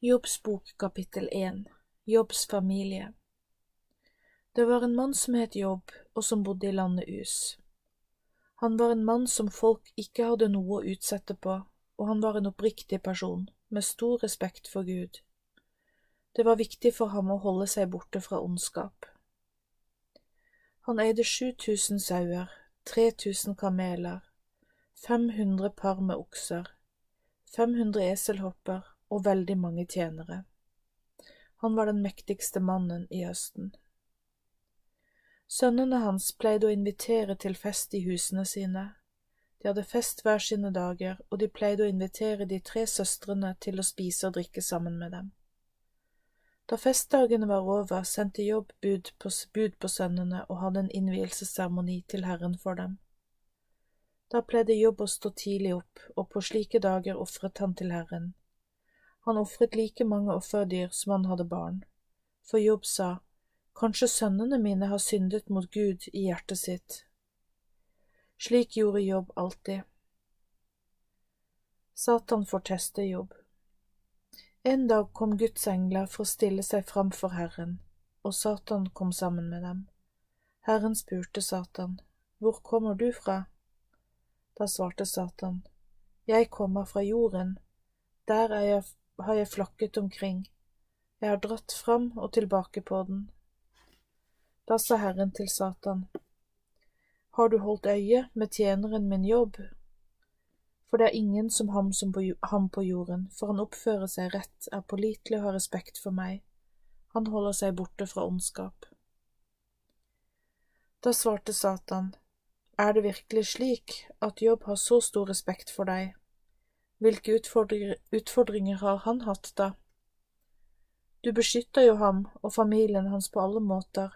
Jobbs bok kapittel 1 Jobbs familie Det var en mann som het Jobb, og som bodde i landet Us. Han var en mann som folk ikke hadde noe å utsette på, og han var en oppriktig person, med stor respekt for Gud. Det var viktig for ham å holde seg borte fra ondskap. Han eide 7000 sauer, 3000 kameler, 500 par med okser, 500 eselhopper og veldig mange tjenere. Han var den mektigste mannen i Østen. Sønnene hans pleide å invitere til fest i husene sine. De hadde fest hver sine dager, og de pleide å invitere de tre søstrene til å spise og drikke sammen med dem. Da festdagene var over, sendte Jobb bud på, bud på sønnene og hadde en innvielsesseremoni til Herren for dem. Da pleide Jobb å stå tidlig opp, og på slike dager ofret han til Herren. Han ofret like mange offerdyr som han hadde barn. For Jobb sa, Kanskje sønnene mine har syndet mot Gud i hjertet sitt. Slik gjorde Jobb alltid. Satan får teste Jobb. En dag kom Guds engler for å stille seg fram for Herren, og Satan kom sammen med dem. Herren spurte Satan, Hvor kommer du fra? Da svarte Satan, Jeg kommer fra jorden, der er jeg har jeg flakket omkring, jeg har dratt fram og tilbake på den. Da sa Herren til Satan, Har du holdt øye med tjeneren min jobb? For det er ingen som ham, som på, ham på jorden, for han oppfører seg rett, er pålitelig og har respekt for meg. Han holder seg borte fra ondskap. Da svarte Satan, Er det virkelig slik at Jobb har så stor respekt for deg? Hvilke utfordringer har han hatt, da? Du beskytter jo ham og familien hans på alle måter.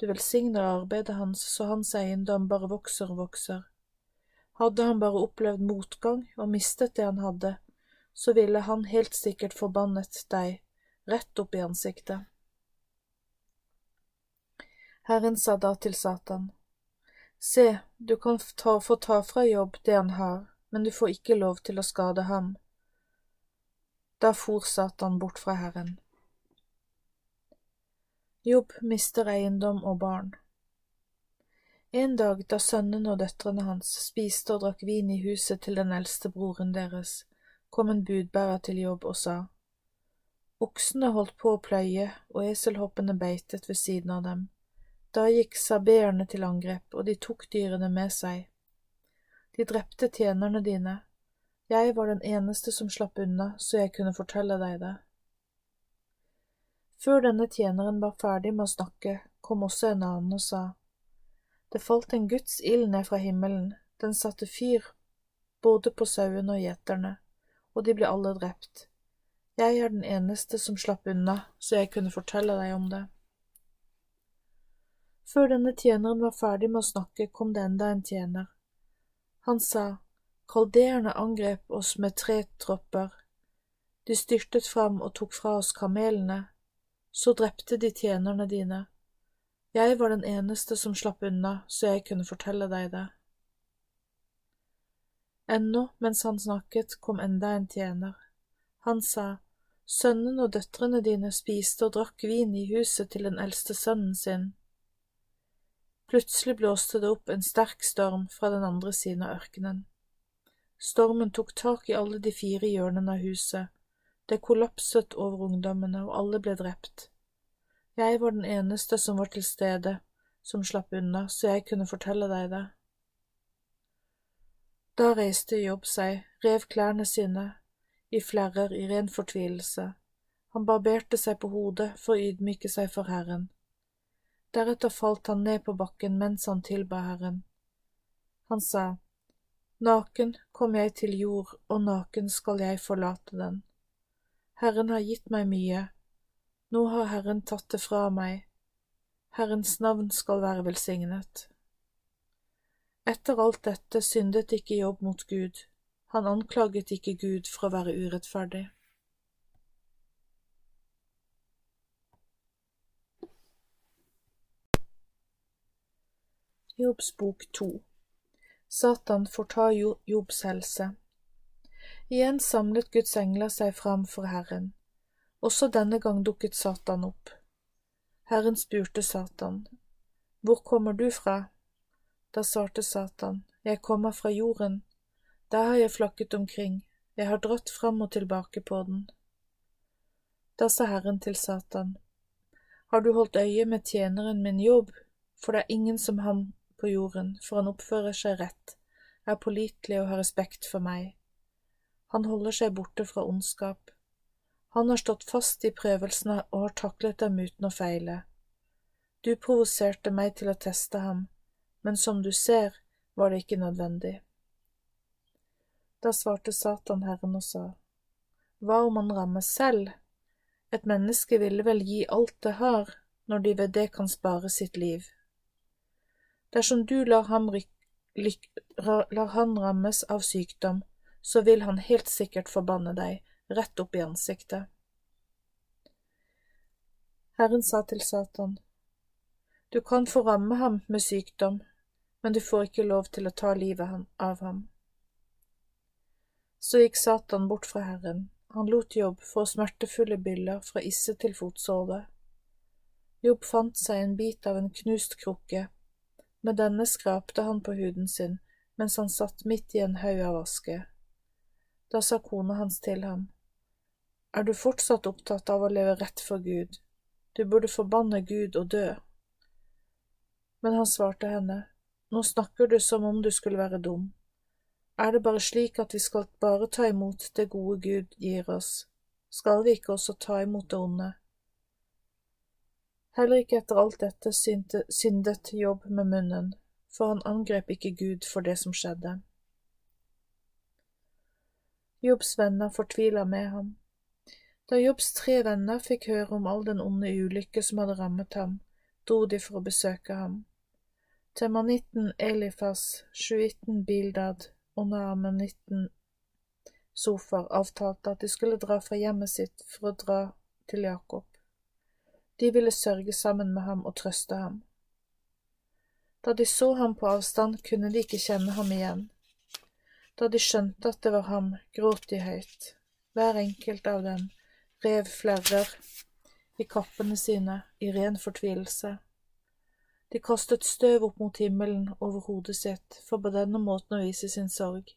Du velsigner arbeidet hans så hans eiendom bare vokser og vokser. Hadde han bare opplevd motgang og mistet det han hadde, så ville han helt sikkert forbannet deg rett opp i ansiktet. Herren sa da til Satan, Se, du kan ta, få ta fra jobb det han har, men du får ikke lov til å skade ham. Da for Satan bort fra Herren. Jobb mister eiendom og barn. En dag da sønnene og døtrene hans spiste og drakk vin i huset til den eldste broren deres, kom en budbærer til jobb og sa, Oksene holdt på å pløye og eselhoppene beitet ved siden av dem. Da gikk sabeerne til angrep, og de tok dyrene med seg. De drepte tjenerne dine. Jeg var den eneste som slapp unna, så jeg kunne fortelle deg det. Før denne tjeneren var ferdig med å snakke, kom også en annen og sa, Det falt en Guds ild ned fra himmelen, den satte fyr både på sauene og gjeterne, og de ble alle drept. Jeg er den eneste som slapp unna, så jeg kunne fortelle deg om det. Før denne tjeneren var ferdig med å snakke, kom det enda en tjener. Han sa, Kalderene angrep oss med tre tropper. De styrtet fram og tok fra oss kamelene. Så drepte de tjenerne dine. Jeg var den eneste som slapp unna, så jeg kunne fortelle deg det. Ennå, mens han snakket, kom enda en tjener. Han sa, Sønnen og døtrene dine spiste og drakk vin i huset til den eldste sønnen sin. Plutselig blåste det opp en sterk storm fra den andre siden av ørkenen. Stormen tok tak i alle de fire hjørnene av huset, det kollapset over ungdommene, og alle ble drept. Jeg var den eneste som var til stede, som slapp unna, så jeg kunne fortelle deg det. Da reiste Jobb seg, rev klærne sine i flerrer i ren fortvilelse. Han barberte seg på hodet for å ydmyke seg for Herren. Deretter falt han ned på bakken mens han tilba Herren. Han sa, Naken kom jeg til jord, og naken skal jeg forlate den. Herren har gitt meg mye, nå har Herren tatt det fra meg. Herrens navn skal være velsignet. Etter alt dette syndet ikke Jobb mot Gud, han anklaget ikke Gud for å være urettferdig. Jobbs bok to Satan får ta Jobbs helse. Igjen samlet Guds engler seg fram for Herren. Også denne gang dukket Satan opp. Herren spurte Satan, Hvor kommer du fra? Da svarte Satan, Jeg kommer fra jorden. Der har jeg flakket omkring, jeg har dratt fram og tilbake på den. Da sa Herren til Satan, Har du holdt øye med tjeneren min Jobb, for det er ingen som ham på jorden, for han oppfører seg rett, er pålitelig og har respekt for meg. Han holder seg borte fra ondskap. Han har stått fast i prøvelsene og har taklet dem uten å feile. Du provoserte meg til å teste ham, men som du ser, var det ikke nødvendig. Da svarte Satan Herren og sa, Hva om han rammes selv? Et menneske ville vel gi alt det har, når de ved det kan spare sitt liv. Dersom du lar ham, lar han rammes av sykdom, så vil han helt sikkert forbanne deg rett opp i ansiktet. Herren sa til Satan, Du kan få ramme ham med sykdom, men du får ikke lov til å ta livet av ham. Så gikk Satan bort fra Herren, han lot Jobb få smertefulle byller fra isse til fotsåle. Jobb fant seg en bit av en knust krukke, med denne skrapte han på huden sin mens han satt midt i en haug av aske. Da sa kona hans til ham, Er du fortsatt opptatt av å leve rett for Gud? Du burde forbanne Gud og dø. Men han svarte henne, Nå snakker du som om du skulle være dum. Er det bare slik at vi skal bare ta imot det gode Gud gir oss, skal vi ikke også ta imot det onde? Heller ikke etter alt dette syndet Jobb med munnen, for han angrep ikke Gud for det som skjedde. Jobbs venner fortvila med ham. Da Jobbs tre venner fikk høre om all den onde ulykke som hadde rammet ham, dro de for å besøke ham. Temanitten Elifas, sjuitten Bildad og Naamanitten Sofar avtalte at de skulle dra fra hjemmet sitt for å dra til Jakob. De ville sørge sammen med ham og trøste ham. Da de så ham på avstand, kunne de ikke kjenne ham igjen. Da de skjønte at det var ham, gråt de høyt. Hver enkelt av dem rev flerrer i kappene sine i ren fortvilelse. De kastet støv opp mot himmelen over hodet sitt for på denne måten å vise sin sorg.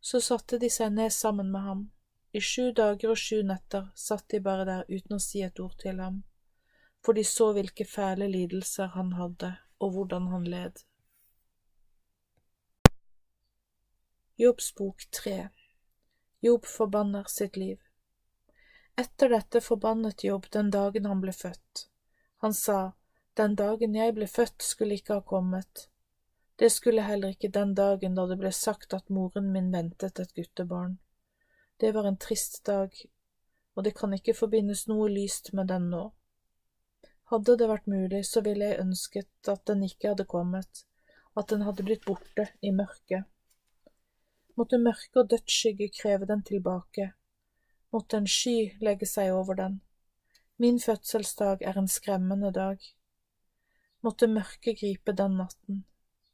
Så satte de seg ned sammen med ham i sju dager og sju netter satt de bare der uten å si et ord til ham, for de så hvilke fæle lidelser han hadde, og hvordan han led. Jobbs bok tre Jobb forbanner sitt liv Etter dette forbannet Jobb den dagen han ble født. Han sa, Den dagen jeg ble født, skulle ikke ha kommet. Det skulle heller ikke den dagen da det ble sagt at moren min ventet et guttebarn. Det var en trist dag, og det kan ikke forbindes noe lyst med den nå. Hadde det vært mulig, så ville jeg ønsket at den ikke hadde kommet, at den hadde blitt borte i mørket. Måtte mørke og dødsskygge kreve den tilbake, måtte en sky legge seg over den. Min fødselsdag er en skremmende dag. Måtte mørket gripe den natten,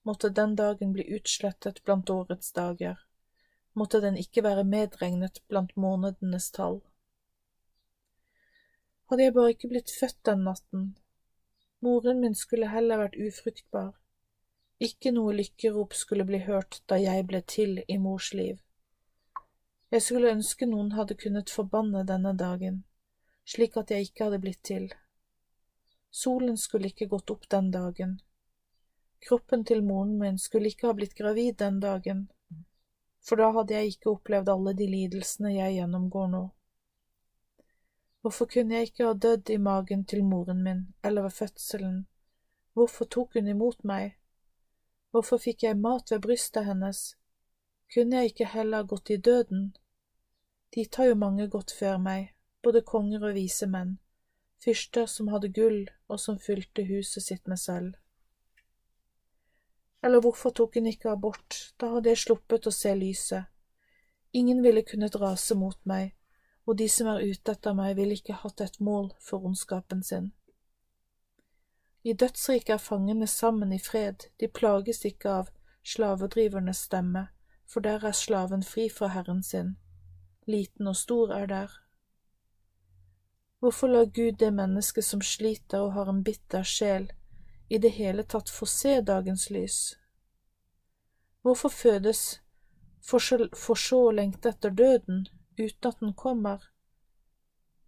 måtte den dagen bli utslettet blant årets dager måtte den ikke være medregnet blant månedenes tall. Hadde jeg bare ikke blitt født den natten, moren min skulle heller vært ufruktbar, ikke noe lykkerop skulle bli hørt da jeg ble til i mors liv. Jeg skulle ønske noen hadde kunnet forbanne denne dagen, slik at jeg ikke hadde blitt til. Solen skulle ikke gått opp den dagen. Kroppen til moren min skulle ikke ha blitt gravid den dagen for da hadde jeg ikke opplevd alle de lidelsene jeg gjennomgår nå. Hvorfor kunne jeg ikke ha dødd i magen til moren min eller ved fødselen? Hvorfor tok hun imot meg? Hvorfor fikk jeg mat ved brystet hennes? Kunne jeg ikke heller gått i døden? Dit har jo mange gått før meg, både konger og vise menn, fyrster som hadde gull og som fylte huset sitt med sølv. Eller hvorfor tok hun ikke abort, da hadde jeg sluppet å se lyset. Ingen ville kunnet rase mot meg, og de som er ute etter meg, ville ikke hatt et mål for ondskapen sin. I dødsriket er fangene sammen i fred, de plages ikke av slavedrivernes stemme, for der er slaven fri fra herren sin. Liten og stor er der. Hvorfor lar Gud det mennesket som sliter og har en bitter sjel, i det hele tatt få se dagens lys? Hvorfor fødes for så å lengte etter døden uten at den kommer?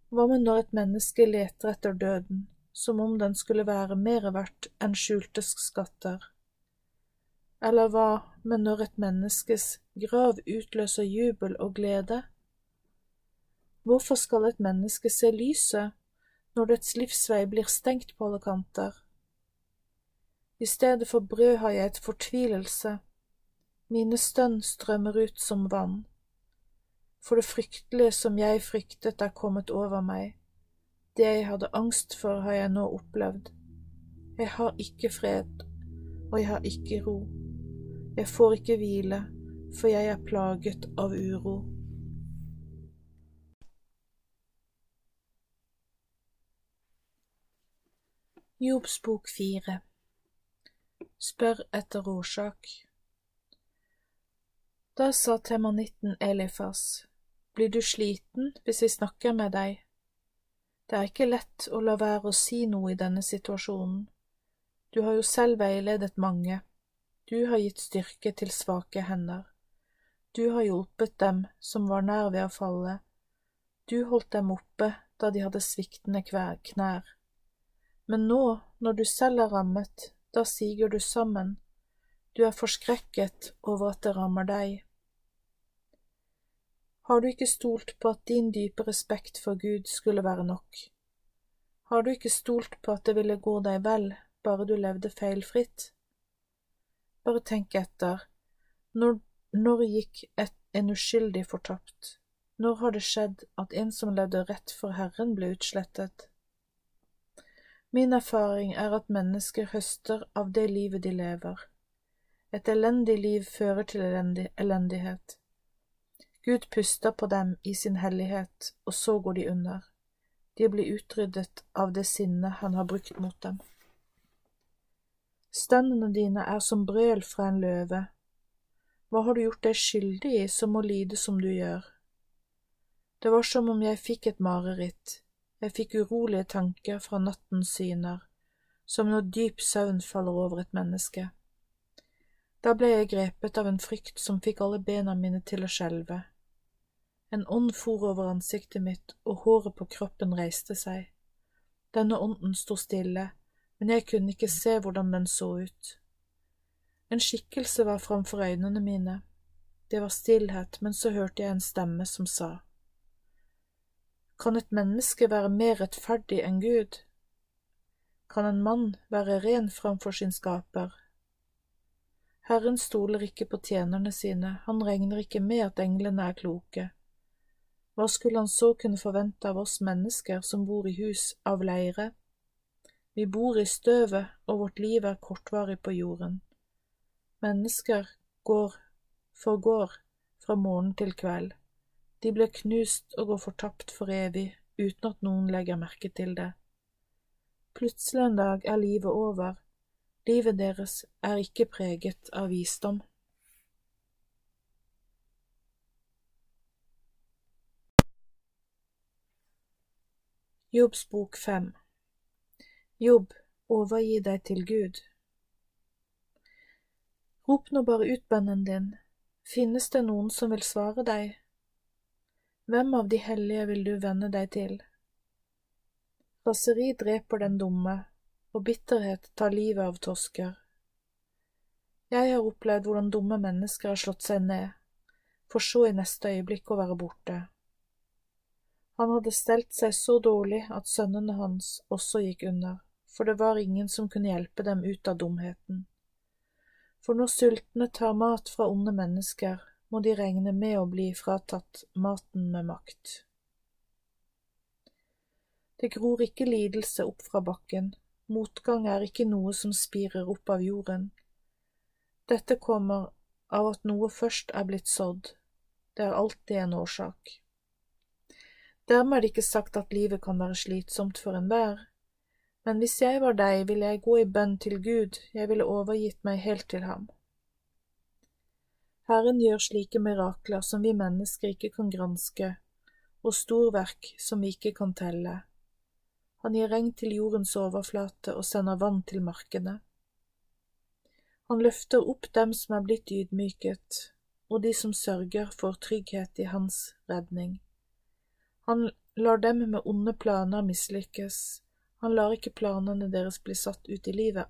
Hva med når et menneske leter etter døden, som om den skulle være mer verdt enn skjulte skatter? Eller hva med når et menneskes grav utløser jubel og glede? Hvorfor skal et menneske se lyset når dets livsvei blir stengt på alle kanter? I stedet for brød har jeg et fortvilelse, mine stønn strømmer ut som vann. For det fryktelige som jeg fryktet er kommet over meg, det jeg hadde angst for har jeg nå opplevd. Jeg har ikke fred, og jeg har ikke ro. Jeg får ikke hvile, for jeg er plaget av uro. Jobbs bok fire Spør etter årsak Da sa temanitten Elifas, blir du sliten hvis vi snakker med deg? Det er ikke lett å la være å si noe i denne situasjonen. Du har jo selv veiledet mange, du har gitt styrke til svake hender. Du har hjulpet dem som var nær ved å falle, du holdt dem oppe da de hadde sviktende knær. Men nå, når du selv er rammet, da siger du sammen, du er forskrekket over at det rammer deg. Har du ikke stolt på at din dype respekt for Gud skulle være nok? Har du ikke stolt på at det ville gå deg vel bare du levde feilfritt? Bare tenk etter, når, når gikk et, en uskyldig fortapt? Når har det skjedd at en som levde rett for Herren, ble utslettet? Min erfaring er at mennesker høster av det livet de lever. Et elendig liv fører til elendighet. Gud puster på dem i sin hellighet, og så går de under. De blir utryddet av det sinnet han har brukt mot dem. Stønnene dine er som brøl fra en løve. Hva har du gjort deg skyldig i som må lide som du gjør? Det var som om jeg fikk et mareritt. Jeg fikk urolige tanker fra nattens syner, som når dyp søvn faller over et menneske. Da ble jeg grepet av en frykt som fikk alle bena mine til å skjelve. En ånd for over ansiktet mitt, og håret på kroppen reiste seg. Denne ånden sto stille, men jeg kunne ikke se hvordan den så ut. En skikkelse var framfor øynene mine. Det var stillhet, men så hørte jeg en stemme som sa. Kan et menneske være mer rettferdig enn Gud? Kan en mann være ren framfor sin skaper? Herren stoler ikke på tjenerne sine, han regner ikke med at englene er kloke. Hva skulle han så kunne forvente av oss mennesker som bor i hus av leire? Vi bor i støvet, og vårt liv er kortvarig på jorden. Mennesker går, forgår, fra morgen til kveld. De blir knust og går fortapt for evig uten at noen legger merke til det. Plutselig en dag er livet over, livet deres er ikke preget av visdom. Jobbs bok fem Jobb, overgi deg til Gud. Rop nå bare ut bønnen din, finnes det noen som vil svare deg? Hvem av de hellige vil du venne deg til? Raseri dreper den dumme, og bitterhet tar livet av tosker. Jeg har opplevd hvordan dumme mennesker har slått seg ned, for så i neste øyeblikk å være borte. Han hadde stelt seg så dårlig at sønnene hans også gikk under, for det var ingen som kunne hjelpe dem ut av dumheten. For når sultne tar mat fra onde mennesker, må de regne med å bli fratatt maten med makt. Det gror ikke lidelse opp fra bakken, motgang er ikke noe som spirer opp av jorden. Dette kommer av at noe først er blitt sådd, det er alltid en årsak. Dermed er det ikke sagt at livet kan være slitsomt for enhver, men hvis jeg var deg, ville jeg gå i bønn til Gud, jeg ville overgitt meg helt til ham. Herren gjør slike mirakler som vi mennesker ikke kan granske, og storverk som vi ikke kan telle. Han gir regn til jordens overflate og sender vann til markene. Han løfter opp dem som er blitt ydmyket, og de som sørger får trygghet i hans redning. Han lar dem med onde planer mislykkes, han lar ikke planene deres bli satt ut i livet.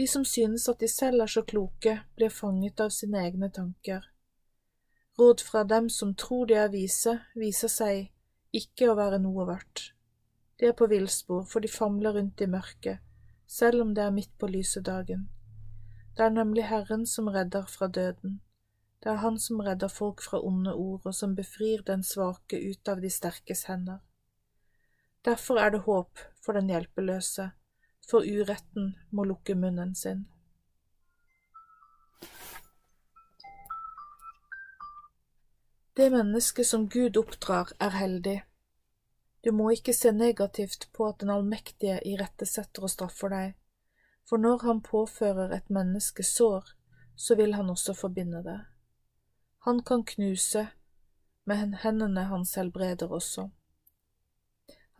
De som synes at de selv er så kloke, blir fanget av sine egne tanker. Råd fra dem som tror de er vise, viser seg ikke å være noe verdt. De er på villspor, for de famler rundt i mørket, selv om det er midt på lyse dagen. Det er nemlig Herren som redder fra døden. Det er Han som redder folk fra onde ord, og som befrir den svake ut av de sterkes hender. Derfor er det håp for den hjelpeløse, for uretten må lukke munnen sin. Det mennesket som Gud oppdrar, er heldig. Du må ikke se negativt på at den allmektige irettesetter og straffer deg, for når han påfører et menneske sår, så vil han også forbinde det. Han kan knuse, men hendene hans helbreder også.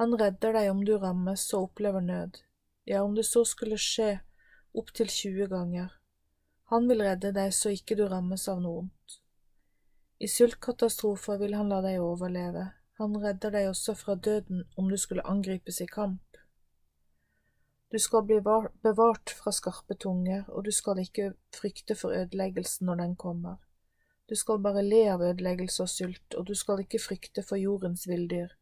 Han redder deg om du rammes og opplever nød, ja, om det så skulle skje opptil 20 ganger. Han vil redde deg så ikke du rammes av noe ondt. I sultkatastrofer vil han la deg overleve, han redder deg også fra døden om du skulle angripes i kamp. Du skal bli bevart fra skarpe tunger, og du skal ikke frykte for ødeleggelsen når den kommer. Du skal bare le av ødeleggelse og sult, og du skal ikke frykte for jordens villdyr,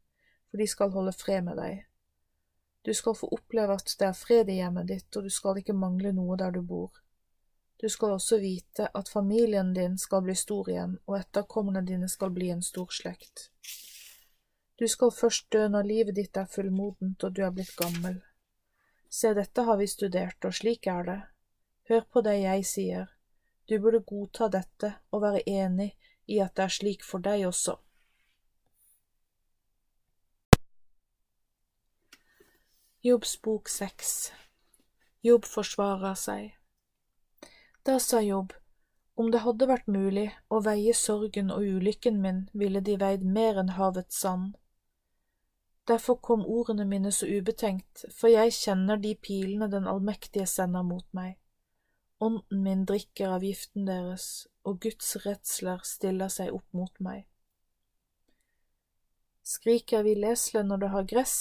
for de skal holde fred med deg. Du skal få oppleve at det er fred i hjemmet ditt, og du skal ikke mangle noe der du bor. Du skal også vite at familien din skal bli stor igjen, og etterkommerne dine skal bli en stor slekt. Du skal først dø når livet ditt er fullmodent og du er blitt gammel. Se, dette har vi studert, og slik er det. Hør på det jeg sier. Du burde godta dette og være enig i at det er slik for deg også. Jobbs bok seks Jobb forsvarer seg Da sa Jobb, om det hadde vært mulig å veie sorgen og ulykken min, ville de veid mer enn havets sand. Derfor kom ordene mine så ubetenkt, for jeg kjenner de pilene den allmektige sender mot meg. Ånden min drikker av giften deres, og Guds redsler stiller seg opp mot meg. Skriker vi lesle når det har gress,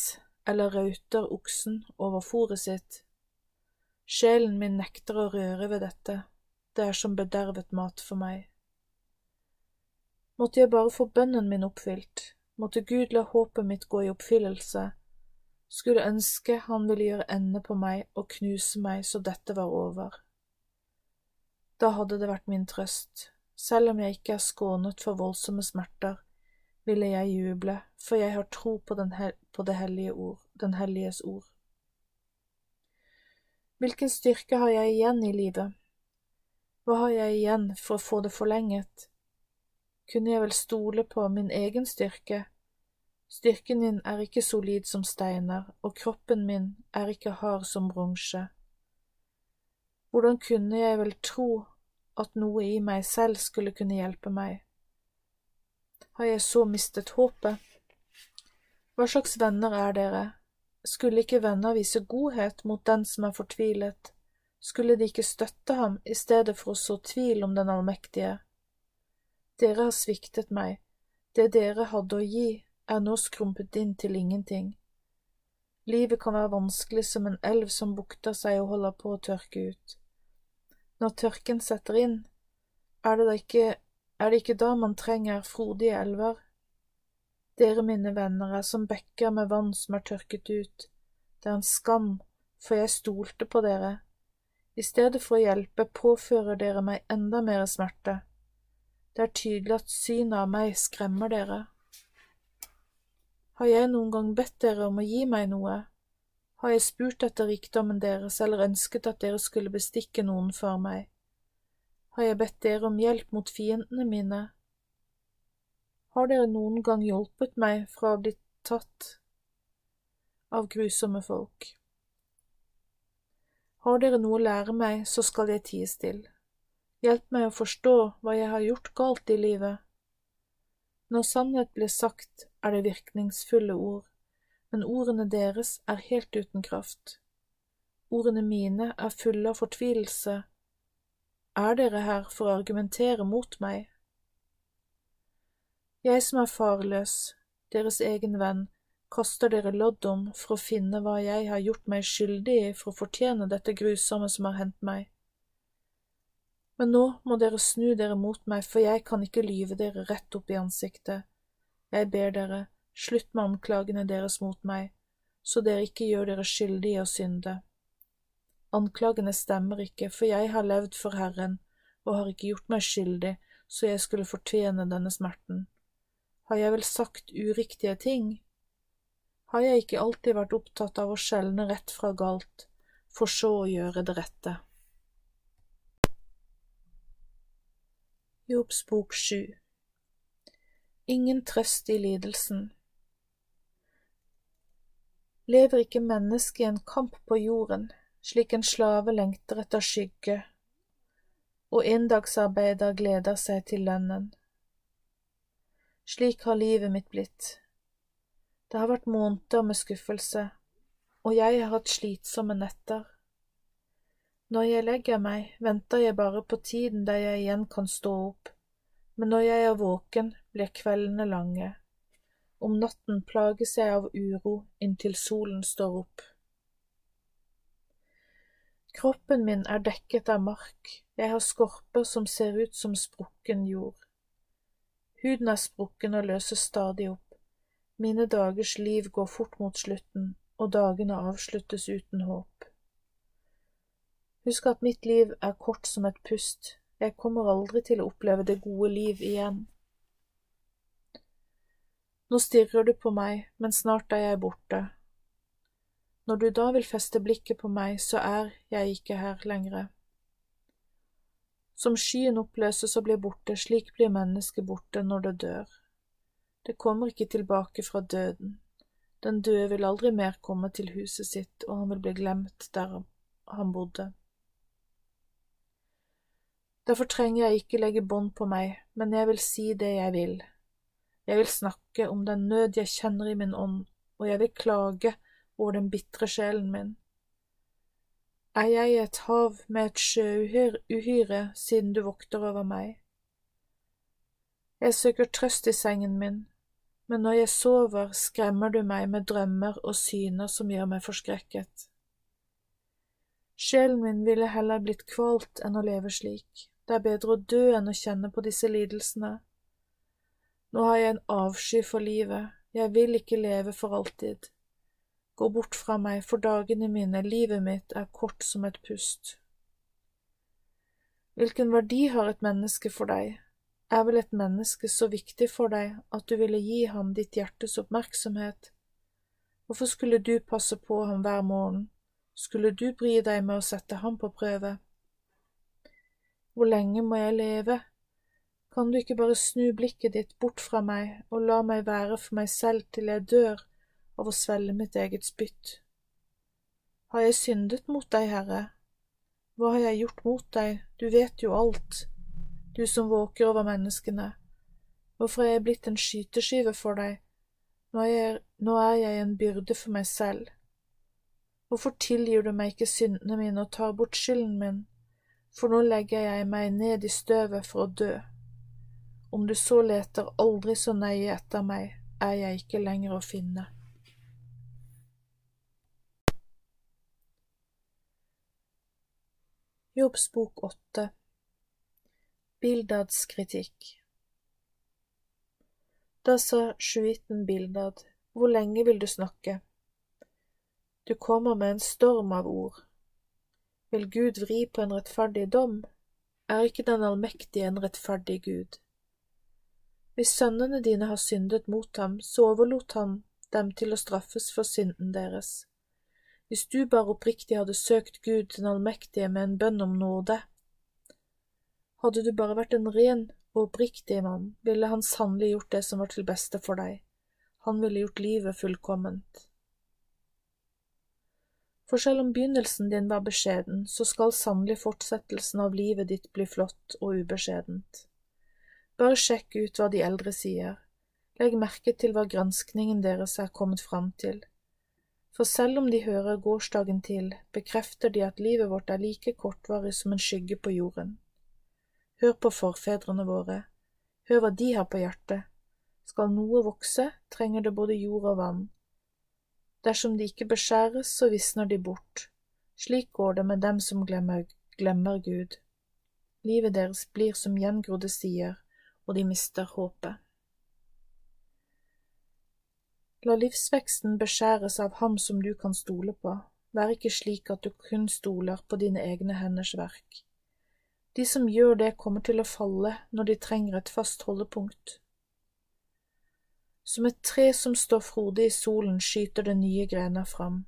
eller rauter oksen over fòret sitt. Sjelen min nekter å røre ved dette, det er som bedervet mat for meg. Måtte jeg bare få bønnen min oppfylt, måtte Gud la håpet mitt gå i oppfyllelse, skulle ønske han ville gjøre ende på meg og knuse meg så dette var over. Da hadde det vært min trøst, selv om jeg ikke er skånet for voldsomme smerter, ville jeg juble, for jeg har tro på, på det hellige ord, den helliges ord. Hvilken styrke har jeg igjen i livet? Hva har jeg igjen for å få det forlenget? Kunne jeg vel stole på min egen styrke? Styrken min er ikke solid som steiner, og kroppen min er ikke hard som bronse. Hvordan kunne jeg vel tro at noe i meg selv skulle kunne hjelpe meg? Har jeg så mistet håpet. Hva slags venner er dere? Skulle ikke venner vise godhet mot den som er fortvilet? Skulle de ikke støtte ham i stedet for å så tvil om den allmektige? Dere har sviktet meg, det dere hadde å gi, er nå skrumpet inn til ingenting. Livet kan være vanskelig som en elv som bukter seg og holder på å tørke ut. Når tørken setter inn, er det da ikke er det ikke da man trenger frodige elver? Dere mine venner er som bekker med vann som er tørket ut. Det er en skam, for jeg stolte på dere. I stedet for å hjelpe påfører dere meg enda mer smerte. Det er tydelig at synet av meg skremmer dere. Har jeg noen gang bedt dere om å gi meg noe? Har jeg spurt etter rikdommen deres eller ønsket at dere skulle bestikke noen for meg? Har jeg bedt dere om hjelp mot fiendene mine. Har dere noen gang hjulpet meg fra å bli tatt av grusomme folk? Har dere noe å lære meg, så skal jeg tie stille. Hjelp meg å forstå hva jeg har gjort galt i livet. Når sannhet blir sagt, er det virkningsfulle ord, men ordene deres er helt uten kraft. Ordene mine er fulle av fortvilelse. Er dere her for å argumentere mot meg? Jeg som er farløs, deres egen venn, kaster dere lodd om for å finne hva jeg har gjort meg skyldig i for å fortjene dette grusomme som har hendt meg. Men nå må dere snu dere mot meg, for jeg kan ikke lyve dere rett opp i ansiktet. Jeg ber dere, slutt med anklagene deres mot meg, så dere ikke gjør dere skyldige i å synde. Anklagene stemmer ikke, for jeg har levd for Herren og har ikke gjort meg skyldig så jeg skulle fortjene denne smerten. Har jeg vel sagt uriktige ting? Har jeg ikke alltid vært opptatt av å skjelne rett fra galt, for så å gjøre det rette? Jobs bok sju Ingen trøst i lidelsen Lever ikke mennesket i en kamp på jorden, slik en slave lengter etter skygge, og inndagsarbeider gleder seg til lønnen? Slik har livet mitt blitt. Det har vært måneder med skuffelse, og jeg har hatt slitsomme netter. Når jeg legger meg, venter jeg bare på tiden der jeg igjen kan stå opp, men når jeg er våken, blir kveldene lange. Om natten plages jeg av uro inntil solen står opp. Kroppen min er dekket av mark, jeg har skorper som ser ut som sprukken jord. Huden er sprukken og løses stadig opp. Mine dagers liv går fort mot slutten, og dagene avsluttes uten håp. Husk at mitt liv er kort som et pust, jeg kommer aldri til å oppleve det gode liv igjen. Nå stirrer du på meg, men snart er jeg borte. Når du da vil feste blikket på meg, så er jeg ikke her lenger. Som skyen oppløses og blir borte, slik blir mennesket borte når det dør. Det kommer ikke tilbake fra døden. Den døde vil aldri mer komme til huset sitt, og han vil bli glemt der han bodde. Derfor trenger jeg ikke legge bånd på meg, men jeg vil si det jeg vil. Jeg vil snakke om den nød jeg kjenner i min ånd, og jeg vil klage over den bitre sjelen min. Er jeg et hav med et sjøuhyre siden du vokter over meg? Jeg søker trøst i sengen min, men når jeg sover, skremmer du meg med drømmer og syner som gjør meg forskrekket. Sjelen min ville heller blitt kvalt enn å leve slik. Det er bedre å dø enn å kjenne på disse lidelsene. Nå har jeg en avsky for livet, jeg vil ikke leve for alltid. Gå bort fra meg, for dagene mine, livet mitt, er kort som et pust. Hvilken verdi har et menneske for deg? Er vel et menneske så viktig for deg at du ville gi ham ditt hjertes oppmerksomhet? Hvorfor skulle du passe på ham hver morgen? Skulle du bry deg med å sette ham på prøve? Hvor lenge må jeg leve? Kan du ikke bare snu blikket ditt bort fra meg og la meg være for meg selv til jeg dør av å svelge mitt eget spytt? Har jeg syndet mot deg, Herre? Hva har jeg gjort mot deg, du vet jo alt, du som våker over menneskene. Hvorfor er jeg blitt en skyteskive for deg? Nå er, jeg, nå er jeg en byrde for meg selv. Hvorfor tilgir du meg ikke syndene mine og tar bort skylden min? for nå legger jeg meg ned i støvet for å dø. Om du så leter aldri så nøye etter meg, er jeg ikke lenger å finne. Jobbs bok åtte Bildads kritikk Da sa sjuiten Bildad, hvor lenge vil du snakke? Du kommer med en storm av ord, vil Gud vri på en rettferdig dom? Er ikke den allmektige en rettferdig Gud? Hvis sønnene dine har syndet mot ham, så overlot han dem til å straffes for synden deres. Hvis du bare oppriktig hadde søkt Gud den allmektige med en bønn om nåde, hadde du bare vært en ren og oppriktig mann, ville han sannelig gjort det som var til beste for deg, han ville gjort livet fullkomment. For selv om begynnelsen din var beskjeden, så skal sannelig fortsettelsen av livet ditt bli flott og ubeskjedent. Bare sjekk ut hva de eldre sier, legg merke til hva granskningen deres er kommet fram til, For selv om de hører gårsdagen til, bekrefter de at livet vårt er like kortvarig som en skygge på jorden. Hør på forfedrene våre, hør hva de har på hjertet. Skal noe vokse, trenger det både jord og vann. Dersom de ikke beskjæres, så visner de bort. Slik går det med dem som glemmer, glemmer Gud. Livet deres blir som gjengrodde sider, og de mister håpet. La livsveksten beskjæres av ham som du kan stole på, vær ikke slik at du kun stoler på dine egne henders verk. De som gjør det, kommer til å falle når de trenger et fast holdepunkt. Som et tre som står frodig i solen, skyter det nye grener fram.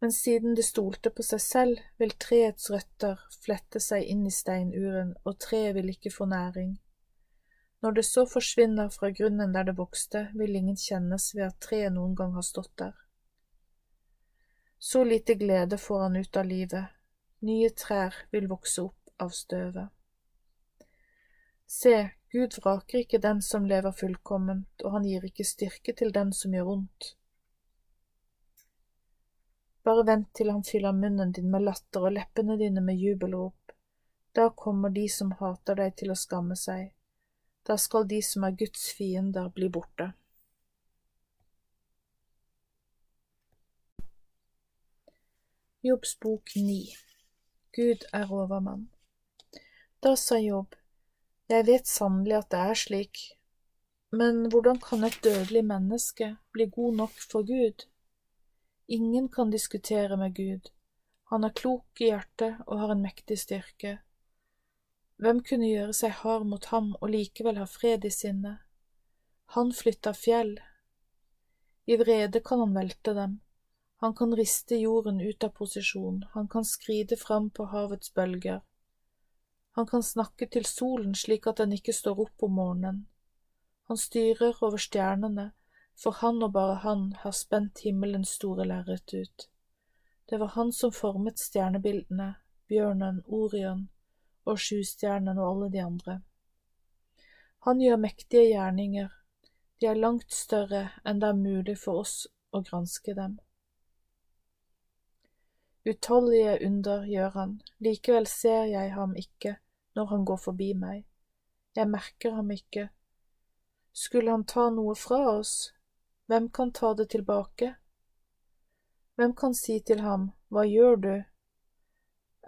Men siden det stolte på seg selv, vil treets røtter flette seg inn i steinuren, og treet vil ikke få næring. Når det så forsvinner fra grunnen der det vokste, vil ingen kjennes ved at treet noen gang har stått der. Så lite glede får han ut av livet, nye trær vil vokse opp av støvet. Se, Gud vraker ikke den som lever fullkomment, og han gir ikke styrke til den som gjør ondt. Bare vent til han fyller munnen din med latter og leppene dine med jubelrop. Da kommer de som hater deg til å skamme seg da skal de som er Guds fiender, bli borte. Jobbs bok 9 Gud er overmann Da sa Jobb, Jeg vet sannelig at det er slik, men hvordan kan et dødelig menneske bli god nok for Gud? Ingen kan diskutere med Gud, han er klok i hjertet og har en mektig styrke. Hvem kunne gjøre seg hard mot ham og likevel ha fred i sinnet? Han flytter fjell. I vrede kan han velte dem. Han kan riste jorden ut av posisjon, han kan skride fram på havets bølger. Han kan snakke til solen slik at den ikke står opp om morgenen. Han styrer over stjernene, for han og bare han har spent himmelens store lerret ut. Det var han som formet stjernebildene, bjørnen, Orion, og Sjustjernen og alle de andre. Han gjør mektige gjerninger, de er langt større enn det er mulig for oss å granske dem. Utallige under gjør han, likevel ser jeg ham ikke når han går forbi meg, jeg merker ham ikke. Skulle han ta noe fra oss, hvem kan ta det tilbake? Hvem kan si til ham, hva gjør du,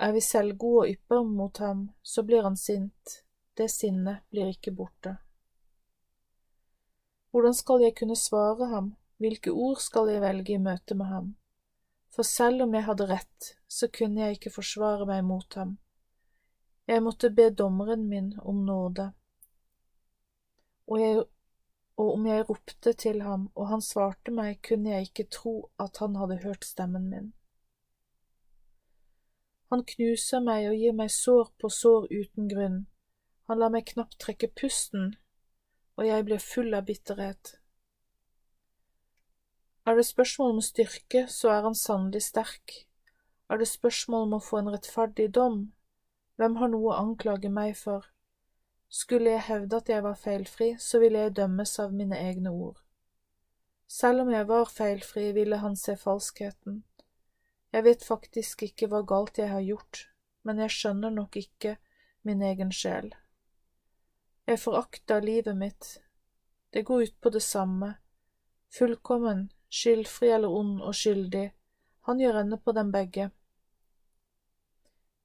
er vi selvgode og ypper mot ham, så blir han sint, det sinnet blir ikke borte. Hvordan skal jeg kunne svare ham, hvilke ord skal jeg velge i møte med ham? For selv om jeg hadde rett, så kunne jeg ikke forsvare meg mot ham. Jeg måtte be dommeren min om nåde. Og, jeg, og om jeg ropte til ham og han svarte meg, kunne jeg ikke tro at han hadde hørt stemmen min. Han knuser meg og gir meg sår på sår uten grunn. Han lar meg knapt trekke pusten, og jeg blir full av bitterhet. Er det spørsmål om styrke, så er han sannelig sterk. Er det spørsmål om å få en rettferdig dom, hvem har noe å anklage meg for? Skulle jeg hevde at jeg var feilfri, så ville jeg dømmes av mine egne ord. Selv om jeg var feilfri, ville han se falskheten. Jeg vet faktisk ikke hva galt jeg har gjort, men jeg skjønner nok ikke min egen sjel. Jeg forakter livet mitt, det går ut på det samme, fullkommen, skyldfri eller ond og skyldig, han gjør ende på dem begge.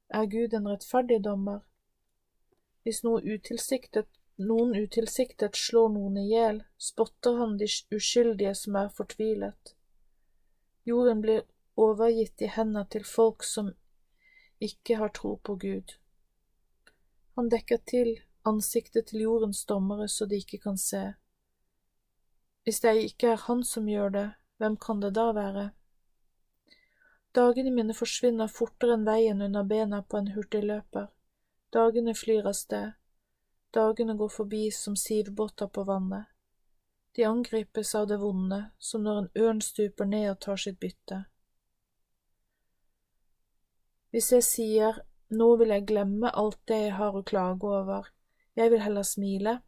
Er Gud en rettferdig dommer? Hvis noe utilsiktet, noen utilsiktet slår noen i hjel, spotter han de uskyldige som er fortvilet. Jorden blir overgitt i hendene til folk som ikke har tro på Gud. Han dekker til ansiktet til jordens dommere så de ikke kan se. Hvis det ikke er han som gjør det, hvem kan det da være? Dagene mine forsvinner fortere enn veien under bena på en hurtigløper. Dagene flyr av sted. Dagene går forbi som sivbåter på vannet. De angripes av det vonde, som når en ørn stuper ned og tar sitt bytte. Hvis jeg sier nå vil jeg glemme alt det jeg har å klage over, jeg vil heller smile,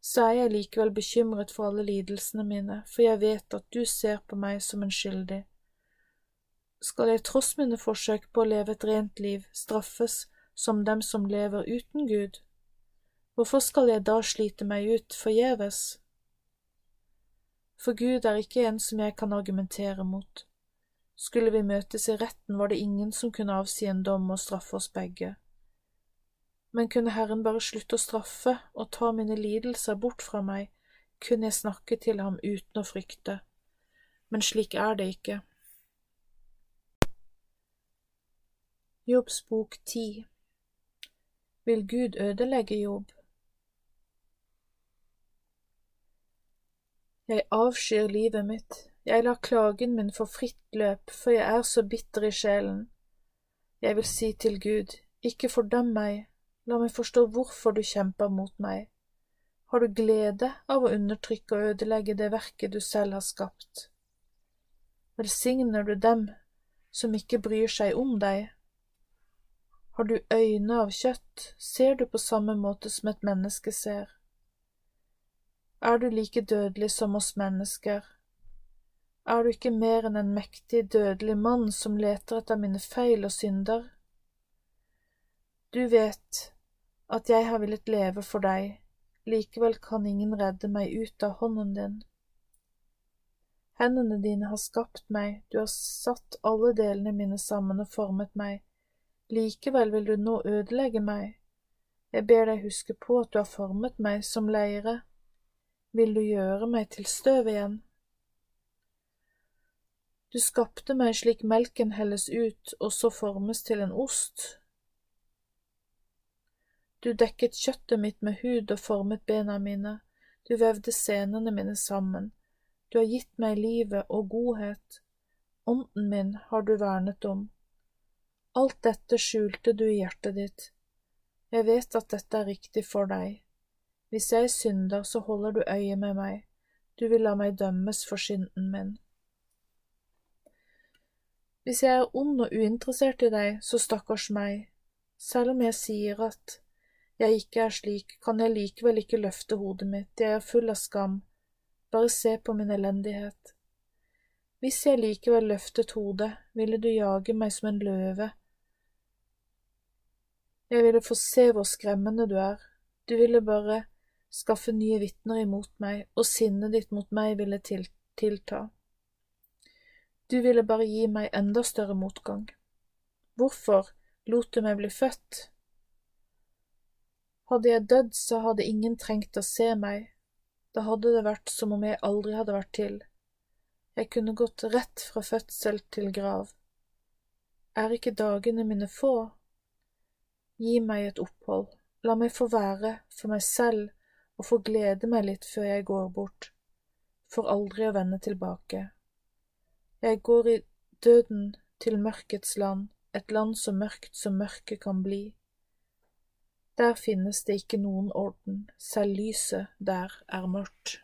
så er jeg likevel bekymret for alle lidelsene mine, for jeg vet at du ser på meg som en skyldig. Skal jeg tross mine forsøk på å leve et rent liv straffes som dem som lever uten Gud? Hvorfor skal jeg da slite meg ut forgjeves? For Gud er ikke en som jeg kan argumentere mot. Skulle vi møtes i retten, var det ingen som kunne avsi en dom og straffe oss begge. Men kunne Herren bare slutte å straffe og ta mine lidelser bort fra meg, kunne jeg snakke til ham uten å frykte. Men slik er det ikke. Jobbs bok ti Vil Gud ødelegge Jobb? Jeg avskyr livet mitt, jeg lar klagen min få fritt løp, for jeg er så bitter i sjelen. Jeg vil si til Gud, ikke fordøm meg, La meg forstå hvorfor du kjemper mot meg. Har du glede av å undertrykke og ødelegge det verket du selv har skapt? Velsigner du dem som ikke bryr seg om deg? Har du øyne av kjøtt, ser du på samme måte som et menneske ser. Er du like dødelig som oss mennesker? Er du ikke mer enn en mektig, dødelig mann som leter etter mine feil og synder? Du vet at jeg har villet leve for deg, likevel kan ingen redde meg ut av hånden din. Hendene dine har skapt meg, du har satt alle delene mine sammen og formet meg, likevel vil du nå ødelegge meg. Jeg ber deg huske på at du har formet meg som leire. Vil du gjøre meg til støv igjen? Du skapte meg slik melken helles ut og så formes til en ost. Du dekket kjøttet mitt med hud og formet bena mine, du vevde senene mine sammen, du har gitt meg livet og godhet, ånden min har du vernet om. Alt dette skjulte du i hjertet ditt. Jeg vet at dette er riktig for deg. Hvis jeg synder, så holder du øye med meg, du vil la meg dømmes for synden min. Hvis jeg er ond og uinteressert i deg, så stakkars meg, selv om jeg sier at jeg ikke er slik, kan jeg likevel ikke løfte hodet mitt, jeg er full av skam, bare se på min elendighet. Hvis jeg likevel løftet hodet, ville du jage meg som en løve. Jeg ville få se hvor skremmende du er, du ville bare skaffe nye vitner imot meg, og sinnet ditt mot meg ville til tilta. Du ville bare gi meg enda større motgang. Hvorfor lot du meg bli født? Hadde jeg dødd, så hadde ingen trengt å se meg, da hadde det vært som om jeg aldri hadde vært til. Jeg kunne gått rett fra fødsel til grav. Er ikke dagene mine få? Gi meg et opphold, la meg få være for meg selv og få glede meg litt før jeg går bort, for aldri å vende tilbake. Jeg går i døden til mørkets land, et land så mørkt som mørket kan bli. Der finnes det ikke noen orden, selv lyset der er mørkt.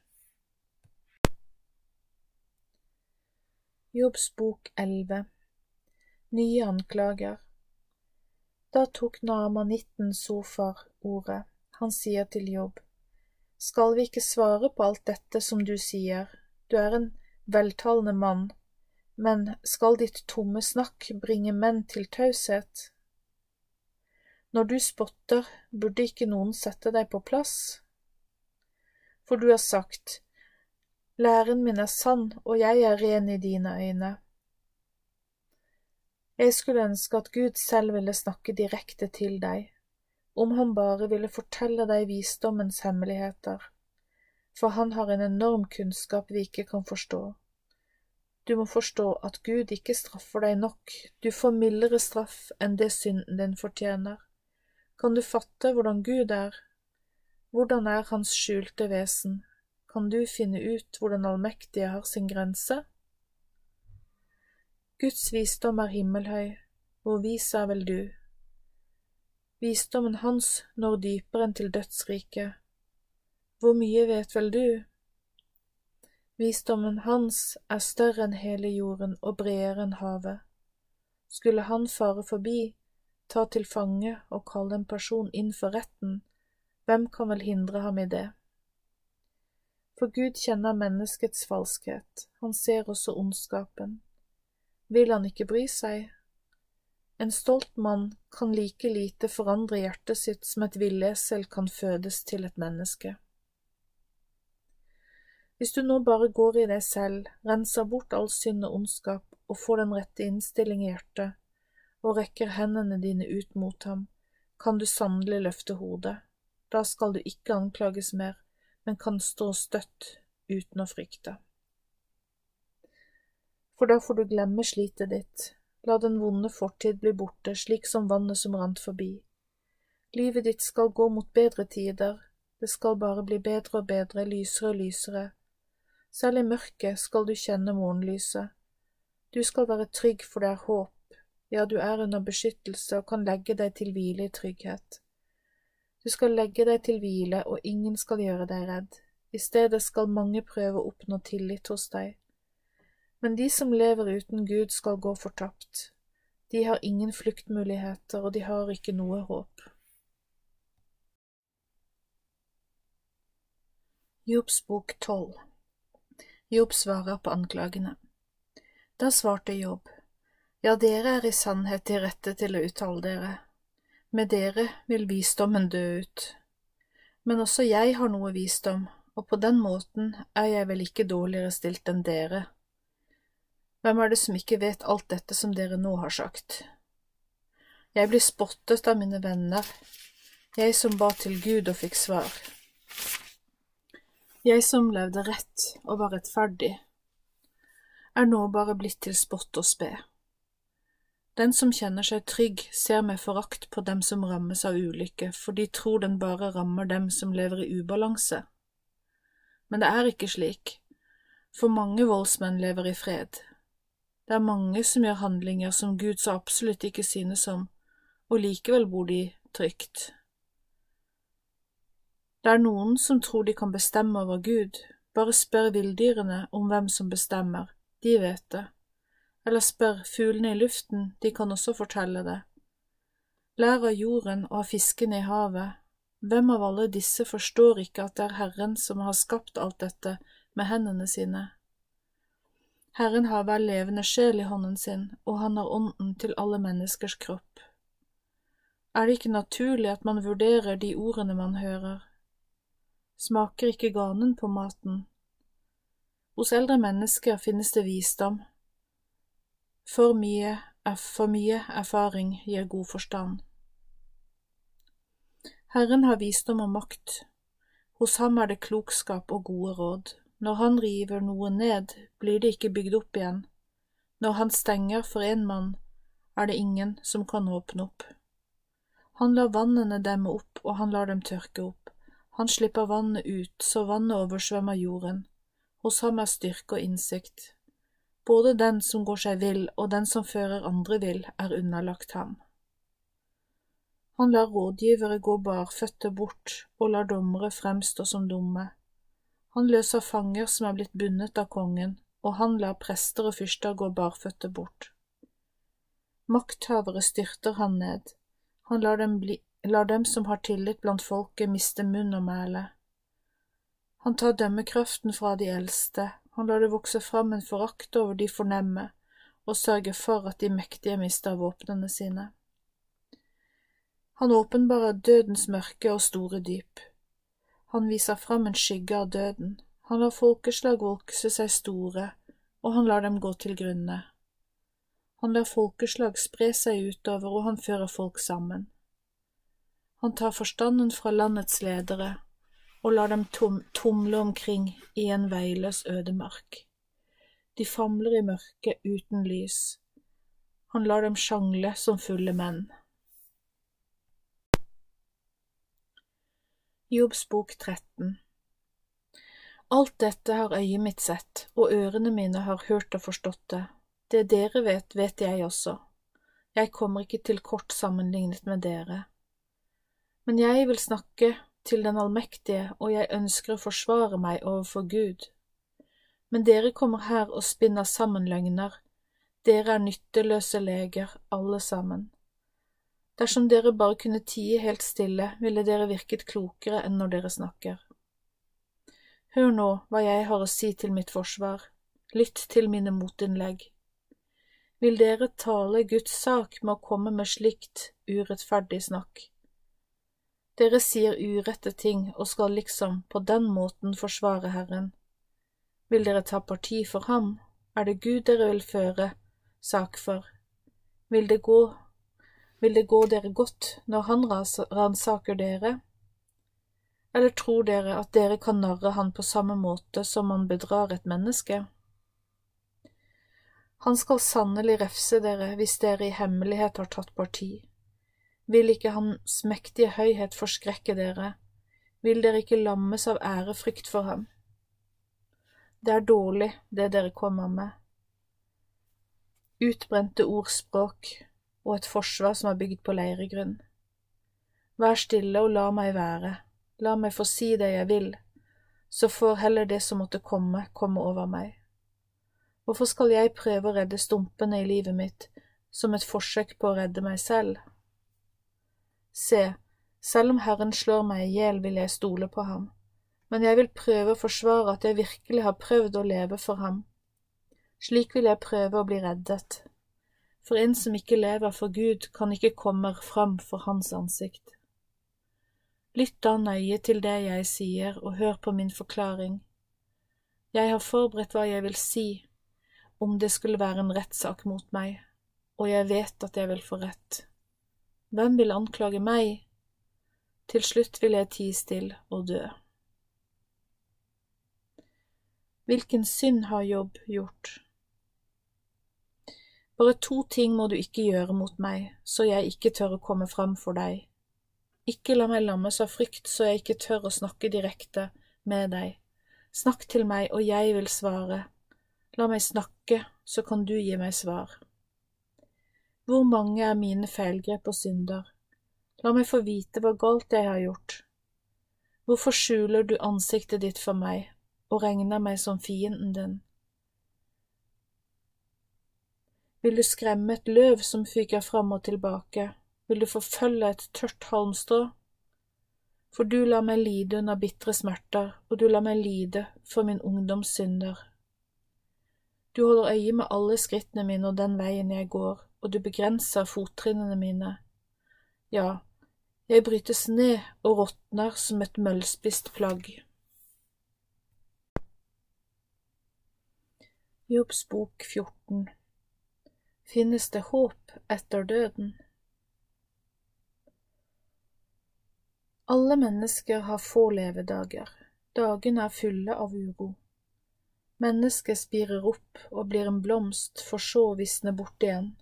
Jobbs bok 11 Nye anklager Da tok Nama 19 Sofar ordet. Han sier til Jobb, Skal vi ikke svare på alt dette som du sier, du er en veltalende mann, men skal ditt tomme snakk bringe menn til taushet? Når du spotter, burde ikke noen sette deg på plass? For du har sagt, Læren min er sann, og jeg er ren i dine øyne. Jeg skulle ønske at Gud selv ville snakke direkte til deg, om han bare ville fortelle deg visdommens hemmeligheter, for han har en enorm kunnskap vi ikke kan forstå. Du må forstå at Gud ikke straffer deg nok, du får mildere straff enn det synden din fortjener. Kan du fatte hvordan Gud er? Hvordan er Hans skjulte vesen? Kan du finne ut hvor den allmektige har sin grense? Guds visdom er himmelhøy, hvor vis er vel du? Visdommen hans når dypere enn til dødsriket. Hvor mye vet vel du? Visdommen hans er større enn hele jorden og bredere enn havet. Skulle han fare forbi, ta til fange og kalle en person inn for retten, hvem kan vel hindre ham i det? For Gud kjenner menneskets falskhet, han ser også ondskapen. Vil han ikke bry seg? En stolt mann kan like lite forandre hjertet sitt som et villesel kan fødes til et menneske. Hvis du nå bare går i deg selv, renser bort all synd og ondskap og får den rette innstilling i hjertet, og rekker hendene dine ut mot ham, kan du sannelig løfte hodet. Da skal du ikke anklages mer, men kan stå støtt uten å frykte. For da får du glemme slitet ditt, la den vonde fortid bli borte slik som vannet som rant forbi. Livet ditt skal gå mot bedre tider, det skal bare bli bedre og bedre, lysere og lysere. Selv i mørket skal du kjenne morgenlyset. Du skal være trygg, for det er håp, ja, du er under beskyttelse og kan legge deg til hvile i trygghet. Du skal legge deg til hvile, og ingen skal gjøre deg redd. I stedet skal mange prøve å oppnå tillit hos deg. Men de som lever uten Gud, skal gå fortapt. De har ingen fluktmuligheter, og de har ikke noe håp. Jobs bok tolv Jobb svarer på anklagene. Da svarte Jobb, Ja, dere er i sannhet de rette til å uttale dere. Med dere vil visdommen dø ut. Men også jeg har noe visdom, og på den måten er jeg vel ikke dårligere stilt enn dere. Hvem er det som ikke vet alt dette som dere nå har sagt? Jeg blir spottet av mine venner, jeg som ba til Gud og fikk svar. Jeg som levde rett og var rettferdig, er nå bare blitt til spott og spe. Den som kjenner seg trygg, ser med forakt på dem som rammes av ulykke, for de tror den bare rammer dem som lever i ubalanse. Men det er ikke slik, for mange voldsmenn lever i fred. Det er mange som gjør handlinger som Gud så absolutt ikke synes om, og likevel bor de trygt. Det er noen som tror de kan bestemme over Gud, bare spør villdyrene om hvem som bestemmer, de vet det. Eller spør fuglene i luften, de kan også fortelle det. Lær av jorden og av fiskene i havet. Hvem av alle disse forstår ikke at det er Herren som har skapt alt dette med hendene sine? Herren har hver levende sjel i hånden sin, og han har ånden til alle menneskers kropp. Er det ikke naturlig at man vurderer de ordene man hører? Smaker ikke ganen på maten? Hos eldre mennesker finnes det visdom. For mye, for mye erfaring gir god forstand. Herren har visdom og makt. Hos ham er det klokskap og gode råd. Når han river noe ned, blir det ikke bygd opp igjen. Når han stenger for en mann, er det ingen som kan åpne opp. Han lar vannene demme opp, og han lar dem tørke opp. Han slipper vannet ut, så vannet oversvømmer jorden. Hos ham er styrke og innsikt. Både den som går seg vill og den som fører andre vill, er underlagt ham. Han lar rådgivere gå barføtte bort og lar dommere fremstå som dumme. Han løser fanger som er blitt bundet av kongen, og han lar prester og fyrster gå barføtte bort. Makthavere styrter han ned, han lar dem, bli, lar dem som har tillit blant folket, miste munn og mæle. Han tar dømmekraften fra de eldste, han lar det vokse fram en forakt over de fornemme, og sørger for at de mektige mister våpnene sine. Han åpenbarer dødens mørke og store dyp. Han viser fram en skygge av døden, han lar folkeslag vokse seg store, og han lar dem gå til grunne. Han lar folkeslag spre seg utover, og han fører folk sammen. Han tar forstanden fra landets ledere og lar dem tom tumle omkring i en veiløs ødemark. De famler i mørket uten lys. Han lar dem sjangle som fulle menn. Jobbs bok 13 Alt dette har øyet mitt sett, og ørene mine har hørt og forstått det. Det dere vet, vet jeg også. Jeg kommer ikke til kort sammenlignet med dere. Men jeg vil snakke til den allmektige, og jeg ønsker å forsvare meg overfor Gud. Men dere kommer her og spinner sammen løgner, dere er nytteløse leger, alle sammen. Dersom dere bare kunne tie helt stille, ville dere virket klokere enn når dere snakker. Hør nå hva jeg har å si til mitt forsvar, lytt til mine motinnlegg. Vil dere tale Guds sak med å komme med slikt urettferdig snakk? Dere sier urette ting og skal liksom på den måten forsvare Herren. Vil dere ta parti for ham, er det Gud dere vil føre sak for. Vil det gå, vil det gå dere godt når han ransaker dere? Eller tror dere at dere kan narre han på samme måte som man bedrar et menneske? Han skal sannelig refse dere hvis dere i hemmelighet har tatt parti. Vil ikke hans mektige høyhet forskrekke dere, vil dere ikke lammes av ærefrykt for ham. Det er dårlig, det dere kommer med. Utbrente ordspråk og et forsvar som er bygd på leiregrunn. Vær stille og la meg være, La meg få si det jeg vil, så får heller det som måtte komme, komme over meg. Hvorfor skal jeg prøve å redde stumpene i livet mitt som et forsøk på å redde meg selv? Se, selv om Herren slår meg i hjel, vil jeg stole på ham, men jeg vil prøve å forsvare at jeg virkelig har prøvd å leve for ham. Slik vil jeg prøve å bli reddet, for en som ikke lever for Gud, kan ikke komme fram for Hans ansikt. Lytt da nøye til det jeg sier, og hør på min forklaring. Jeg har forberedt hva jeg vil si, om det skulle være en rettssak mot meg, og jeg vet at jeg vil få rett. Hvem vil anklage meg? Til slutt vil jeg tie stille og dø. Hvilken synd har Jobb gjort? Bare to ting må du ikke gjøre mot meg, så jeg ikke tør å komme fram for deg. Ikke la meg lammes av frykt så jeg ikke tør å snakke direkte med deg. Snakk til meg, og jeg vil svare. La meg snakke, så kan du gi meg svar. Hvor mange er mine feilgrep og synder? La meg få vite hva galt jeg har gjort. Hvorfor skjuler du ansiktet ditt for meg og regner meg som fienden din? Vil du skremme et løv som fyker fram og tilbake, vil du forfølge et tørt halmstrå? For du lar meg lide under bitre smerter, og du lar meg lide for min ungdoms synder. Du holder øye med alle skrittene mine og den veien jeg går, og du begrenser fottrinnene mine. Ja, jeg brytes ned og råtner som et møllspist plagg. Jobbs bok 14 Finnes det håp etter døden? Alle mennesker har få levedager, dagene er fulle av uro. Mennesket spirer opp og blir en blomst for så å visne bort igjen.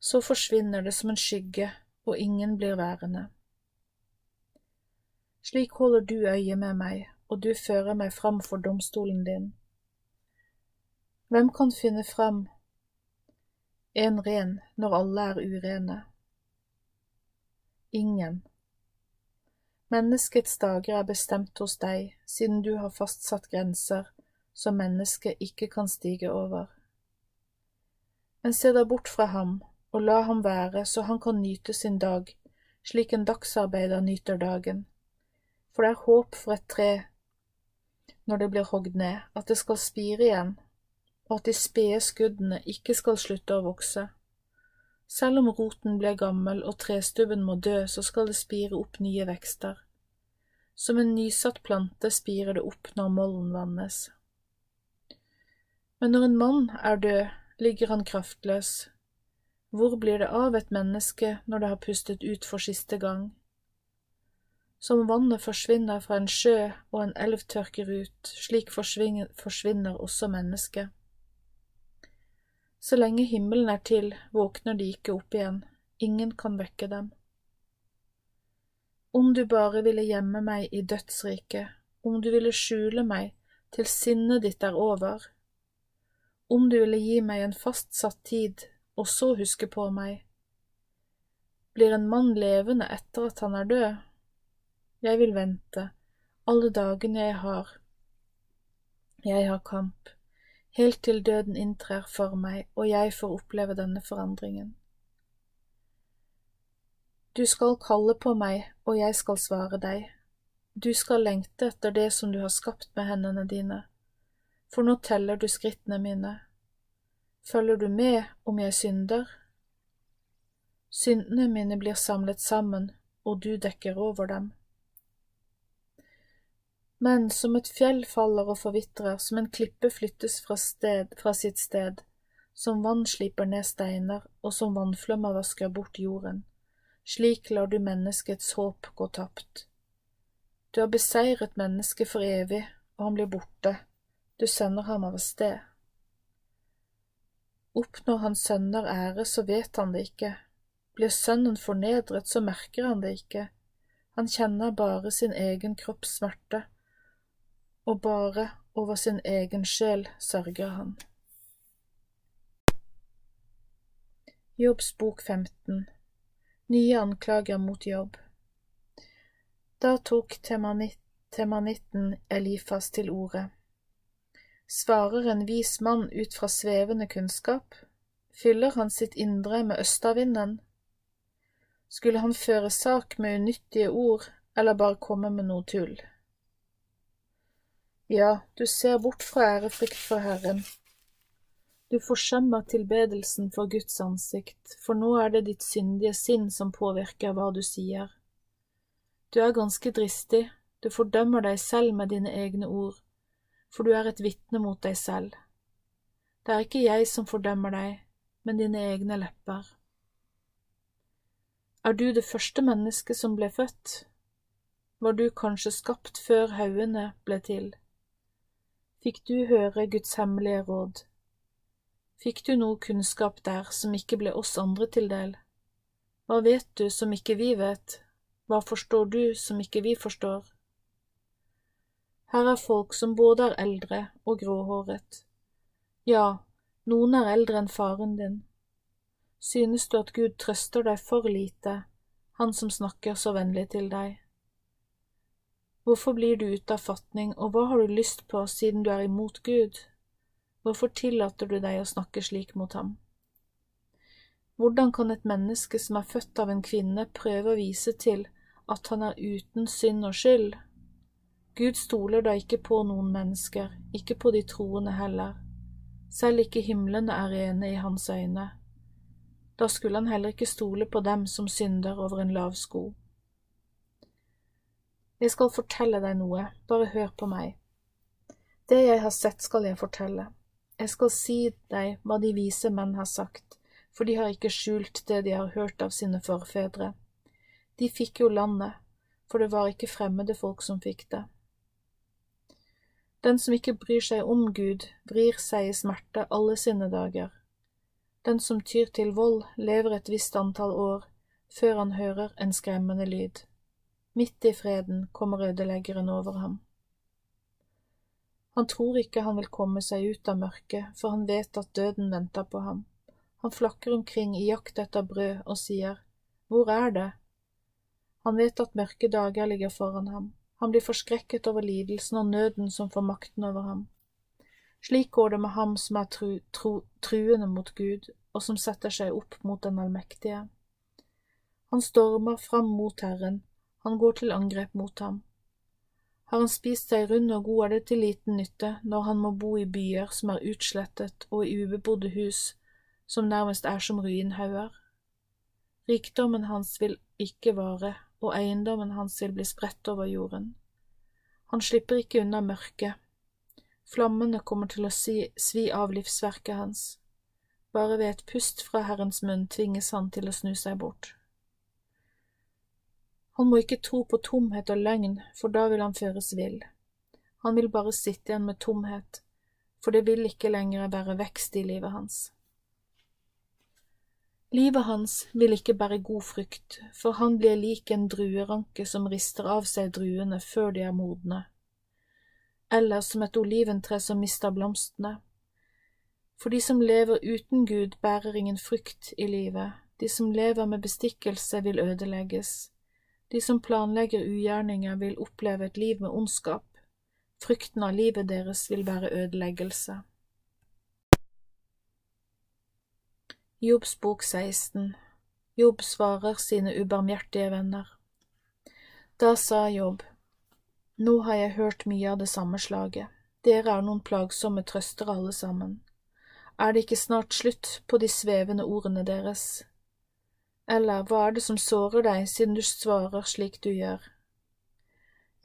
Så forsvinner det som en skygge, og ingen blir værende. Slik holder du øye med meg, og du fører meg fram for domstolen din. Hvem kan finne fram en ren når alle er urene? Ingen. Menneskets dager er bestemt hos deg, siden du har fastsatt grenser som mennesket ikke kan stige over. Men se da bort fra ham, og la ham være så han kan nyte sin dag, slik en dagsarbeider nyter dagen. For det er håp for et tre når det blir hogd ned, at det skal spire igjen, og at de spede skuddene ikke skal slutte å vokse. Selv om roten blir gammel og trestubben må dø, så skal det spire opp nye vekster. Som en nysatt plante spirer det opp når mollen vannes. Men når en mann er død, ligger han kraftløs. Hvor blir det av et menneske når det har pustet ut for siste gang? Som vannet forsvinner fra en sjø og en elv tørker ut, slik forsvinner også mennesket. Så lenge himmelen er til, våkner de ikke opp igjen, ingen kan vekke dem. Om du bare ville gjemme meg i dødsriket, om du ville skjule meg til sinnet ditt er over, om du ville gi meg en fastsatt tid og så huske på meg. Blir en mann levende etter at han er død? Jeg vil vente, alle dagene jeg har. Jeg har kamp, helt til døden inntrer for meg og jeg får oppleve denne forandringen. Du skal kalle på meg, og jeg skal svare deg. du skal lengte etter det som du har skapt med hendene dine, for nå teller du skrittene mine. Følger du med om jeg synder? Syndene mine blir samlet sammen, og du dekker over dem. Men som et fjell faller og forvitrer, som en klippe flyttes fra, sted, fra sitt sted, som vann sliper ned steiner, og som vannflommer vasker bort jorden, slik lar du menneskets håp gå tapt. Du har beseiret mennesket for evig, og han blir borte, du sender ham av sted. Oppnår han sønner ære, så vet han det ikke, blir sønnen fornedret, så merker han det ikke, han kjenner bare sin egen kropps smerte, og bare over sin egen sjel sørger han. Jobbs bok 15 Nye anklager mot Jobb Da tok temanitten Elifas til orde. Svarer en vis mann ut fra svevende kunnskap? Fyller han sitt indre med østavinden? Skulle han føre sak med unyttige ord, eller bare komme med noe tull? Ja, du ser bort fra ærefrykt for Herren, du forsømmer tilbedelsen for Guds ansikt, for nå er det ditt syndige sinn som påvirker hva du sier. Du er ganske dristig, du fordømmer deg selv med dine egne ord, for du er et vitne mot deg selv. Det er ikke jeg som fordømmer deg, men dine egne lepper. Er du det første mennesket som ble født? Var du kanskje skapt før haugene ble til? Fikk du høre Guds hemmelige råd? Fikk du noe kunnskap der som ikke ble oss andre til del? Hva vet du som ikke vi vet? Hva forstår du som ikke vi forstår? Her er folk som både er eldre og gråhåret. Ja, noen er eldre enn faren din. Synes du at Gud trøster deg for lite, han som snakker så vennlig til deg? Hvorfor blir du ute av fatning, og hva har du lyst på siden du er imot Gud? Hvorfor tillater du deg å snakke slik mot ham? Hvordan kan et menneske som er født av en kvinne, prøve å vise til at han er uten synd og skyld? Gud stoler da ikke på noen mennesker, ikke på de troende heller. Selv ikke himlene er rene i hans øyne. Da skulle han heller ikke stole på dem som synder over en lav sko. Jeg skal fortelle deg noe, bare hør på meg. Det jeg har sett, skal jeg fortelle. Jeg skal si deg hva de vise menn har sagt, for de har ikke skjult det de har hørt av sine forfedre. De fikk jo landet, for det var ikke fremmede folk som fikk det. Den som ikke bryr seg om Gud, vrir seg i smerte alle sine dager. Den som tyr til vold, lever et visst antall år før han hører en skremmende lyd. Midt i freden kommer ødeleggeren over ham. Han tror ikke han vil komme seg ut av mørket, for han vet at døden venter på ham. Han flakker omkring i jakt etter brød og sier, Hvor er det? Han vet at mørke dager ligger foran ham. Han blir forskrekket over lidelsen og nøden som får makten over ham. Slik går det med ham som er tru, tru, truende mot Gud, og som setter seg opp mot den allmektige. Han stormer fram mot Herren, han går til angrep mot ham. Har han spist seg rund og god, er det til liten nytte når han må bo i byer som er utslettet og i ubebodde hus som nærmest er som ruinhauger. Rikdommen hans vil ikke vare, og eiendommen hans vil bli spredt over jorden. Han slipper ikke unna mørket. Flammene kommer til å si, svi av livsverket hans. Bare ved et pust fra Herrens munn tvinges han til å snu seg bort. Han må ikke tro på tomhet og løgn, for da vil han føres vill. Han vil bare sitte igjen med tomhet, for det vil ikke lenger være vekst i livet hans. Livet hans vil ikke bære god frukt, for han blir lik en drueranke som rister av seg druene før de er modne, eller som et oliventre som mister blomstene. For de som lever uten Gud, bærer ingen frukt i livet, de som lever med bestikkelse, vil ødelegges de som planlegger ugjerninger, vil oppleve et liv med ondskap. Frykten av livet deres vil være ødeleggelse. Jobbs bok 16 Jobb svarer sine ubarmhjertige venner. Da sa Jobb, Nå har jeg hørt mye av det samme slaget, dere er noen plagsomme trøstere alle sammen. Er det ikke snart slutt på de svevende ordene deres? Eller hva er det som sårer deg siden du svarer slik du gjør?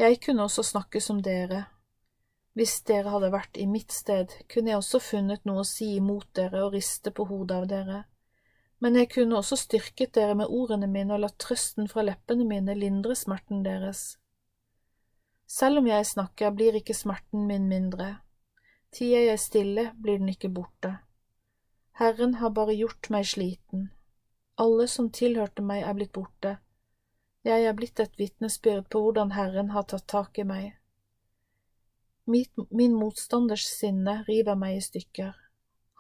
Jeg kunne også snakke som dere. Hvis dere hadde vært i mitt sted, kunne jeg også funnet noe å si imot dere og riste på hodet av dere, men jeg kunne også styrket dere med ordene mine og latt trøsten fra leppene mine lindre smerten deres. Selv om jeg snakker, blir ikke smerten min mindre. Tier jeg stille, blir den ikke borte. Herren har bare gjort meg sliten. Alle som tilhørte meg, er blitt borte. Jeg er blitt et vitnesbyrd på hvordan Herren har tatt tak i meg. Min motstanders sinne river meg i stykker.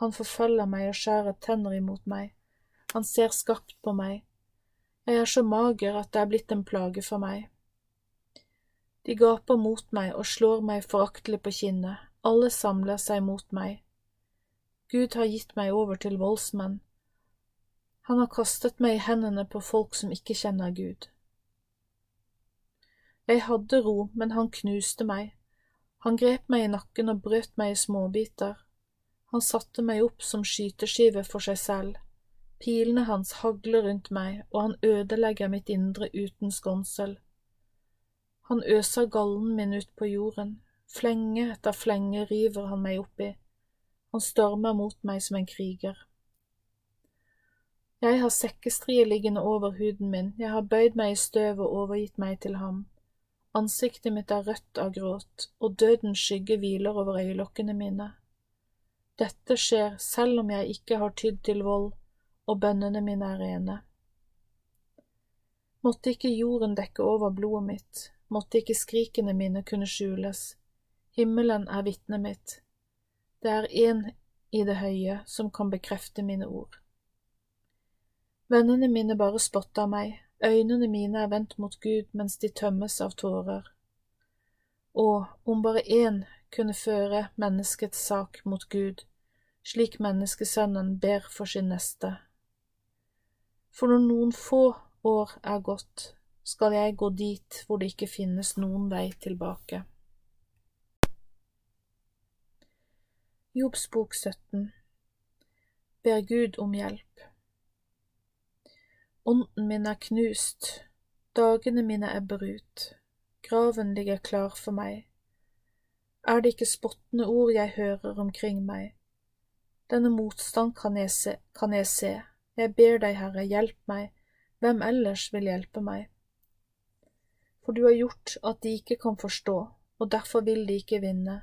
Han forfølger meg og skjærer tenner imot meg. Han ser skarpt på meg. Jeg er så mager at det er blitt en plage for meg. De gaper mot meg og slår meg foraktelig på kinnet, alle samler seg mot meg. Gud har gitt meg over til voldsmenn. Han har kastet meg i hendene på folk som ikke kjenner Gud. Jeg hadde ro, men han knuste meg. Han grep meg i nakken og brøt meg i småbiter. Han satte meg opp som skyteskive for seg selv. Pilene hans hagler rundt meg, og han ødelegger mitt indre uten skånsel. Han øser gallen min ut på jorden, flenge etter flenge river han meg oppi, han stormer mot meg som en kriger. Jeg har sekkestrie liggende over huden min, jeg har bøyd meg i støv og overgitt meg til ham. Ansiktet mitt er rødt av gråt, og dødens skygge hviler over øyelokkene mine. Dette skjer selv om jeg ikke har tydd til vold, og bønnene mine er rene. Måtte ikke jorden dekke over blodet mitt, måtte ikke skrikene mine kunne skjules. Himmelen er vitnet mitt. Det er én i det høye som kan bekrefte mine ord. Vennene mine bare spotta meg, øynene mine er vendt mot Gud mens de tømmes av tårer. Og om bare én kunne føre menneskets sak mot Gud, slik menneskesønnen ber for sin neste. For når noen få år er gått, skal jeg gå dit hvor det ikke finnes noen vei tilbake. Jobbs bok 17 Ber Gud om hjelp Ånden min er knust, dagene mine ebber ut, graven ligger klar for meg. Er det ikke spottende ord jeg hører omkring meg? Denne motstand kan jeg se, kan jeg se. Jeg ber deg, Herre, hjelp meg, hvem ellers vil hjelpe meg? for du har gjort at de ikke kan forstå, og derfor vil de ikke vinne.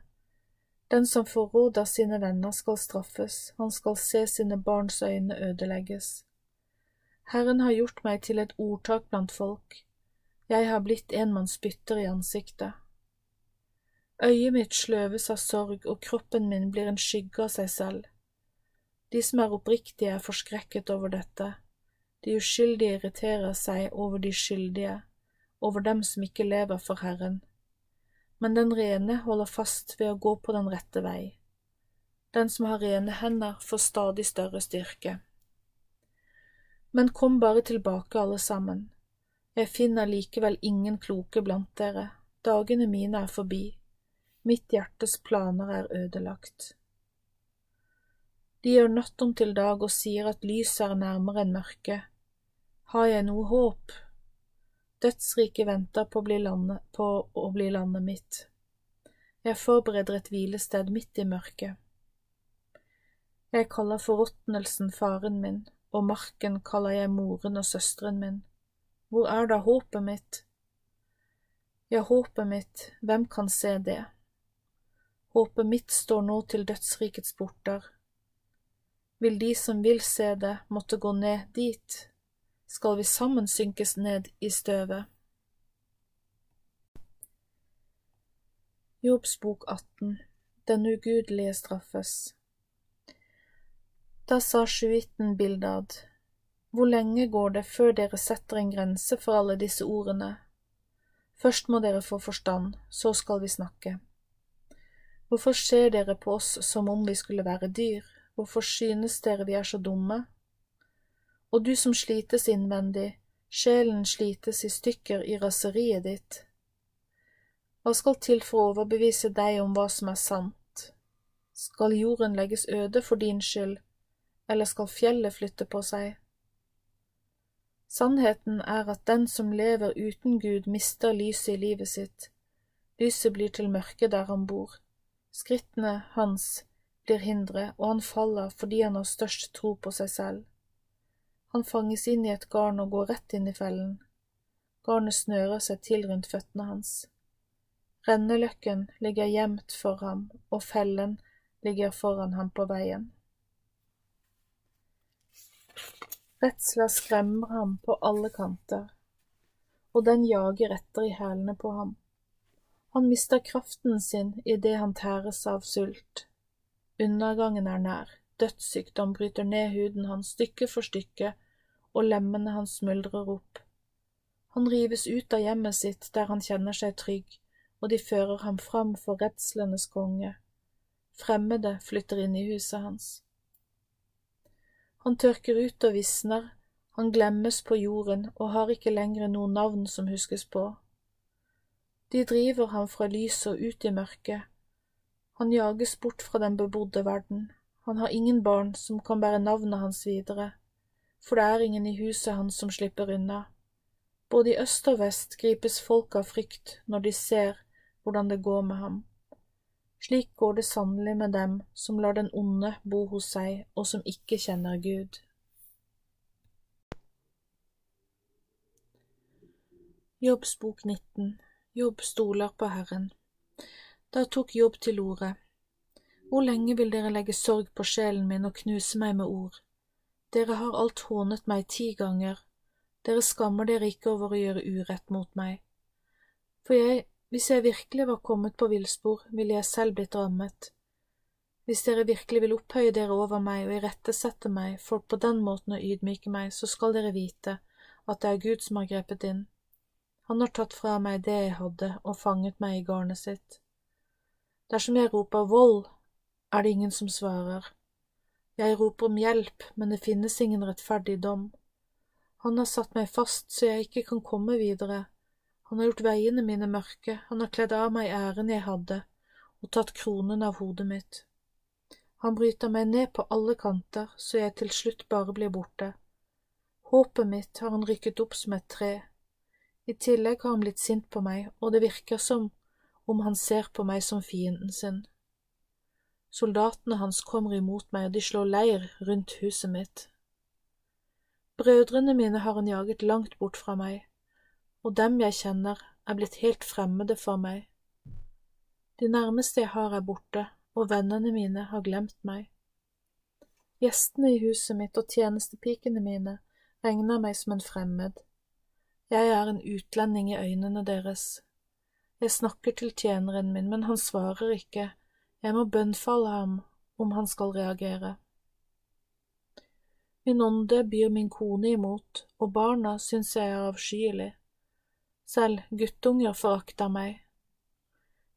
Den som forråder sine venner skal straffes, han skal se sine barns øyne ødelegges. Herren har gjort meg til et ordtak blant folk, jeg har blitt en man spytter i ansiktet. Øyet mitt sløves av sorg, og kroppen min blir en skygge av seg selv. De som er oppriktige, er forskrekket over dette, de uskyldige irriterer seg over de skyldige over dem som ikke lever for Herren, men den rene holder fast ved å gå på den rette vei. Den som har rene hender, får stadig større styrke. Men kom bare tilbake, alle sammen. Jeg finner likevel ingen kloke blant dere, dagene mine er forbi, mitt hjertes planer er ødelagt. De gjør natt om til dag og sier at lyset er nærmere enn mørket. Har jeg noe håp, Dødsriket venter på å, bli landet, på å bli landet mitt. Jeg forbereder et hvilested midt i mørket. Jeg kaller forråtnelsen faren min, og marken kaller jeg moren og søsteren min. Hvor er da håpet mitt? Ja, håpet mitt, hvem kan se det? Håpet mitt står nå til dødsrikets porter. Vil de som vil se det, måtte gå ned dit? skal vi sammen synkes ned i støvet. Jobbs bok 18 Den ugudelige straffes Da sa sjuitten Bildad, Hvor lenge går det før dere setter en grense for alle disse ordene? Først må dere få forstand, så skal vi snakke. Hvorfor ser dere på oss som om vi skulle være dyr, hvorfor synes dere vi er så dumme? og du som slites innvendig, sjelen slites i stykker i raseriet ditt. Hva skal til for å overbevise deg om hva som er sant? Skal jorden legges øde for din skyld, eller skal fjellet flytte på seg? Sannheten er at den som lever uten Gud, mister lyset i livet sitt. Lyset blir til mørke der han bor. Skrittene hans blir hindre, og han faller fordi han har størst tro på seg selv. Han fanges inn i et garn og går rett inn i fellen. Garnet snører seg til rundt føttene hans. Renneløkken ligger gjemt for ham, og fellen ligger foran ham på veien. Redsla skremmer ham på alle kanter, og den jager etter i hælene på ham. Han mister kraften sin idet han tæres av sult. Undergangen er nær, dødssykdom bryter ned huden hans stykke for stykke, og lemmene hans smuldrer opp. Han rives ut av hjemmet sitt der han kjenner seg trygg, og de fører ham fram for redslenes konge. Fremmede flytter inn i huset hans. Han tørker ut og visner, han glemmes på jorden og har ikke lenger noe navn som huskes på. De driver ham fra lyset og ut i mørket, han jages bort fra den bebodde verden. Han har ingen barn som kan bære navnet hans videre, for det er ingen i huset hans som slipper unna. Både i øst og vest gripes folk av frykt når de ser hvordan det går med ham. Slik går det sannelig med dem som lar den onde bo hos seg, og som ikke kjenner Gud. Jobbs bok 19 Jobb stoler på Herren da tok Jobb til orde. Hvor lenge vil dere legge sorg på sjelen min og knuse meg med ord? Dere har alt hånet meg ti ganger, dere skammer dere ikke over å gjøre urett mot meg. For jeg, hvis jeg virkelig var kommet på villspor, ville jeg selv blitt rammet. Hvis dere virkelig vil opphøye dere over meg og irettesette meg for på den måten å ydmyke meg, så skal dere vite at det er Gud som har grepet inn. Han har tatt fra meg det jeg hadde og fanget meg i garnet sitt. Dersom jeg roper vold, er det ingen som svarer. Jeg roper om hjelp, men det finnes ingen rettferdig dom. Han har satt meg fast så jeg ikke kan komme videre. Han har gjort veiene mine mørke, han har kledd av meg æren jeg hadde, og tatt kronen av hodet mitt. Han bryter meg ned på alle kanter, så jeg til slutt bare blir borte. Håpet mitt har han rykket opp som et tre. I tillegg har han blitt sint på meg, og det virker som om han ser på meg som fienden sin. Soldatene hans kommer imot meg, og de slår leir rundt huset mitt. Brødrene mine har han jaget langt bort fra meg, og dem jeg kjenner, er blitt helt fremmede for meg. De nærmeste jeg har, er borte, og vennene mine har glemt meg. Gjestene i huset mitt og tjenestepikene mine regner meg som en fremmed. Jeg er en utlending i øynene deres. Jeg snakker til tjeneren min, men han svarer ikke, jeg må bønnfalle ham om han skal reagere. Min ånde byr min kone imot, og barna syns jeg er avskyelig. Selv guttunger forakter meg.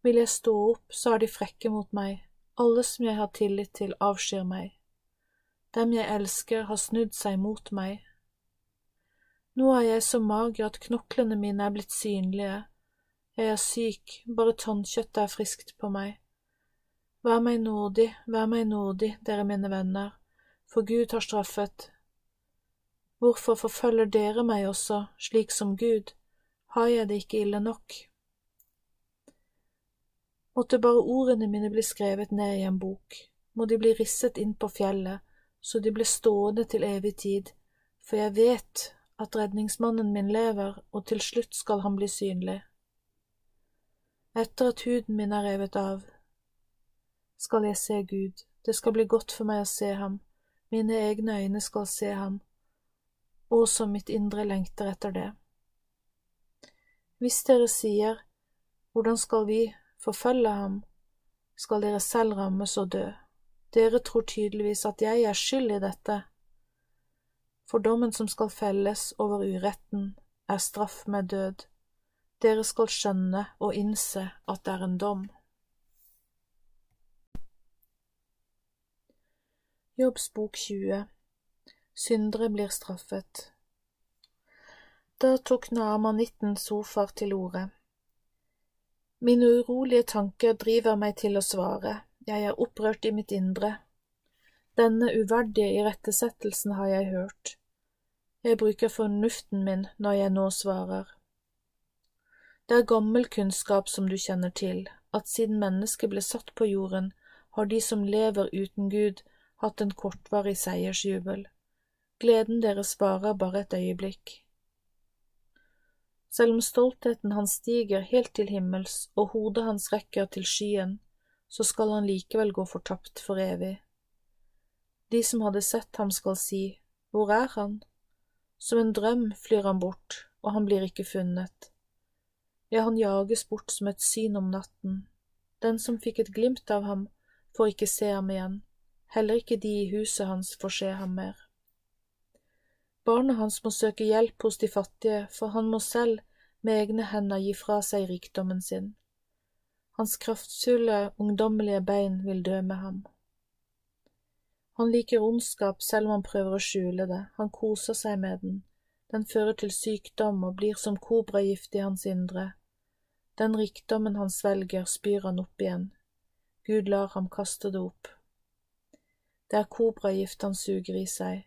Vil jeg stå opp, så er de frekke mot meg, alle som jeg har tillit til, avskyr meg. Dem jeg elsker, har snudd seg mot meg. Nå er jeg så mager at knoklene mine er blitt synlige, jeg er syk, bare tannkjøttet er friskt på meg. Vær meg nådig, vær meg nådig, dere mine venner, for Gud har straffet. Hvorfor forfølger dere meg også, slik som Gud, har jeg det ikke ille nok? Måtte bare ordene mine bli skrevet ned i en bok, må de bli risset inn på fjellet, så de blir stående til evig tid, for jeg vet at redningsmannen min lever, og til slutt skal han bli synlig. Etter at huden min er revet av, skal jeg se Gud, det skal bli godt for meg å se ham, mine egne øyne skal se ham, og som mitt indre lengter etter det. Hvis dere sier, hvordan skal vi forfølge ham, skal dere selv rammes og dø. Dere tror tydeligvis at jeg er skyld i dette. For dommen som skal felles over uretten, er straff med død. Dere skal skjønne og innse at det er en dom. Jobbs bok 20 Syndere blir straffet Da tok naamanitten 19 sofaer til orde. Mine urolige tanker driver meg til å svare, jeg er opprørt i mitt indre. Denne uverdige irettesettelsen har jeg hørt. Jeg bruker fornuften min når jeg nå svarer. Det er gammel kunnskap som du kjenner til, at siden mennesket ble satt på jorden, har de som lever uten Gud, hatt en kortvarig seiersjubel. Gleden deres varer bare et øyeblikk. Selv om stoltheten hans stiger helt til himmels og hodet hans rekker til skyen, så skal han likevel gå fortapt for evig. De som hadde sett ham skal si, Hvor er han? Som en drøm flyr han bort, og han blir ikke funnet. Ja, han jages bort som et syn om natten. Den som fikk et glimt av ham, får ikke se ham igjen, heller ikke de i huset hans får se ham mer. Barnet hans må søke hjelp hos de fattige, for han må selv med egne hender gi fra seg rikdommen sin. Hans kraftfulle, ungdommelige bein vil dø med ham. Han liker ondskap selv om han prøver å skjule det, han koser seg med den, den fører til sykdom og blir som kobragift i hans indre. Den rikdommen han svelger, spyr han opp igjen. Gud lar ham kaste det opp. Det er kobragift han suger i seg,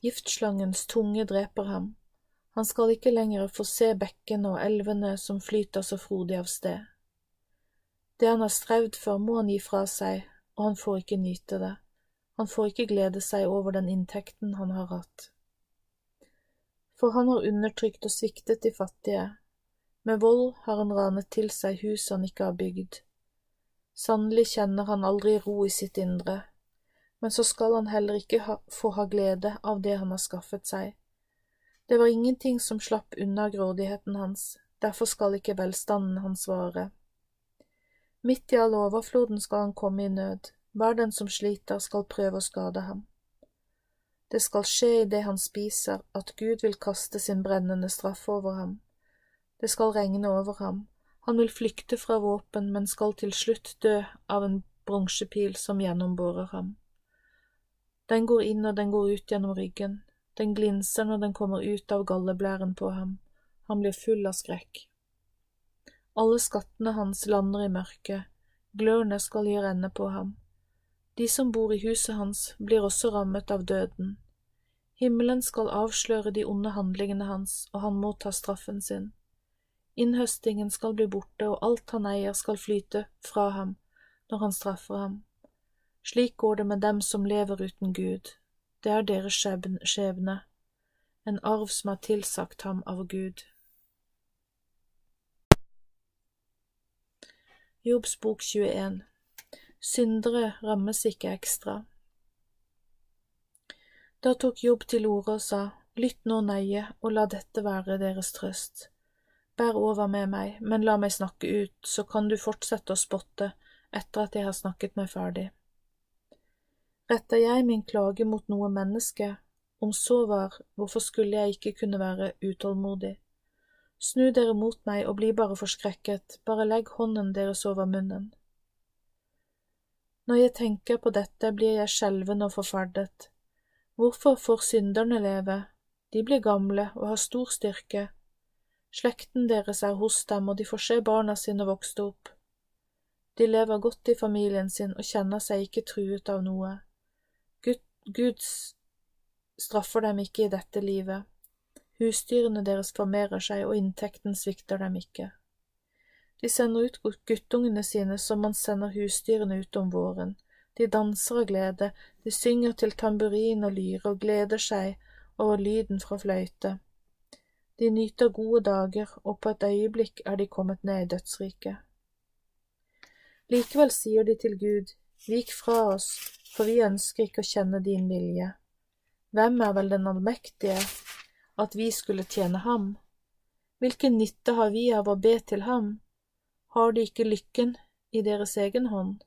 Giftslangens tunge dreper ham. Han skal ikke lenger få se bekkene og elvene som flyter så frodig av sted. Det han har strevd for, må han gi fra seg, og han får ikke nyte det. Han får ikke glede seg over den inntekten han har hatt. For han har undertrykt og sviktet de fattige. Med vold har han ranet til seg hus han ikke har bygd. Sannelig kjenner han aldri ro i sitt indre, men så skal han heller ikke ha, få ha glede av det han har skaffet seg. Det var ingenting som slapp unna grådigheten hans, derfor skal ikke velstanden hans vare. Midt i all overfloden skal han komme i nød, hver den som sliter skal prøve å skade ham. Det skal skje i det han spiser, at Gud vil kaste sin brennende straff over ham. Det skal regne over ham, han vil flykte fra våpen, men skal til slutt dø av en bronsepil som gjennomborer ham. Den går inn og den går ut gjennom ryggen, den glinser når den kommer ut av galleblæren på ham, han blir full av skrekk. Alle skattene hans lander i mørket, glørne skal gi renne på ham. De som bor i huset hans, blir også rammet av døden. Himmelen skal avsløre de onde handlingene hans, og han må ta straffen sin. Innhøstingen skal bli borte, og alt han eier skal flyte fra ham når han straffer ham. Slik går det med dem som lever uten Gud, det er deres skjebne, en arv som er tilsagt ham av Gud. Jobbs bok 21 Syndere rammes ikke ekstra. Da tok Jobb til orde og sa, Lytt nå nøye og la dette være deres trøst. Bær over med meg, men la meg snakke ut, så kan du fortsette å spotte etter at jeg har snakket meg ferdig. Retter jeg min klage mot noe menneske, om så var, hvorfor skulle jeg ikke kunne være utålmodig? Snu dere mot meg og bli bare forskrekket, bare legg hånden deres over munnen. Når jeg tenker på dette, blir jeg skjelven og forferdet. Hvorfor får synderne leve? De blir gamle og har stor styrke. Slekten deres er hos dem, og de får se barna sine vokste opp. De lever godt i familien sin og kjenner seg ikke truet av noe. Gud straffer dem ikke i dette livet. Husdyrene deres formerer seg, og inntekten svikter dem ikke. De sender ut guttungene sine som man sender husdyrene ut om våren. De danser av glede, de synger til tamburin og lyre og gleder seg over lyden fra fløyte. De nyter gode dager, og på et øyeblikk er de kommet ned i dødsriket. Likevel sier de til Gud, Vik fra oss, for vi ønsker ikke å kjenne din vilje. Hvem er vel den allmektige, at vi skulle tjene ham? Hvilken nytte har vi av å be til ham? Har de ikke lykken i deres egen hånd?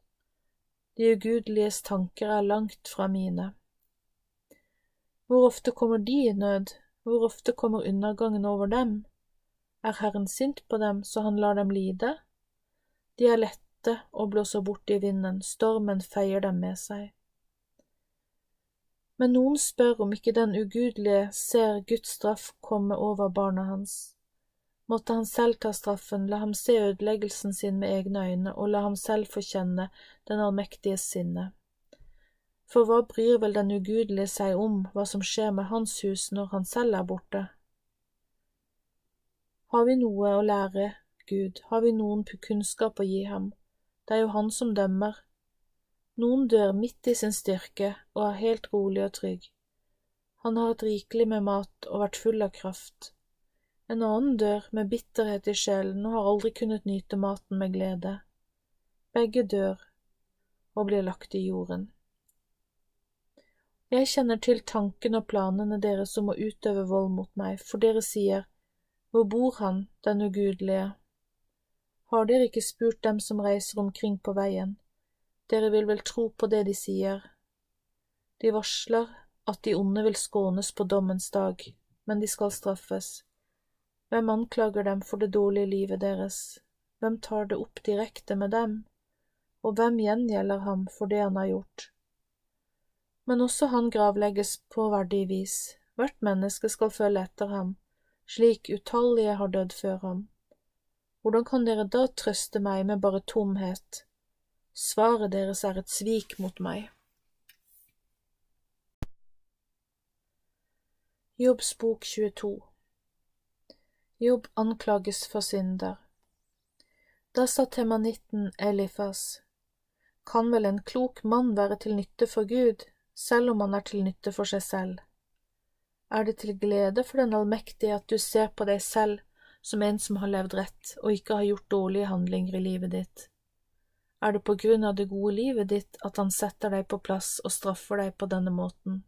De ugudeliges tanker er langt fra mine. Hvor ofte kommer de i nød, hvor ofte kommer undergangen over dem? Er Herren sint på dem så han lar dem lide? De er lette lette og blåser bort i vinden, stormen feier dem med seg. Men noen spør om ikke den ugudelige ser Guds straff komme over barna hans. Måtte han selv ta straffen, la ham se ødeleggelsen sin med egne øyne, og la ham selv få kjenne den allmektiges sinne. For hva bryr vel den ugudelige seg om hva som skjer med hans hus når han selv er borte? Har vi noe å lære Gud, har vi noen kunnskap å gi ham? Det er jo han som dømmer. Noen dør midt i sin styrke og er helt rolig og trygg. Han har hatt rikelig med mat og vært full av kraft. En annen dør med bitterhet i sjelen og har aldri kunnet nyte maten med glede. Begge dør og blir lagt i jorden. Jeg kjenner til tankene og planene deres om å utøve vold mot meg, for dere sier, Hvor bor han, den ugudelige? Har dere ikke spurt dem som reiser omkring på veien? Dere vil vel tro på det de sier. De varsler at de onde vil skånes på dommens dag, men de skal straffes. Hvem anklager dem for det dårlige livet deres? Hvem tar det opp direkte med dem? Og hvem gjengjelder ham for det han har gjort? Men også han gravlegges på verdig vis, hvert menneske skal følge etter ham, slik utallige har dødd før ham. Hvordan kan dere da trøste meg med bare tomhet? Svaret deres er et svik mot meg. Jobbs bok 22 Jobb anklages for synder. Da sa temanitten Elifas, kan vel en klok mann være til nytte for Gud, selv om han er til nytte for seg selv? Er det til glede for den allmektige at du ser på deg selv som en som har levd rett og ikke har gjort dårlige handlinger i livet ditt? Er det på grunn av det gode livet ditt at han setter deg på plass og straffer deg på denne måten?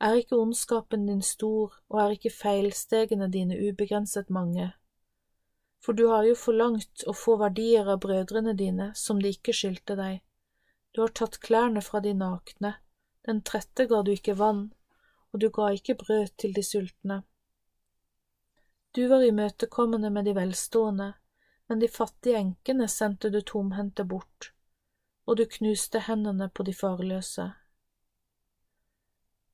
Er ikke ondskapen din stor, og er ikke feilstegene dine ubegrenset mange? For du har jo forlangt å få verdier av brødrene dine som de ikke skyldte deg. Du har tatt klærne fra de nakne, den trette ga du ikke vann, og du ga ikke brød til de sultne. Du var imøtekommende med de velstående, men de fattige enkene sendte du tomhendte bort, og du knuste hendene på de farløse.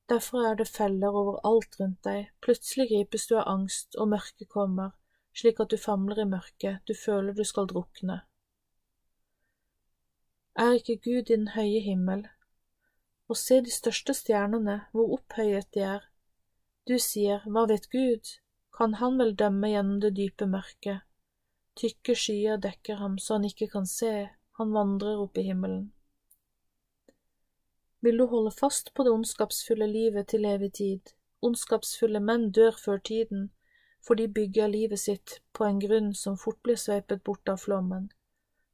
Derfor er det feller overalt rundt deg, plutselig gripes du av angst, og mørket kommer, slik at du famler i mørket, du føler du skal drukne. Er ikke Gud i den høye himmel? Og se de største stjernene, hvor opphøyet de er. Du sier, hva vet Gud, kan han vel dømme gjennom det dype mørket? Tykke skyer dekker ham så han ikke kan se, han vandrer opp i himmelen. Vil du holde fast på det ondskapsfulle livet til evig tid? Ondskapsfulle menn dør før tiden, for de bygger livet sitt på en grunn som fort blir sveipet bort av flommen.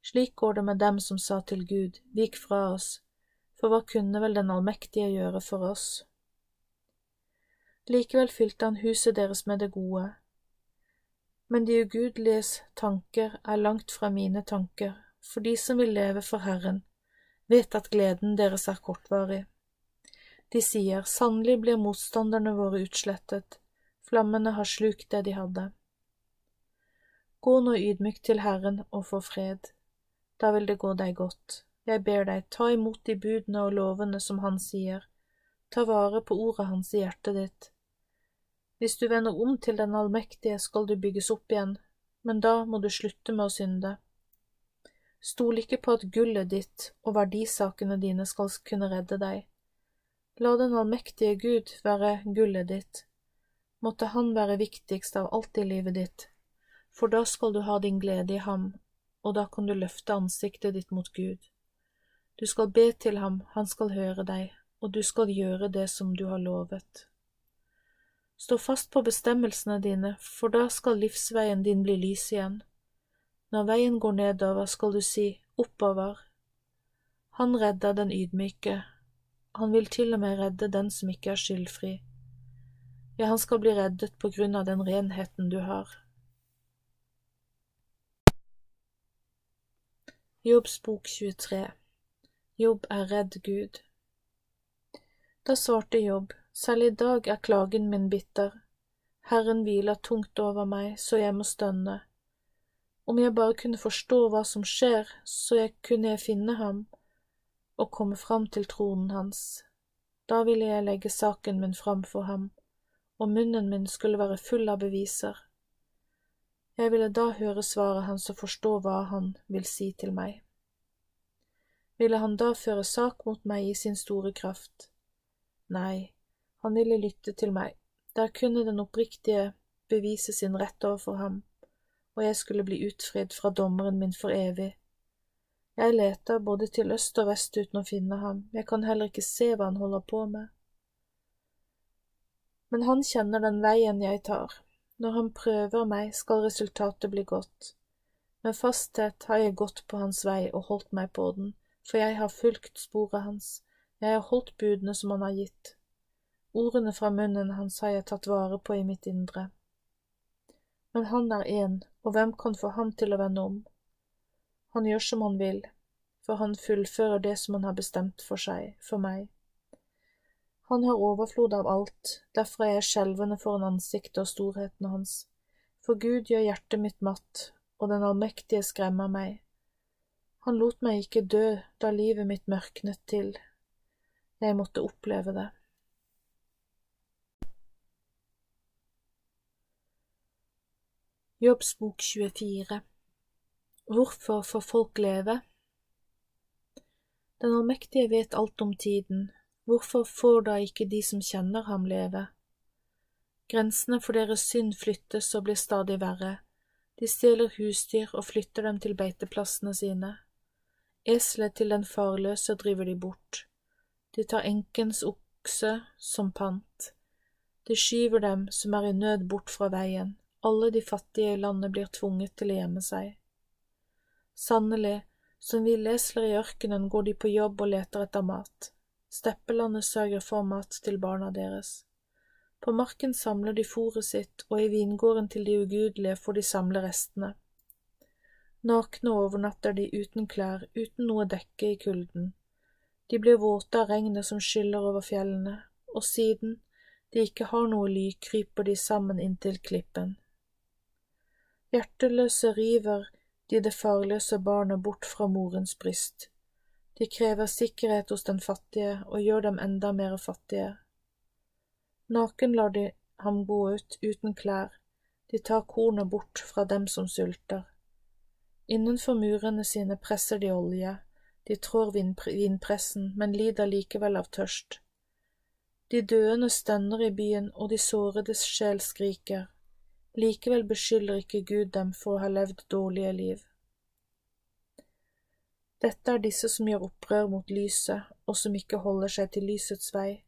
Slik går det med dem som sa til Gud, vik fra oss, for hva kunne vel Den allmektige gjøre for oss? Likevel fylte han huset deres med det gode. Men de ugudeliges tanker er langt fra mine tanker, for de som vil leve for Herren, vet at gleden deres er kortvarig. De sier, sannelig blir motstanderne våre utslettet, flammene har slukt det de hadde. Gå nå ydmykt til Herren og få fred, da vil det gå deg godt. Jeg ber deg, ta imot de budene og lovene som Han sier, ta vare på ordet Hans i hjertet ditt. Hvis du vender om til Den allmektige, skal du bygges opp igjen, men da må du slutte med å synde. Stol ikke på at gullet ditt og verdisakene dine skal kunne redde deg. La den allmektige Gud være gullet ditt. Måtte Han være viktigst av alt i livet ditt, for da skal du ha din glede i ham, og da kan du løfte ansiktet ditt mot Gud. Du skal be til ham, han skal høre deg, og du skal gjøre det som du har lovet. Stå fast på bestemmelsene dine, for da skal livsveien din bli lys igjen. Når veien går nedover, skal du si oppover. Han redder den ydmyke, han vil til og med redde den som ikke er skyldfri. Ja, han skal bli reddet på grunn av den renheten du har. Jobbs bok 23 Jobb er redd Gud. Da svarte Jobb, selv i dag er klagen min bitter. Herren hviler tungt over meg, så jeg må stønne. Om jeg bare kunne forstå hva som skjer, så jeg kunne jeg finne ham og komme fram til tronen hans. Da ville jeg legge saken min fram for ham, og munnen min skulle være full av beviser. Jeg ville da høre svaret hans og forstå hva han vil si til meg. Ville han da føre sak mot meg i sin store kraft? Nei, han ville lytte til meg, der kunne den oppriktige bevise sin rett overfor ham, og jeg skulle bli utfridd fra dommeren min for evig. Jeg leter både til øst og vest uten å finne ham, jeg kan heller ikke se hva han holder på med men han kjenner den veien jeg tar. Når han prøver meg, skal resultatet bli godt. Med fasthet har jeg gått på hans vei og holdt meg på den, for jeg har fulgt sporet hans, jeg har holdt budene som han har gitt. Ordene fra munnen hans har jeg tatt vare på i mitt indre. Men han er én, og hvem kan få ham til å vende om? Han gjør som han vil, for han fullfører det som han har bestemt for seg, for meg. Han har overflod av alt, derfor er jeg skjelvende foran ansiktet og storheten hans. For Gud gjør hjertet mitt matt, og den allmektige skremmer meg. Han lot meg ikke dø da livet mitt mørknet til. Jeg måtte oppleve det. Jobbsbok 24 Hvorfor får folk leve? Den allmektige vet alt om tiden, Hvorfor får da ikke de som kjenner ham, leve? Grensene for deres synd flyttes og blir stadig verre. De stjeler husdyr og flytter dem til beiteplassene sine. Eselet til den farløse driver de bort. De tar enkens okse som pant. De skyver dem som er i nød bort fra veien. Alle de fattige i landet blir tvunget til å gjemme seg. Sannelig, som villesler i ørkenen går de på jobb og leter etter mat. Steppelandet sørger for mat til barna deres. På marken samler de fôret sitt, og i vingården til de ugudelige får de samle restene. Nakne overnatter de uten klær, uten noe dekke i kulden. De blir våte av regnet som skyller over fjellene, og siden de ikke har noe ly, kryper de sammen inntil klippen. Hjerteløse river de det farløse barnet bort fra morens bryst. De krever sikkerhet hos den fattige og gjør dem enda mer fattige. Naken lar de ham gå ut uten klær, de tar kornet bort fra dem som sulter. Innenfor murene sine presser de olje, de trår vindpressen, men lider likevel av tørst. De døende stønner i byen, og de såredes sjel skriker. Likevel beskylder ikke Gud dem for å ha levd dårlige liv. Dette er disse som gjør opprør mot lyset, og som ikke holder seg til lysets vei.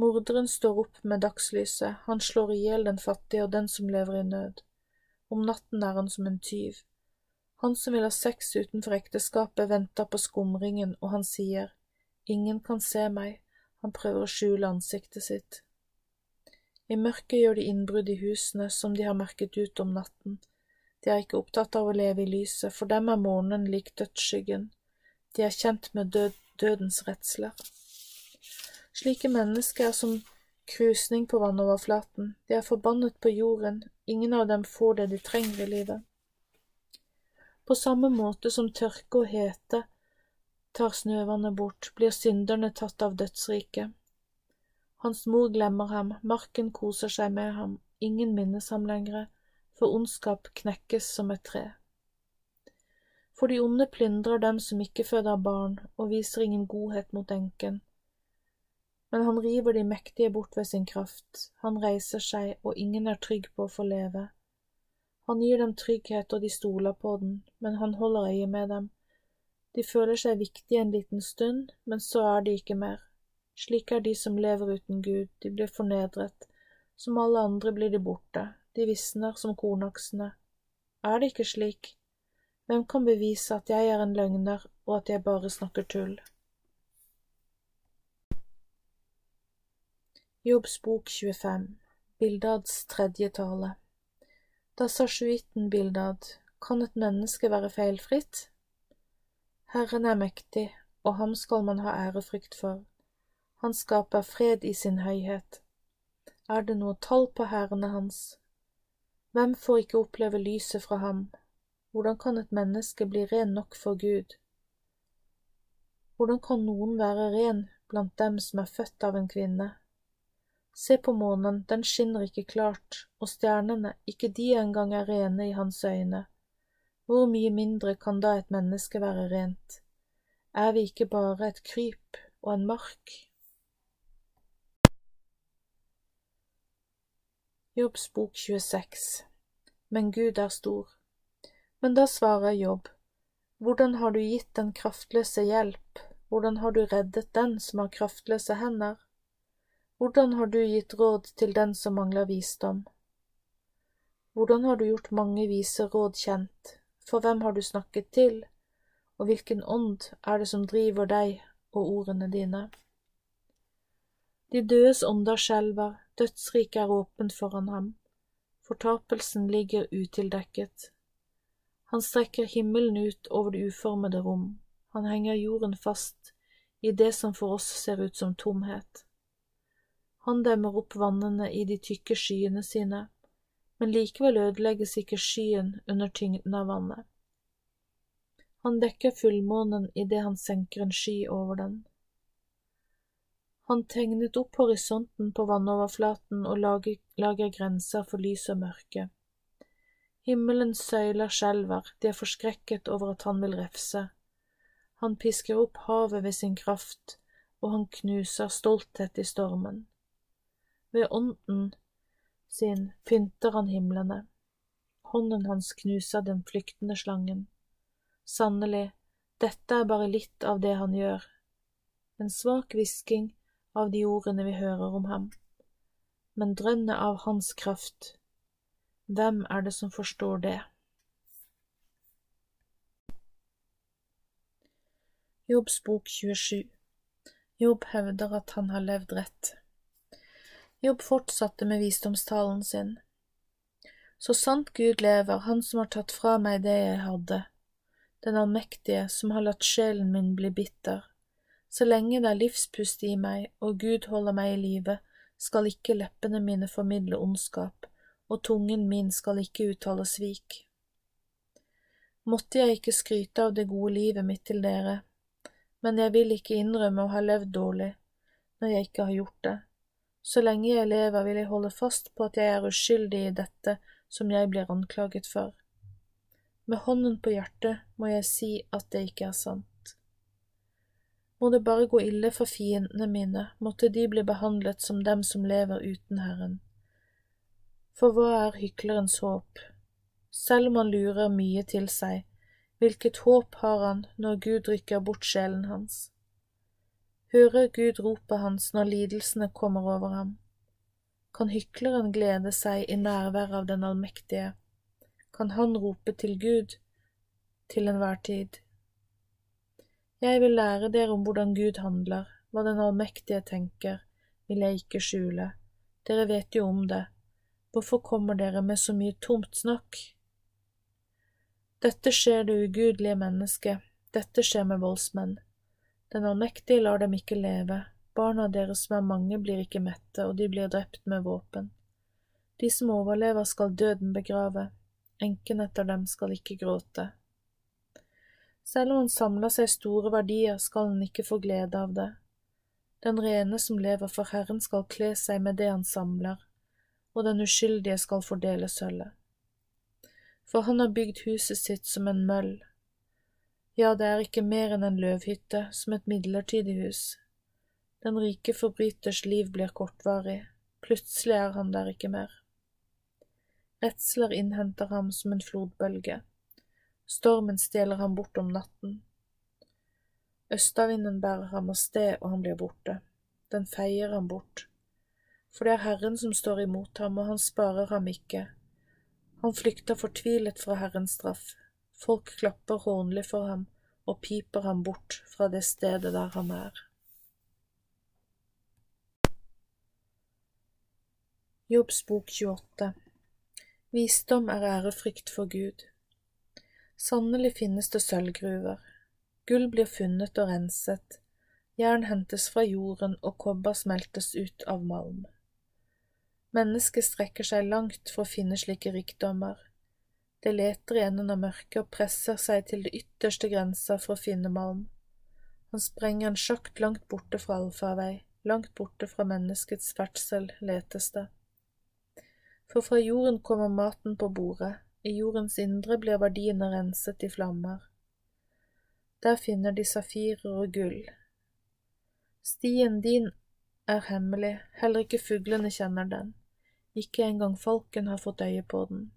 Morderen står opp med dagslyset, han slår i hjel den fattige og den som lever i nød. Om natten er han som en tyv. Han som vil ha sex utenfor ekteskapet, venter på skumringen, og han sier, Ingen kan se meg, han prøver å skjule ansiktet sitt. I mørket gjør de innbrudd i husene som de har merket ut om natten. De er ikke opptatt av å leve i lyset, for dem er månen lik dødsskyggen. De er kjent med død, dødens redsler. Slike mennesker er som krusning på vannoverflaten, de er forbannet på jorden, ingen av dem får det de trenger i livet. På samme måte som tørke og hete tar snøvannet bort, blir synderne tatt av dødsriket. Hans mor glemmer ham, marken koser seg med ham, ingen minnes ham lenger, for ondskap knekkes som et tre. For de onde plyndrer dem som ikke føder barn, og viser ingen godhet mot enken. Men han river de mektige bort ved sin kraft, han reiser seg, og ingen er trygg på å få leve. Han gir dem trygghet, og de stoler på den, men han holder øye med dem. De føler seg viktige en liten stund, men så er de ikke mer. Slik er de som lever uten Gud, de blir fornedret, som alle andre blir de borte, de visner som kornaksene. Er det ikke slik? Hvem kan bevise at jeg er en løgner og at jeg bare snakker tull? Jobbs bok 25 Bildads tredje tale Da sa sjuiten Bildad, kan et menneske være feilfritt? Herren er mektig, og ham skal man ha ærefrykt for. Han skaper fred i sin høyhet. Er det noe tall på hærene hans? Hvem får ikke oppleve lyset fra ham? Hvordan kan et menneske bli ren nok for Gud? Hvordan kan noen være ren blant dem som er født av en kvinne? Se på månen, den skinner ikke klart, og stjernene, ikke de engang er rene i hans øyne. Hvor mye mindre kan da et menneske være rent? Er vi ikke bare et kryp og en mark? Jobbs bok 26 Men Gud er stor. Men da svarer Jobb, hvordan har du gitt den kraftløse hjelp, hvordan har du reddet den som har kraftløse hender? Hvordan har du gitt råd til den som mangler visdom? Hvordan har du gjort mange vise råd kjent, for hvem har du snakket til, og hvilken ånd er det som driver deg og ordene dine? De dødes ånder skjelver, dødsriket er åpent foran ham, fortapelsen ligger utildekket. Han strekker himmelen ut over det uformede rom, han henger jorden fast i det som for oss ser ut som tomhet. Han demmer opp vannene i de tykke skyene sine, men likevel ødelegges ikke skyen under tyngden av vannet. Han dekker fullmånen idet han senker en sky over den. Han tegnet opp horisonten på vannoverflaten og lager, lager grenser for lys og mørke. Himmelens søyler skjelver, de er forskrekket over at han vil refse. Han pisker opp havet ved sin kraft, og han knuser stolthet i stormen. Ved ånden sin pynter han himlene. Hånden hans knuser den flyktende slangen. Sannelig, dette er bare litt av det han gjør, en svak hvisking av de ordene vi hører om ham, men drønnet av hans kraft hvem er det som forstår det? Jobbs bok 27 Jobb hevder at han har levd rett. Jobb fortsatte med visdomstalen sin. Så sant Gud lever, Han som har tatt fra meg det jeg hadde, den allmektige som har latt sjelen min bli bitter. Så lenge det er livspust i meg og Gud holder meg i live, skal ikke leppene mine formidle ondskap, og tungen min skal ikke uttale svik. Måtte jeg ikke skryte av det gode livet mitt til dere, men jeg vil ikke innrømme å ha levd dårlig når jeg ikke har gjort det. Så lenge jeg lever, vil jeg holde fast på at jeg er uskyldig i dette som jeg blir anklaget for. Med hånden på hjertet må jeg si at det ikke er sant. Må det bare gå ille for fiendene mine, måtte de bli behandlet som dem som lever uten Herren. For hva er hyklerens håp? Selv om han lurer mye til seg, hvilket håp har han når Gud rykker bort sjelen hans? Hører Gud ropet hans når lidelsene kommer over ham? Kan hykleren glede seg i nærvær av den allmektige? Kan han rope til Gud til enhver tid? Jeg vil lære dere om hvordan Gud handler, hva den allmektige tenker, vil jeg ikke skjule, dere vet jo om det, Hvorfor kommer dere med så mye tomt snakk? Dette skjer det ugudelige mennesket, dette skjer med voldsmenn. Den allmektige lar dem ikke leve, barna deres som er mange blir ikke mette, og de blir drept med våpen. De som overlever skal døden begrave, enken etter dem skal ikke gråte. Selv om han samler seg store verdier, skal han ikke få glede av det. Den rene som lever for Herren skal kle seg med det han samler, og den uskyldige skal fordele sølvet. For han har bygd huset sitt som en møll. Ja, det er ikke mer enn en løvhytte, som et midlertidig hus. Den rike forbryters liv blir kortvarig, plutselig er han der ikke mer. Redsler innhenter ham som en flodbølge. Stormen stjeler ham bort om natten. Østavinden bærer ham av sted, og han blir borte. Den feier ham bort for det er Herren som står imot ham, og han sparer ham ikke. Han flykter fortvilet fra Herrens straff. Folk klapper hånlig for ham og piper ham bort fra det stedet der han er. Jobbs bok 28 Visdom er ærefrykt for Gud. Sannelig finnes det sølvgruver. Gull blir funnet og renset, jern hentes fra jorden og kobber smeltes ut av malm. Mennesket strekker seg langt for å finne slike rikdommer. Det leter i enden av mørket og presser seg til det ytterste grensa for å finne malm. Han sprenger en sjakt langt borte fra allfarvei, langt borte fra menneskets ferdsel letes det. For fra jorden kommer maten på bordet, i jordens indre blir verdiene renset i flammer. Der finner de safirer og gull. Stien din er hemmelig, heller ikke fuglene kjenner den, ikke engang falken har fått øye på den.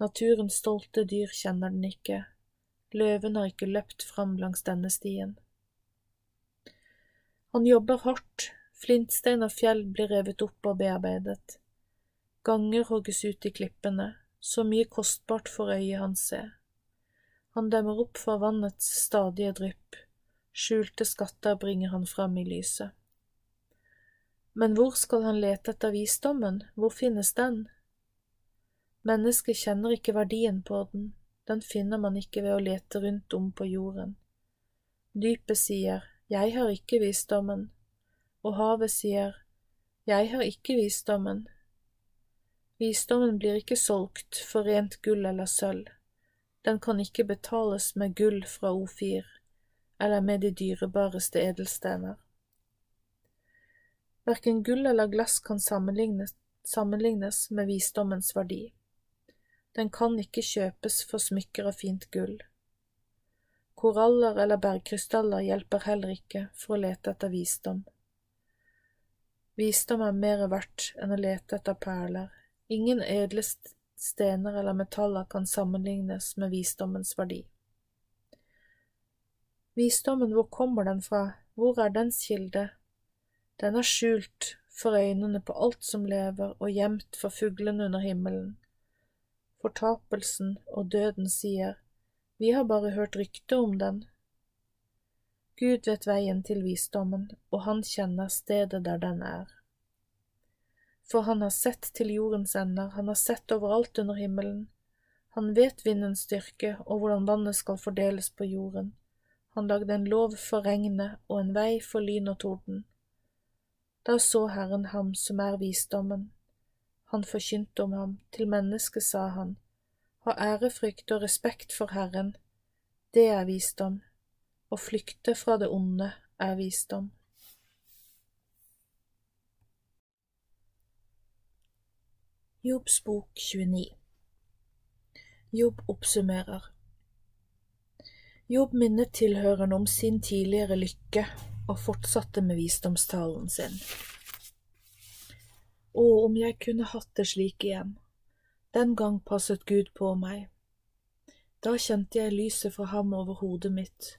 Naturens stolte dyr kjenner den ikke, løven har ikke løpt fram langs denne stien. Han jobber hardt, flintstein og fjell blir revet opp og bearbeidet. Ganger hogges ut i klippene, så mye kostbart for øyet hans ser. Han demmer opp for vannets stadige drypp, skjulte skatter bringer han fram i lyset. Men hvor skal han lete etter visdommen, hvor finnes den? Mennesket kjenner ikke verdien på den, den finner man ikke ved å lete rundt om på jorden. Dypet sier, Jeg har ikke visdommen, og havet sier, Jeg har ikke visdommen. Visdommen blir ikke solgt for rent gull eller sølv, den kan ikke betales med gull fra Ofir eller med de dyrebareste edelstener. Verken gull eller glass kan sammenlignes, sammenlignes med visdommens verdi. Den kan ikke kjøpes for smykker av fint gull. Koraller eller bergkrystaller hjelper heller ikke for å lete etter visdom. Visdom er mer verdt enn å lete etter perler. Ingen edle stener eller metaller kan sammenlignes med visdommens verdi. Visdommen, hvor kommer den fra, hvor er dens kilde? Den er skjult for øynene på alt som lever og gjemt for fuglene under himmelen. Fortapelsen og døden sier, Vi har bare hørt rykte om den. Gud vet veien til visdommen, og han kjenner stedet der den er. For han har sett til jordens ender, han har sett overalt under himmelen. Han vet vindens styrke og hvordan vannet skal fordeles på jorden. Han lagde en lov for regnet og en vei for lyn og torden. Da så Herren ham som er visdommen, han forkynte om ham, til mennesket sa han, ha ærefrykt og respekt for Herren, det er visdom, å flykte fra det onde er visdom. Jobbs bok 29 Jobb oppsummerer Jobb minnet tilhørende om sin tidligere lykke og fortsatte med visdomstalen sin. Å, om jeg kunne hatt det slik igjen. Den gang passet Gud på meg. Da kjente jeg lyset fra ham over hodet mitt,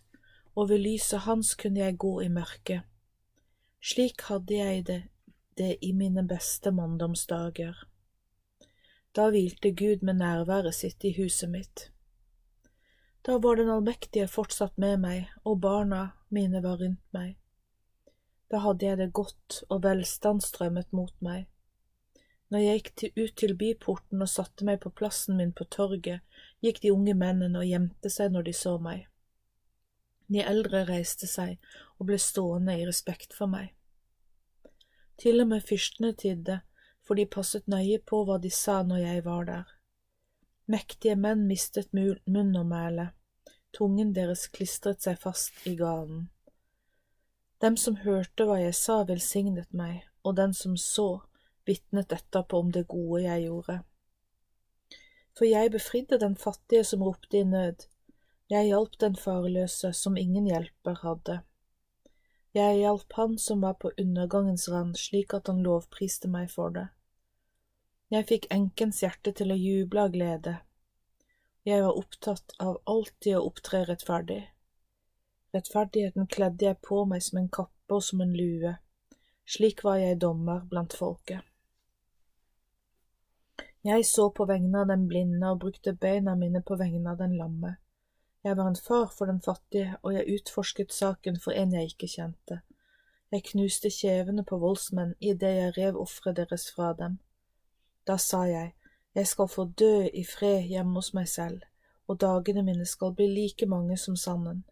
og ved lyset hans kunne jeg gå i mørket. Slik hadde jeg det, det i mine beste manndomsdager. Da hvilte Gud med nærværet sitt i huset mitt. Da var Den allmektige fortsatt med meg, og barna mine var rundt meg. Da hadde jeg det godt, og velstand strømmet mot meg. Når jeg gikk til, ut til byporten og satte meg på plassen min på torget, gikk de unge mennene og gjemte seg når de så meg. De eldre reiste seg og ble stående i respekt for meg. Til og med fyrstene tidde, for de passet nøye på hva de sa når jeg var der. Mektige menn mistet munn og mæle, tungen deres klistret seg fast i galen. Dem som hørte hva jeg sa, velsignet meg, og den som så, vitnet etterpå om det gode jeg gjorde. For jeg befridde den fattige som ropte i nød, jeg hjalp den farløse som ingen hjelper hadde. Jeg hjalp han som var på undergangens rand slik at han lovpriste meg for det. Jeg fikk enkens hjerte til å juble av glede. Jeg var opptatt av alltid å opptre rettferdig. Rettferdigheten kledde jeg på meg som en kappe og som en lue, slik var jeg dommer blant folket. Jeg så på vegne av den blinde og brukte beina mine på vegne av den lamme. Jeg var en far for den fattige, og jeg utforsket saken for en jeg ikke kjente. Jeg knuste kjevene på voldsmenn idet jeg rev offeret deres fra dem. Da sa jeg, jeg skal få dø i fred hjemme hos meg selv, og dagene mine skal bli like mange som sanden.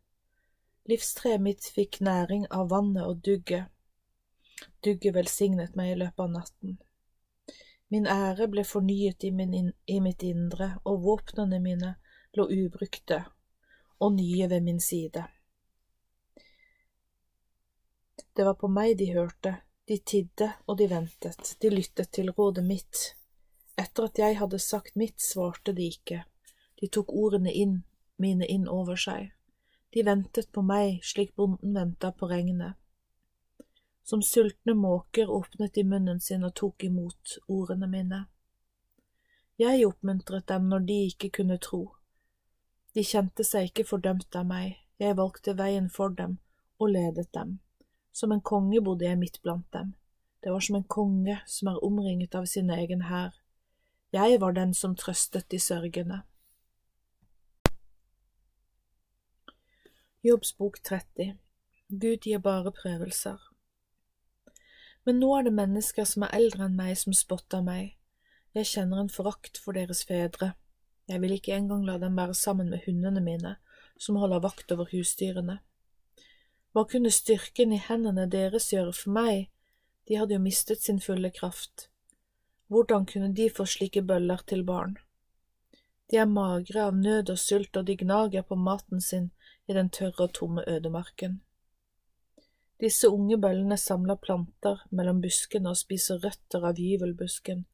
Livstreet mitt fikk næring av vannet og dugget. Dugget velsignet meg i løpet av natten. Min ære ble fornyet i, min, i mitt indre, og våpnene mine lå ubrukte og nye ved min side. Det var på meg de hørte, de tidde og de ventet, de lyttet til rådet mitt. Etter at jeg hadde sagt mitt, svarte de ikke, de tok ordene inn, mine inn over seg. De ventet på meg slik bonden venta på regnet. Som sultne måker åpnet de munnen sin og tok imot ordene mine. Jeg oppmuntret dem når de ikke kunne tro. De kjente seg ikke fordømt av meg, jeg valgte veien for dem og ledet dem. Som en konge bodde jeg midt blant dem. Det var som en konge som er omringet av sin egen hær. Jeg var den som trøstet de sørgende. Jobbs bok 30 Gud gir bare prøvelser. Men nå er det mennesker som er eldre enn meg, som spotter meg. Jeg kjenner en forakt for deres fedre. Jeg vil ikke engang la dem være sammen med hundene mine, som holder vakt over husdyrene. Hva kunne styrken i hendene deres gjøre for meg, de hadde jo mistet sin fulle kraft. Hvordan kunne de få slike bøller til barn? De er magre av nød og sult, og de gnager på maten sin i den tørre og tomme ødemarken. Disse unge bøllene samler planter mellom buskene og spiser røtter av gyvelbusken,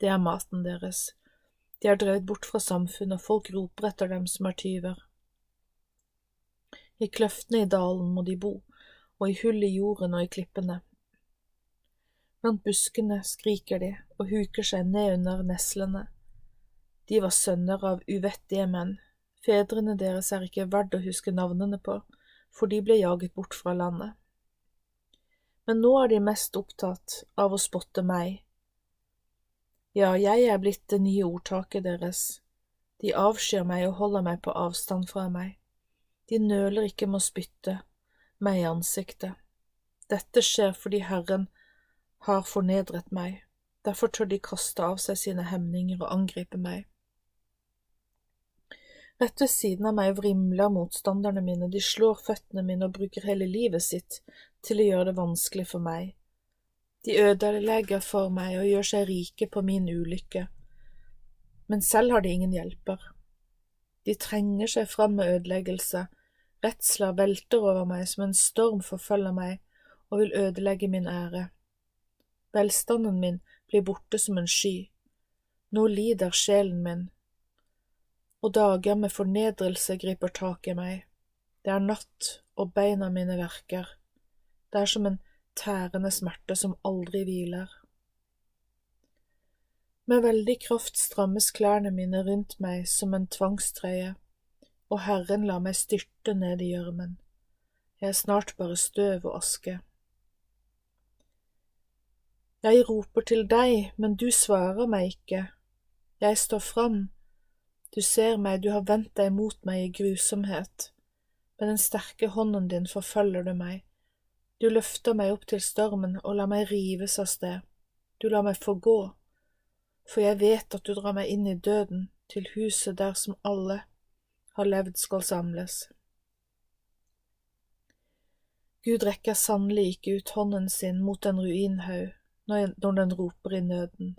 det er maten deres. De er drevet bort fra samfunnet, folk roper etter dem som er tyver. I kløftene i dalen må de bo, og i hull i jorden og i klippene. Blant buskene skriker de og huker seg ned under neslene. De var sønner av uvettige menn, fedrene deres er ikke verdt å huske navnene på, for de ble jaget bort fra landet. Men nå er de mest opptatt av å spotte meg, ja, jeg er blitt det nye ordtaket deres. De avskyr meg og holder meg på avstand fra meg. De nøler ikke med å spytte meg i ansiktet. Dette skjer fordi Herren har fornedret meg, derfor tør de kaste av seg sine hemninger og angripe meg. Rett ved siden av meg vrimler motstanderne mine, de slår føttene mine og bruker hele livet sitt til å gjøre det vanskelig for meg. De ødelegger for meg og gjør seg rike på min ulykke, men selv har de ingen hjelper. De trenger seg fram med ødeleggelse, redsler velter over meg som en storm forfølger meg og vil ødelegge min ære. Velstanden min blir borte som en sky, nå lider sjelen min, og dager med fornedrelse griper tak i meg. Det er natt, og beina mine verker. Det er som en tærende smerte som aldri hviler. Med veldig kraft strammes klærne mine rundt meg som en tvangstrøye, og Herren lar meg styrte ned i gjørmen. Jeg er snart bare støv og aske. Jeg roper til deg, men du svarer meg ikke. Jeg står fram. Du ser meg, du har vendt deg mot meg i grusomhet. Med den sterke hånden din forfølger du meg du løfter meg opp til stormen og lar meg rives av sted. Du lar meg få gå, for jeg vet at du drar meg inn i døden, til huset der som alle har levd skal samles. Gud rekker sannelig ikke ut hånden sin mot en ruinhaug når den roper i nøden.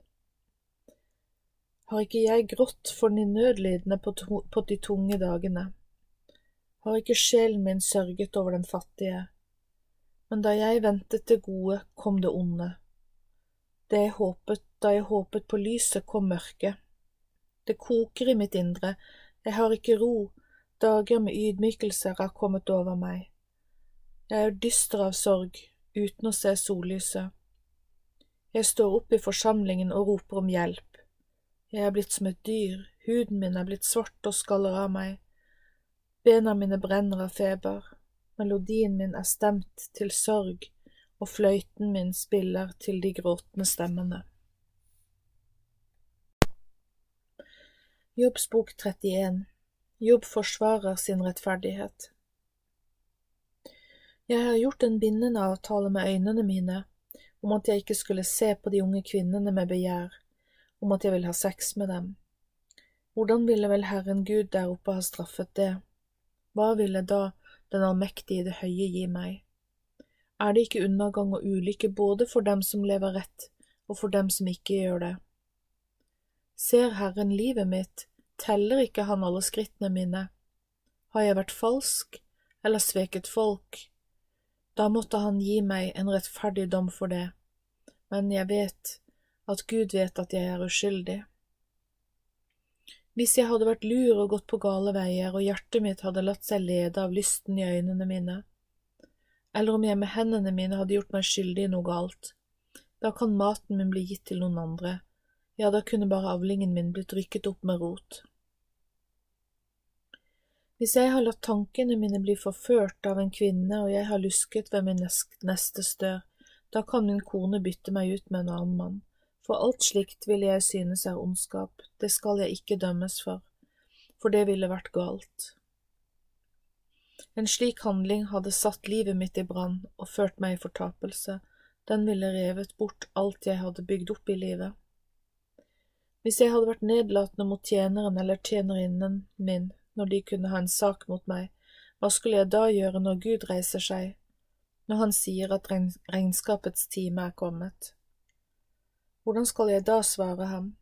Har ikke jeg grått for de nødlidende på, de tunge dagene? Har ikke sjelen min sørget over den fattige? Men da jeg ventet det gode, kom det onde. Det jeg håpet, da jeg håpet på lyset, kom mørket. Det koker i mitt indre, jeg har ikke ro, dager med ydmykelser har kommet over meg. Jeg er dyster av sorg, uten å se sollyset. Jeg står opp i forsamlingen og roper om hjelp. Jeg er blitt som et dyr, huden min er blitt svart og skaller av meg, bena mine brenner av feber. Melodien min er stemt til sorg, og fløyten min spiller til de gråtende stemmene. Jobbs bok 31 Jobb forsvarer sin rettferdighet. Jeg har gjort en bindende avtale med øynene mine om at jeg ikke skulle se på de unge kvinnene med begjær, om at jeg vil ha sex med dem. Hvordan ville vel Herren Gud der oppe ha straffet det? Hva ville da den allmektige det høye gi meg. Er det ikke undergang og ulykke både for dem som lever rett, og for dem som ikke gjør det? Ser Herren livet mitt, teller ikke Han alle skrittene mine? Har jeg vært falsk eller sveket folk? Da måtte han gi meg en rettferdig dom for det, men jeg vet at Gud vet at jeg er uskyldig. Hvis jeg hadde vært lur og gått på gale veier, og hjertet mitt hadde latt seg lede av lysten i øynene mine, eller om jeg med hendene mine hadde gjort meg skyldig i noe galt, da kan maten min bli gitt til noen andre, ja, da kunne bare avlingen min blitt rykket opp med rot. Hvis jeg har latt tankene mine bli forført av en kvinne og jeg har lusket ved min neste stør, da kan min kone bytte meg ut med en annen mann, for alt slikt vil jeg synes er ondskap, det skal jeg ikke dømmes for, for det ville vært galt. En slik handling hadde satt livet mitt i brann og ført meg i fortapelse, den ville revet bort alt jeg hadde bygd opp i livet. Hvis jeg hadde vært nedlatende mot tjeneren eller tjenerinnen min når de kunne ha en sak mot meg, hva skulle jeg da gjøre når Gud reiser seg, når han sier at regnskapets time er kommet? Hvordan skal jeg da svare ham,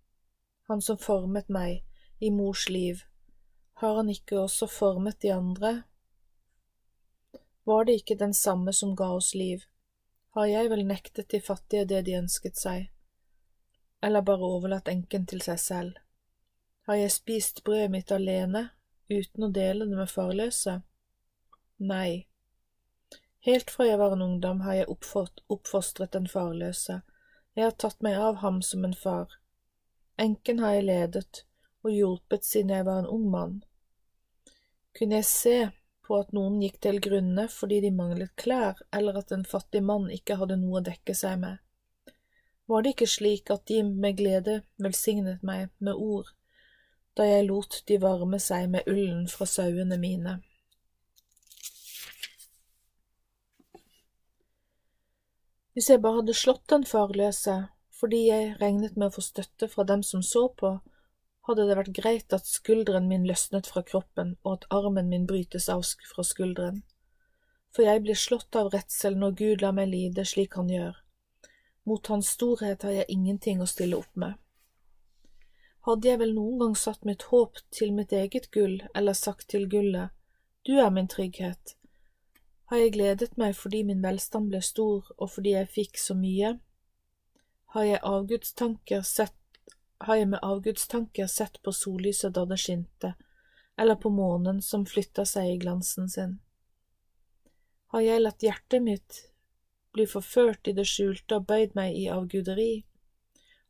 han som formet meg i mors liv, har han ikke også formet de andre? Var det ikke den samme som ga oss liv, har jeg vel nektet de fattige det de ønsket seg eller bare overlatt enken til seg selv? Har jeg spist brødet mitt alene, uten å dele det med farløse? Nei. Helt fra jeg var en ungdom har jeg oppfostret den farløse, jeg har tatt meg av ham som en far. Enken har jeg ledet og hjulpet siden jeg var en ung mann. Kunne jeg se på at noen gikk til grunne fordi de manglet klær, eller at en fattig mann ikke hadde noe å dekke seg med? Var det ikke slik at de med glede velsignet meg med ord, da jeg lot de varme seg med ullen fra sauene mine? Hvis jeg bare hadde slått den farløse fordi jeg regnet med å få støtte fra dem som så på, hadde det vært greit at skulderen min løsnet fra kroppen og at armen min brytes av fra skulderen, for jeg blir slått av redsel når Gud lar meg lide slik han gjør. Mot hans storhet har jeg ingenting å stille opp med. Hadde jeg vel noen gang satt mitt håp til mitt eget gull, eller sagt til gullet, du er min trygghet, har jeg gledet meg fordi min velstand ble stor og fordi jeg fikk så mye? Har jeg, sett, har jeg med avgudstanker sett på sollyset da det skinte, eller på månen som flytta seg i glansen sin? Har jeg latt hjertet mitt bli forført i det skjulte og bøyd meg i avguderi.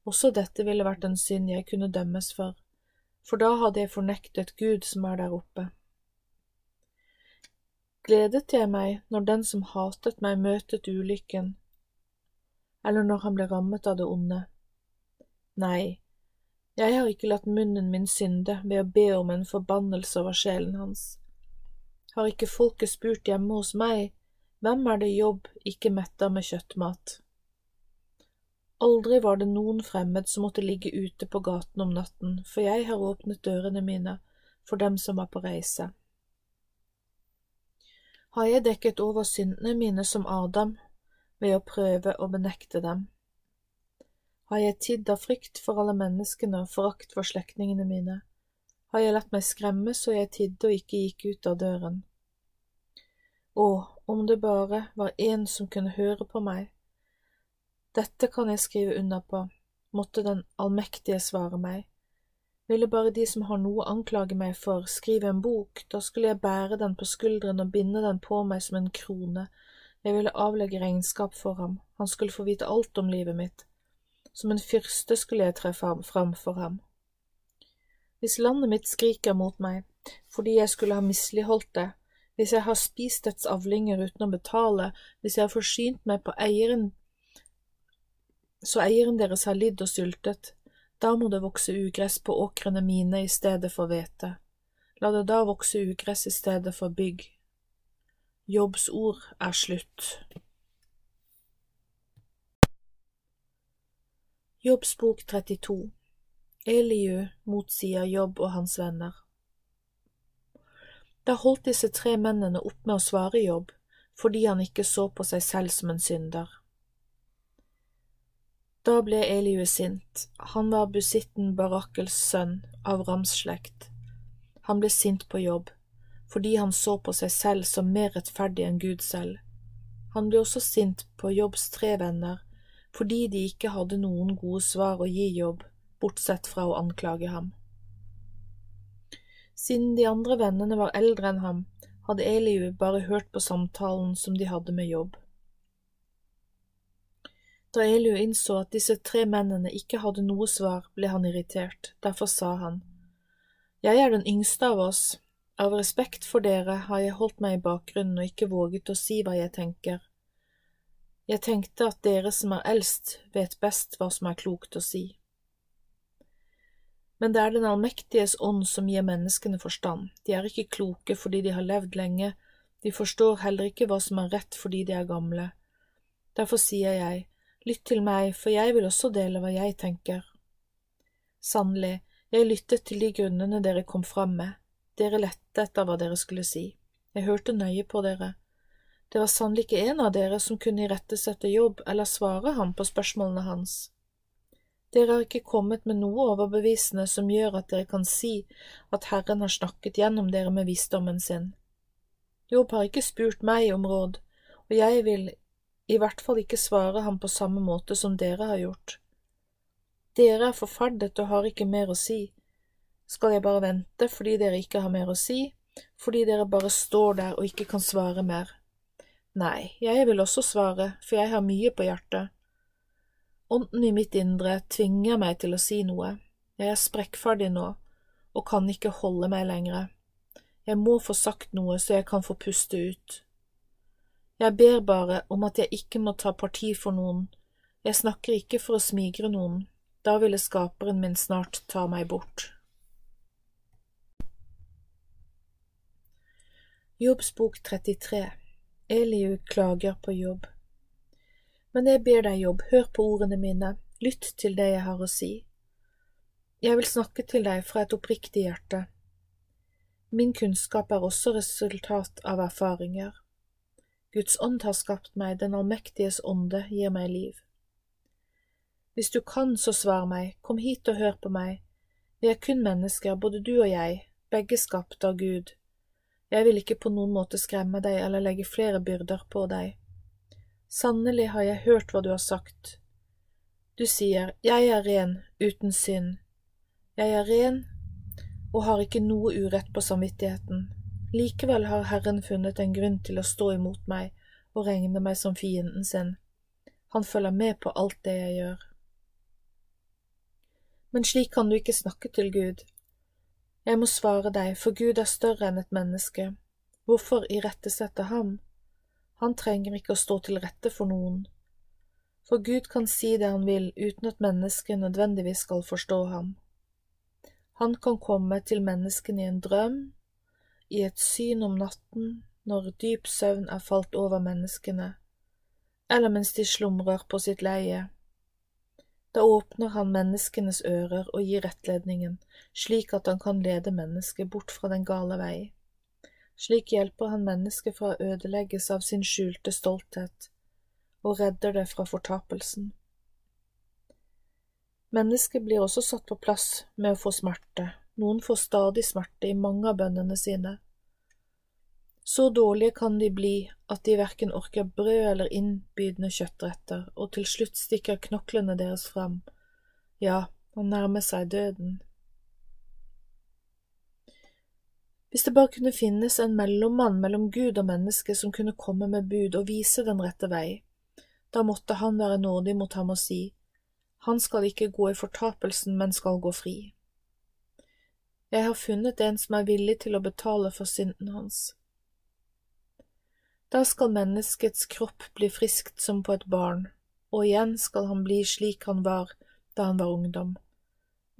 Også dette ville vært en synd jeg kunne dømmes for, for da hadde jeg fornektet Gud som er der oppe. Gledet jeg meg når den som hatet meg, møtet ulykken, eller når han ble rammet av det onde? Nei, jeg har ikke latt munnen min synde ved å be om en forbannelse over sjelen hans. Har ikke folket spurt hjemme hos meg, hvem er det jobb ikke metter med kjøttmat? Aldri var det noen fremmed som måtte ligge ute på gaten om natten, for jeg har åpnet dørene mine for dem som var på reise. Har jeg dekket over syndene mine som Adam ved å prøve å benekte dem? Har jeg tidd av frykt for alle menneskene og forakt for slektningene mine? Har jeg latt meg skremme så jeg tidde og ikke gikk ut av døren? Å, om det bare var en som kunne høre på meg. Dette kan jeg skrive under på, måtte Den allmektige svare meg. Ville bare de som har noe å anklage meg for, skrive en bok, da skulle jeg bære den på skulderen og binde den på meg som en krone, jeg ville avlegge regnskap for ham, han skulle få vite alt om livet mitt, som en fyrste skulle jeg tre fram for ham. Hvis landet mitt skriker mot meg, fordi jeg skulle ha misligholdt det, hvis jeg har spist dets avlinger uten å betale, hvis jeg har forsynt meg på eieren så eieren deres har lidd og sultet, da må det vokse ugress på åkrene mine i stedet for hvete. La det da vokse ugress i stedet for bygg. Jobbs ord er slutt. Jobbs bok 32 Eliu motsier Jobb og hans venner. Da holdt disse tre mennene opp med å svare Jobb, fordi han ikke så på seg selv som en synder. Da ble Eliu sint, han var Busitten Barakkels sønn av ramsslekt. Han ble sint på Jobb, fordi han så på seg selv som mer rettferdig enn Gud selv. Han ble også sint på Jobbs tre venner fordi de ikke hadde noen gode svar å gi Jobb, bortsett fra å anklage ham. Siden de andre vennene var eldre enn ham, hadde Eliu bare hørt på samtalen som de hadde med Jobb. Da Eliu innså at disse tre mennene ikke hadde noe svar, ble han irritert. Derfor sa han, Jeg er den yngste av oss. Av respekt for dere har jeg holdt meg i bakgrunnen og ikke våget å si hva jeg tenker. Jeg tenkte at dere som er eldst, vet best hva som er klokt å si. Men det er Den allmektiges ånd som gir menneskene forstand. De er ikke kloke fordi de har levd lenge, de forstår heller ikke hva som er rett fordi de er gamle. Derfor sier jeg, Lytt til meg, for jeg vil også dele hva jeg tenker. Sannelig, jeg lyttet til de grunnene dere kom fram med, dere lette etter hva dere skulle si, jeg hørte nøye på dere. Det var sannelig ikke en av dere som kunne irettesette jobb eller svare ham på spørsmålene hans. Dere har ikke kommet med noe overbevisende som gjør at dere kan si at Herren har snakket gjennom dere med visdommen sin. Jobb har ikke spurt meg om råd, og jeg vil i hvert fall ikke svare ham på samme måte som dere har gjort. Dere er forferdet og har ikke mer å si. Skal jeg bare vente fordi dere ikke har mer å si, fordi dere bare står der og ikke kan svare mer? Nei, jeg vil også svare, for jeg har mye på hjertet. Ånden i mitt indre tvinger meg til å si noe, jeg er sprekkferdig nå og kan ikke holde meg lenger. Jeg må få sagt noe så jeg kan få puste ut. Jeg ber bare om at jeg ikke må ta parti for noen, jeg snakker ikke for å smigre noen, da ville skaperen min snart ta meg bort. Jobbs bok 33 Eliu klager på jobb. Men jeg ber deg, Jobb, hør på ordene mine, lytt til det jeg har å si. Jeg vil snakke til deg fra et oppriktig hjerte. Min kunnskap er også resultat av erfaringer. Guds ånd har skapt meg, den allmektiges ånde gir meg liv. Hvis du kan, så svar meg, kom hit og hør på meg, vi er kun mennesker, både du og jeg, begge skapt av Gud. Jeg vil ikke på noen måte skremme deg eller legge flere byrder på deg. Sannelig har jeg hørt hva du har sagt. Du sier, Jeg er ren, uten synd. Jeg er ren og har ikke noe urett på samvittigheten. Likevel har Herren funnet en grunn til å stå imot meg og regne meg som fienden sin. Han følger med på alt det jeg gjør. Men slik kan du ikke snakke til Gud. Jeg må svare deg, for Gud er større enn et menneske. Hvorfor irettesette ham? Han trenger ikke å stå til rette for noen. For Gud kan si det han vil uten at mennesket nødvendigvis skal forstå ham. Han kan komme til menneskene i en drøm i et syn om natten når dyp søvn er falt over menneskene, eller mens de slumrer på sitt leie. Da åpner han menneskenes ører og gir rettledningen, slik at han kan lede mennesket bort fra den gale vei. Slik hjelper han mennesket fra å ødelegges av sin skjulte stolthet, og redder det fra fortapelsen. Mennesket blir også satt på plass med å få smerte, noen får stadig smerte i mange av bønnene sine. Så dårlige kan de bli at de verken orker brød eller innbydende kjøttretter, og til slutt stikker knoklene deres frem, ja, og nærmer seg døden. Hvis det bare kunne finnes en mellommann mellom Gud og menneske som kunne komme med bud og vise den rette vei, da måtte han være nådig mot ham og si, han skal ikke gå i fortapelsen, men skal gå fri. Jeg har funnet en som er villig til å betale for synden hans. Da skal menneskets kropp bli friskt som på et barn, og igjen skal han bli slik han var da han var ungdom.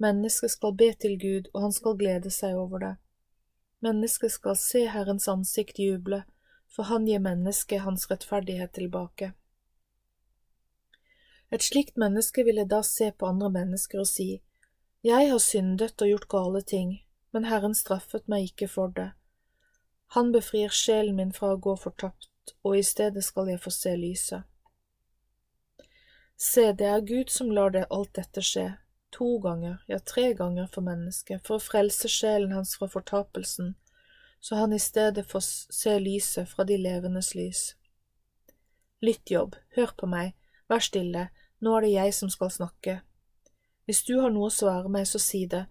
Mennesket skal be til Gud, og han skal glede seg over det. Mennesket skal se Herrens ansikt juble, for han gir mennesket hans rettferdighet tilbake. Et slikt menneske ville da se på andre mennesker og si, Jeg har syndet og gjort gale ting, men Herren straffet meg ikke for det. Han befrir sjelen min fra å gå fortapt, og i stedet skal jeg få se lyset. Se, det er Gud som lar det alt dette skje, to ganger, ja tre ganger for mennesket, for å frelse sjelen hans fra fortapelsen, så han i stedet får se lyset fra de levendes lys. Lytt, Jobb, hør på meg, vær stille, nå er det jeg som skal snakke. Hvis du har noe å svare meg, så si det,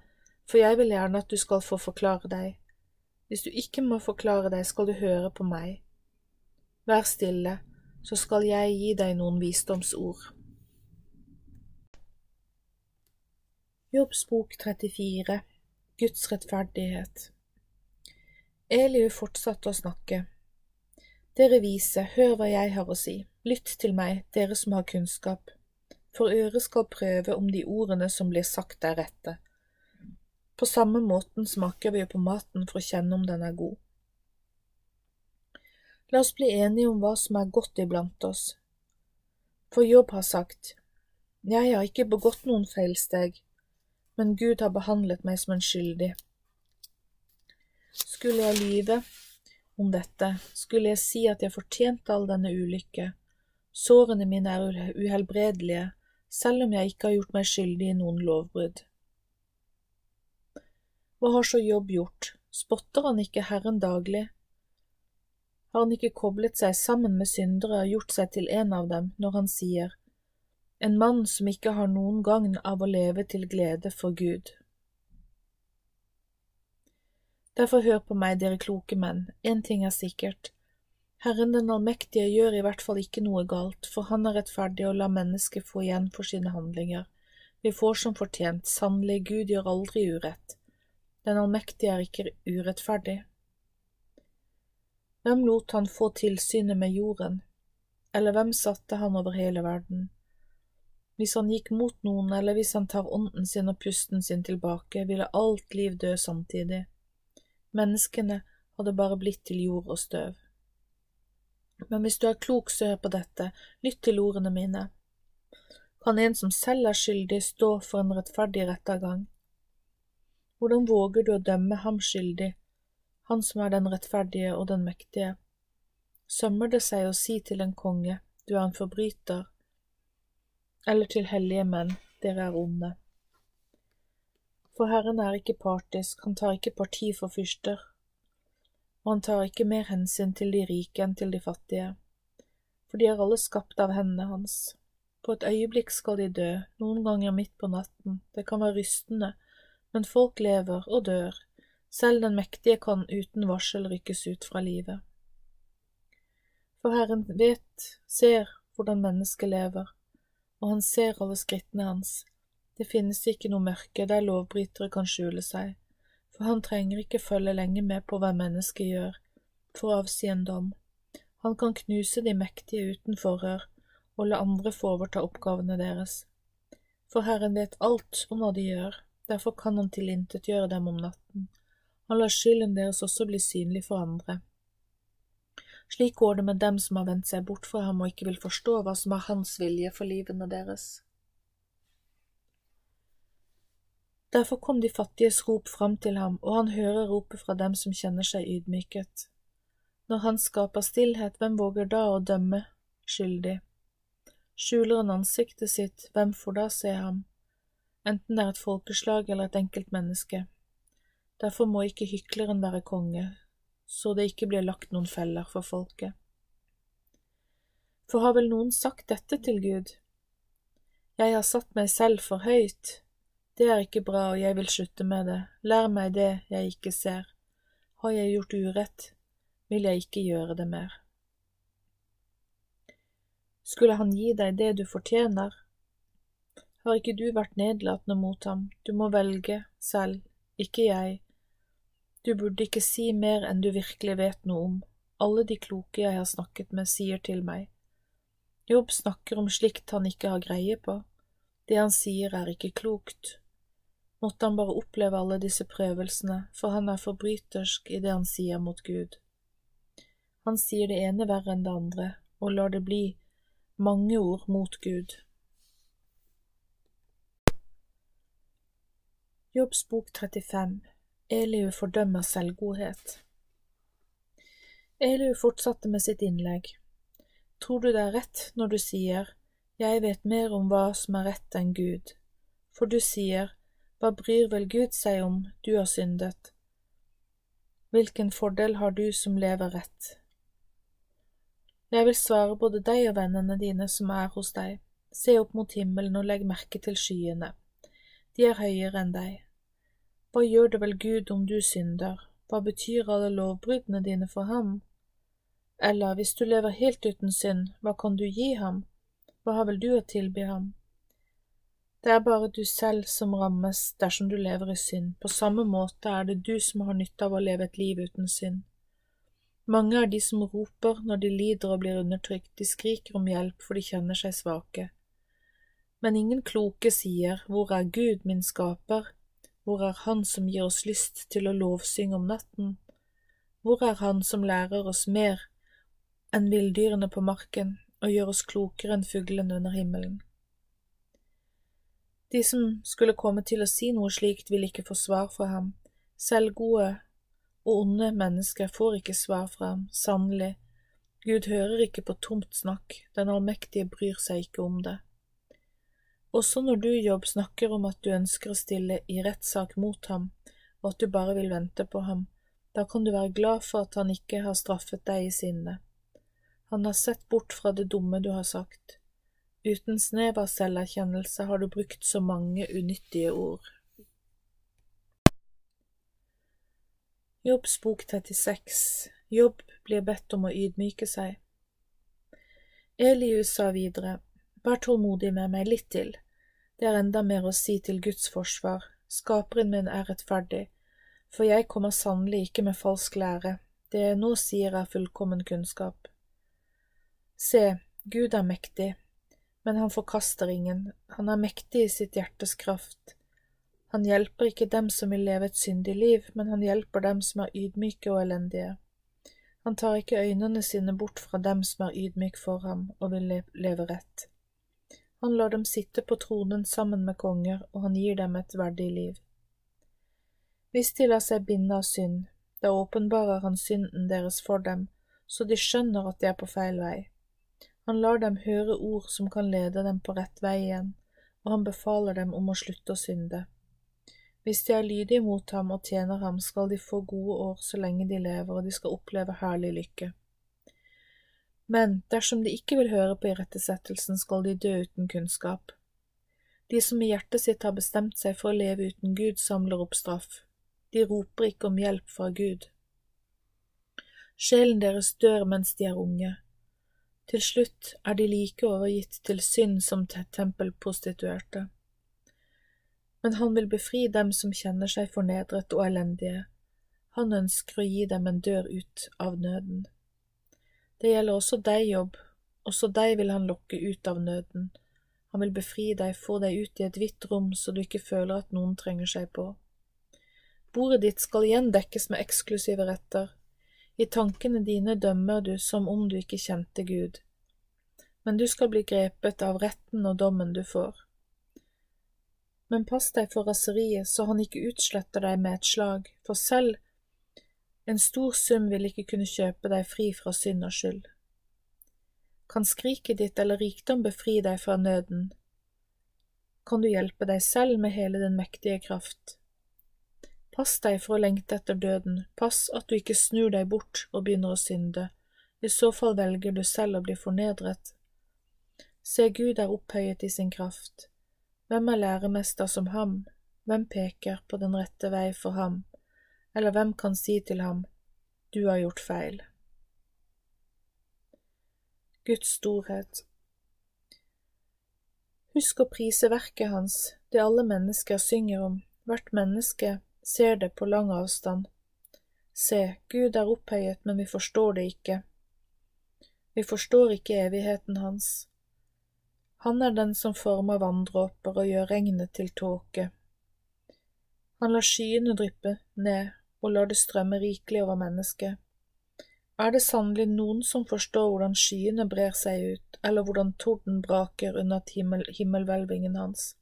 for jeg vil gjerne at du skal få forklare deg. Hvis du ikke må forklare deg, skal du høre på meg. Vær stille, så skal jeg gi deg noen visdomsord. Jobbs bok 34 Guds rettferdighet Eliu fortsatte å snakke. Dere vise, hør hva jeg har å si, lytt til meg, dere som har kunnskap, for øret skal prøve om de ordene som blir sagt er rette. På samme måten smaker vi jo på maten for å kjenne om den er god. La oss bli enige om hva som er godt iblant oss. For Jobb har sagt, Jeg har ikke begått noen feilsteg, men Gud har behandlet meg som en skyldig. Skulle jeg lyve om dette, skulle jeg si at jeg fortjente all denne ulykke, sårene mine er uhelbredelige, selv om jeg ikke har gjort meg skyldig i noen lovbrudd. Hva har så Jobb gjort, spotter han ikke Herren daglig? Har han ikke koblet seg sammen med syndere og gjort seg til en av dem når han sier, En mann som ikke har noen gagn av å leve til glede for Gud? Derfor hør på meg, dere kloke menn, en ting er sikkert. Herren den allmektige gjør i hvert fall ikke noe galt, for han er rettferdig og lar mennesket få igjen for sine handlinger. Vi får som fortjent, sannelig, Gud gjør aldri urett. Den allmektige er ikke urettferdig. Hvem lot han få tilsynet med jorden, eller hvem satte han over hele verden? Hvis han gikk mot noen, eller hvis han tar ånden sin og pusten sin tilbake, ville alt liv dø samtidig. Menneskene hadde bare blitt til jord og støv. Men hvis du er klok, så hør på dette, lytt til ordene mine. Kan en som selv er skyldig, stå for en rettferdig rettergang? Hvordan våger du å dømme ham skyldig han som er den rettferdige og den mektige. Sømmer det seg å si til en konge, du er en forbryter, eller til hellige menn, dere er onde. For Herren er ikke partisk, han tar ikke parti for fyrster, og han tar ikke mer hensyn til de rike enn til de fattige, for de er alle skapt av hendene hans. På et øyeblikk skal de dø, noen ganger midt på natten, det kan være rystende, men folk lever og dør, selv den mektige kan uten varsel rykkes ut fra livet. For Herren vet, ser hvordan mennesket lever, og han ser alle skrittene hans. Det finnes ikke noe mørke der lovbrytere kan skjule seg, for han trenger ikke følge lenge med på hva mennesket gjør, for å avsi en dom. Han kan knuse de mektige uten forhør og la andre få overta oppgavene deres. For Herren vet alt om hva de gjør, derfor kan han tilintetgjøre dem om natten han lar skylden deres også bli synlig for andre. Slik går det med dem som har vendt seg bort fra ham og ikke vil forstå hva som er hans vilje for livene deres. Derfor kom de fattiges rop fram til ham, og han hører ropet fra dem som kjenner seg ydmyket. Når han skaper stillhet, hvem våger da å dømme skyldig? Skjuler han ansiktet sitt, hvem får da se ham, enten det er et folkeslag eller et enkelt menneske? Derfor må ikke hykleren være konge, så det ikke blir lagt noen feller for folket. For har vel noen sagt dette til Gud? Jeg har satt meg selv for høyt, det er ikke bra og jeg vil slutte med det, lær meg det jeg ikke ser. Har jeg gjort urett, vil jeg ikke gjøre det mer. Skulle han gi deg det du fortjener? Har ikke du vært nedlatende mot ham, du må velge selv, ikke jeg, du burde ikke si mer enn du virkelig vet noe om, alle de kloke jeg har snakket med, sier til meg. Jobb snakker om slikt han ikke har greie på, det han sier er ikke klokt. Måtte han bare oppleve alle disse prøvelsene, for han er forbrytersk i det han sier mot Gud. Han sier det ene verre enn det andre, og lar det bli mange ord mot Gud. Jobbs bok 35 Eliu fordømmer selvgodhet. Eliu fortsatte med sitt innlegg. Tror du det er rett når du sier, Jeg vet mer om hva som er rett enn Gud, for du sier, Hva bryr vel Gud seg om, du har syndet? Hvilken fordel har du som lever rett? Jeg vil svare både deg og vennene dine som er hos deg, se opp mot himmelen og legg merke til skyene, de er høyere enn deg. Hva gjør det vel Gud om du synder, hva betyr alle lovbruddene dine for ham? Eller hvis du lever helt uten synd, hva kan du gi ham, hva har vel du å tilby ham? Det er bare du selv som rammes dersom du lever i synd, på samme måte er det du som har nytte av å leve et liv uten synd. Mange er de som roper når de lider og blir undertrykt, de skriker om hjelp for de kjenner seg svake. Men ingen kloke sier Hvor er Gud, min skaper? Hvor er Han som gir oss lyst til å lovsynge om natten? Hvor er Han som lærer oss mer enn villdyrene på marken og gjør oss klokere enn fuglene under himmelen? De som skulle komme til å si noe slikt, vil ikke få svar fra ham. selv gode og onde mennesker får ikke svar fra ham, sannelig, Gud hører ikke på tomt snakk, den allmektige bryr seg ikke om det. Også når du, Jobb, snakker om at du ønsker å stille i rettssak mot ham, og at du bare vil vente på ham, da kan du være glad for at han ikke har straffet deg i sinne. Han har sett bort fra det dumme du har sagt. Uten snev av selverkjennelse har du brukt så mange unyttige ord. Jobbs bok 36 Jobb blir bedt om å ydmyke seg. Elius sa videre, Vær tålmodig med meg litt til, det er enda mer å si til Guds forsvar, skaperen min er rettferdig, for jeg kommer sannelig ikke med falsk lære, det jeg nå sier er fullkommen kunnskap. Se, Gud er mektig, men han forkaster ingen, han er mektig i sitt hjertes kraft, han hjelper ikke dem som vil leve et syndig liv, men han hjelper dem som er ydmyke og elendige. Han tar ikke øynene sine bort fra dem som er ydmyk for ham og vil leve rett. Han lar dem sitte på tronen sammen med konger, og han gir dem et verdig liv. Hvis de lar seg binde av synd, da åpenbarer han synden deres for dem, så de skjønner at de er på feil vei. Han lar dem høre ord som kan lede dem på rett vei igjen, og han befaler dem om å slutte å synde. Hvis de er lydige mot ham og tjener ham, skal de få gode år så lenge de lever, og de skal oppleve herlig lykke. Men dersom de ikke vil høre på irettesettelsen, skal de dø uten kunnskap. De som i hjertet sitt har bestemt seg for å leve uten Gud, samler opp straff. De roper ikke om hjelp fra Gud. Sjelen deres dør mens de er unge. Til slutt er de like overgitt til synd som tempelprostituerte men han vil befri dem som kjenner seg fornedret og elendige. Han ønsker å gi dem en dør ut av nøden. Det gjelder også deg, Jobb, også deg vil han lokke ut av nøden. Han vil befri deg, få deg ut i et hvitt rom så du ikke føler at noen trenger seg på. Bordet ditt skal igjen dekkes med eksklusive retter. I tankene dine dømmer du som om du ikke kjente Gud. Men du skal bli grepet av retten og dommen du får men pass deg for raseriet så han ikke utsletter deg med et slag, for selv en stor sum vil ikke kunne kjøpe deg fri fra synd og skyld. Kan skriket ditt eller rikdom befri deg fra nøden? Kan du hjelpe deg selv med hele din mektige kraft? Pass deg for å lengte etter døden, pass at du ikke snur deg bort og begynner å synde, i så fall velger du selv å bli fornedret. Se, Gud er opphøyet i sin kraft. Hvem er læremester som ham, hvem peker på den rette vei for ham, eller hvem kan si til ham, du har gjort feil? Guds storhet Husk å prise verket hans, det alle mennesker synger om, hvert menneske ser det på lang avstand. Se, Gud er opphøyet, men vi forstår det ikke. Vi forstår ikke evigheten hans. Han er den som former vanndråper og gjør regnet til tåke. Han lar skyene dryppe ned og lar det strømme rikelig over mennesket. Er det sannelig noen som forstår hvordan skyene brer seg ut, eller hvordan torden braker under himmel himmelhvelvingen hans?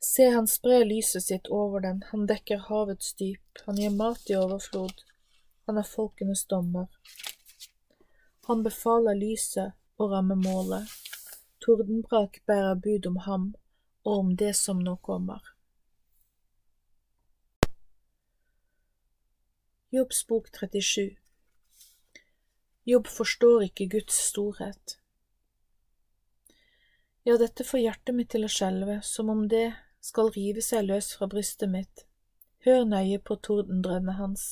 Se, han sprer lyset sitt over den, han dekker havets dyp, han gir mat i overflod, han er folkenes dommer. Han befaler lyset og ramme målet. Tordenbrak bærer bud om ham og om det som nå kommer. Jobbs bok 37 Jobb forstår ikke Guds storhet. Ja, dette får hjertet mitt til å skjelve, som om det skal rive seg løs fra brystet mitt. Hør nøye på tordendrømmet hans.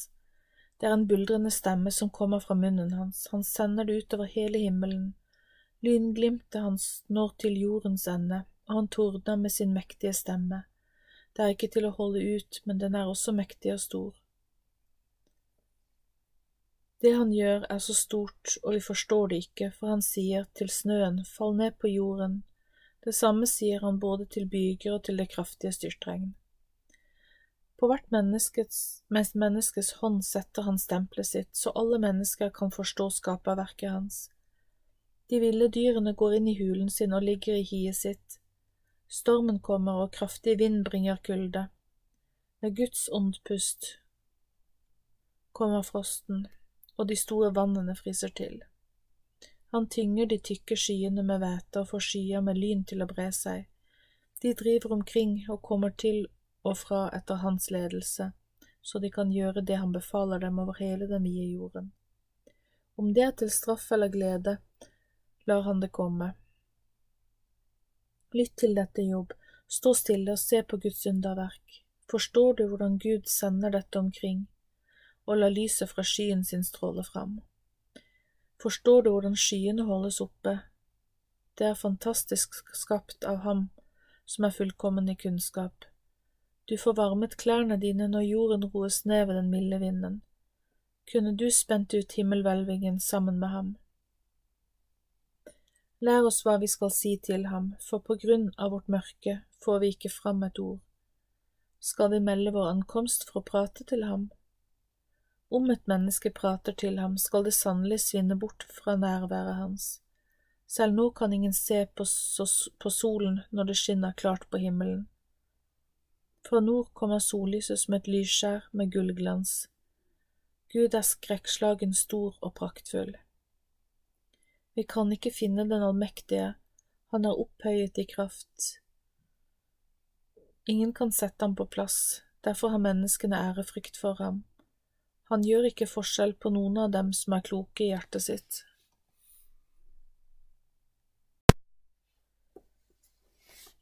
Det er en buldrende stemme som kommer fra munnen hans, han sender det utover hele himmelen. Lynglimtet hans når til jordens ende, og han tordner med sin mektige stemme. Det er ikke til å holde ut, men den er også mektig og stor. Det han gjør er så stort, og vi forstår det ikke, for han sier til snøen, fall ned på jorden. Det samme sier han både til byger og til det kraftige styrtregn. På hvert menneskes, mens menneskets hånd setter han stempelet sitt, så alle mennesker kan forstå skaperverket hans. De ville dyrene går inn i hulen sin og ligger i hiet sitt. Stormen kommer, og kraftig vind bringer kulde. Med Guds åndpust kommer frosten og de store vannene fryser til. Han tynger de tykke skyene med hvete og får skyer med lyn til å bre seg. De driver omkring og kommer til og fra etter hans ledelse, så de kan gjøre det han befaler dem over hele den vide jorden. Om det er til straff eller glede, lar han det komme. Lytt til dette, jobb, stå stille og se på Guds underverk. Forstår du hvordan Gud sender dette omkring? Og la lyset fra skyen sin stråle fram. Forstår du hvordan skyene holdes oppe? Det er fantastisk skapt av ham som er fullkommen i kunnskap. Du får varmet klærne dine når jorden roes ned ved den milde vinden. Kunne du spent ut himmelhvelvingen sammen med ham? Lær oss hva vi skal si til ham, for på grunn av vårt mørke får vi ikke fram et ord. Skal vi melde vår ankomst for å prate til ham? Om et menneske prater til ham, skal det sannelig svinne bort fra nærværet hans. Selv nå kan ingen se på, solen når det skinner klart på himmelen. Fra nord kommer sollyset som et lysskjær med gullglans. Gud er skrekkslagen stor og praktfull. Vi kan ikke finne Den allmektige, han er opphøyet i kraft. Ingen kan sette ham på plass, derfor har menneskene ærefrykt for ham. Han gjør ikke forskjell på noen av dem som er kloke i hjertet sitt.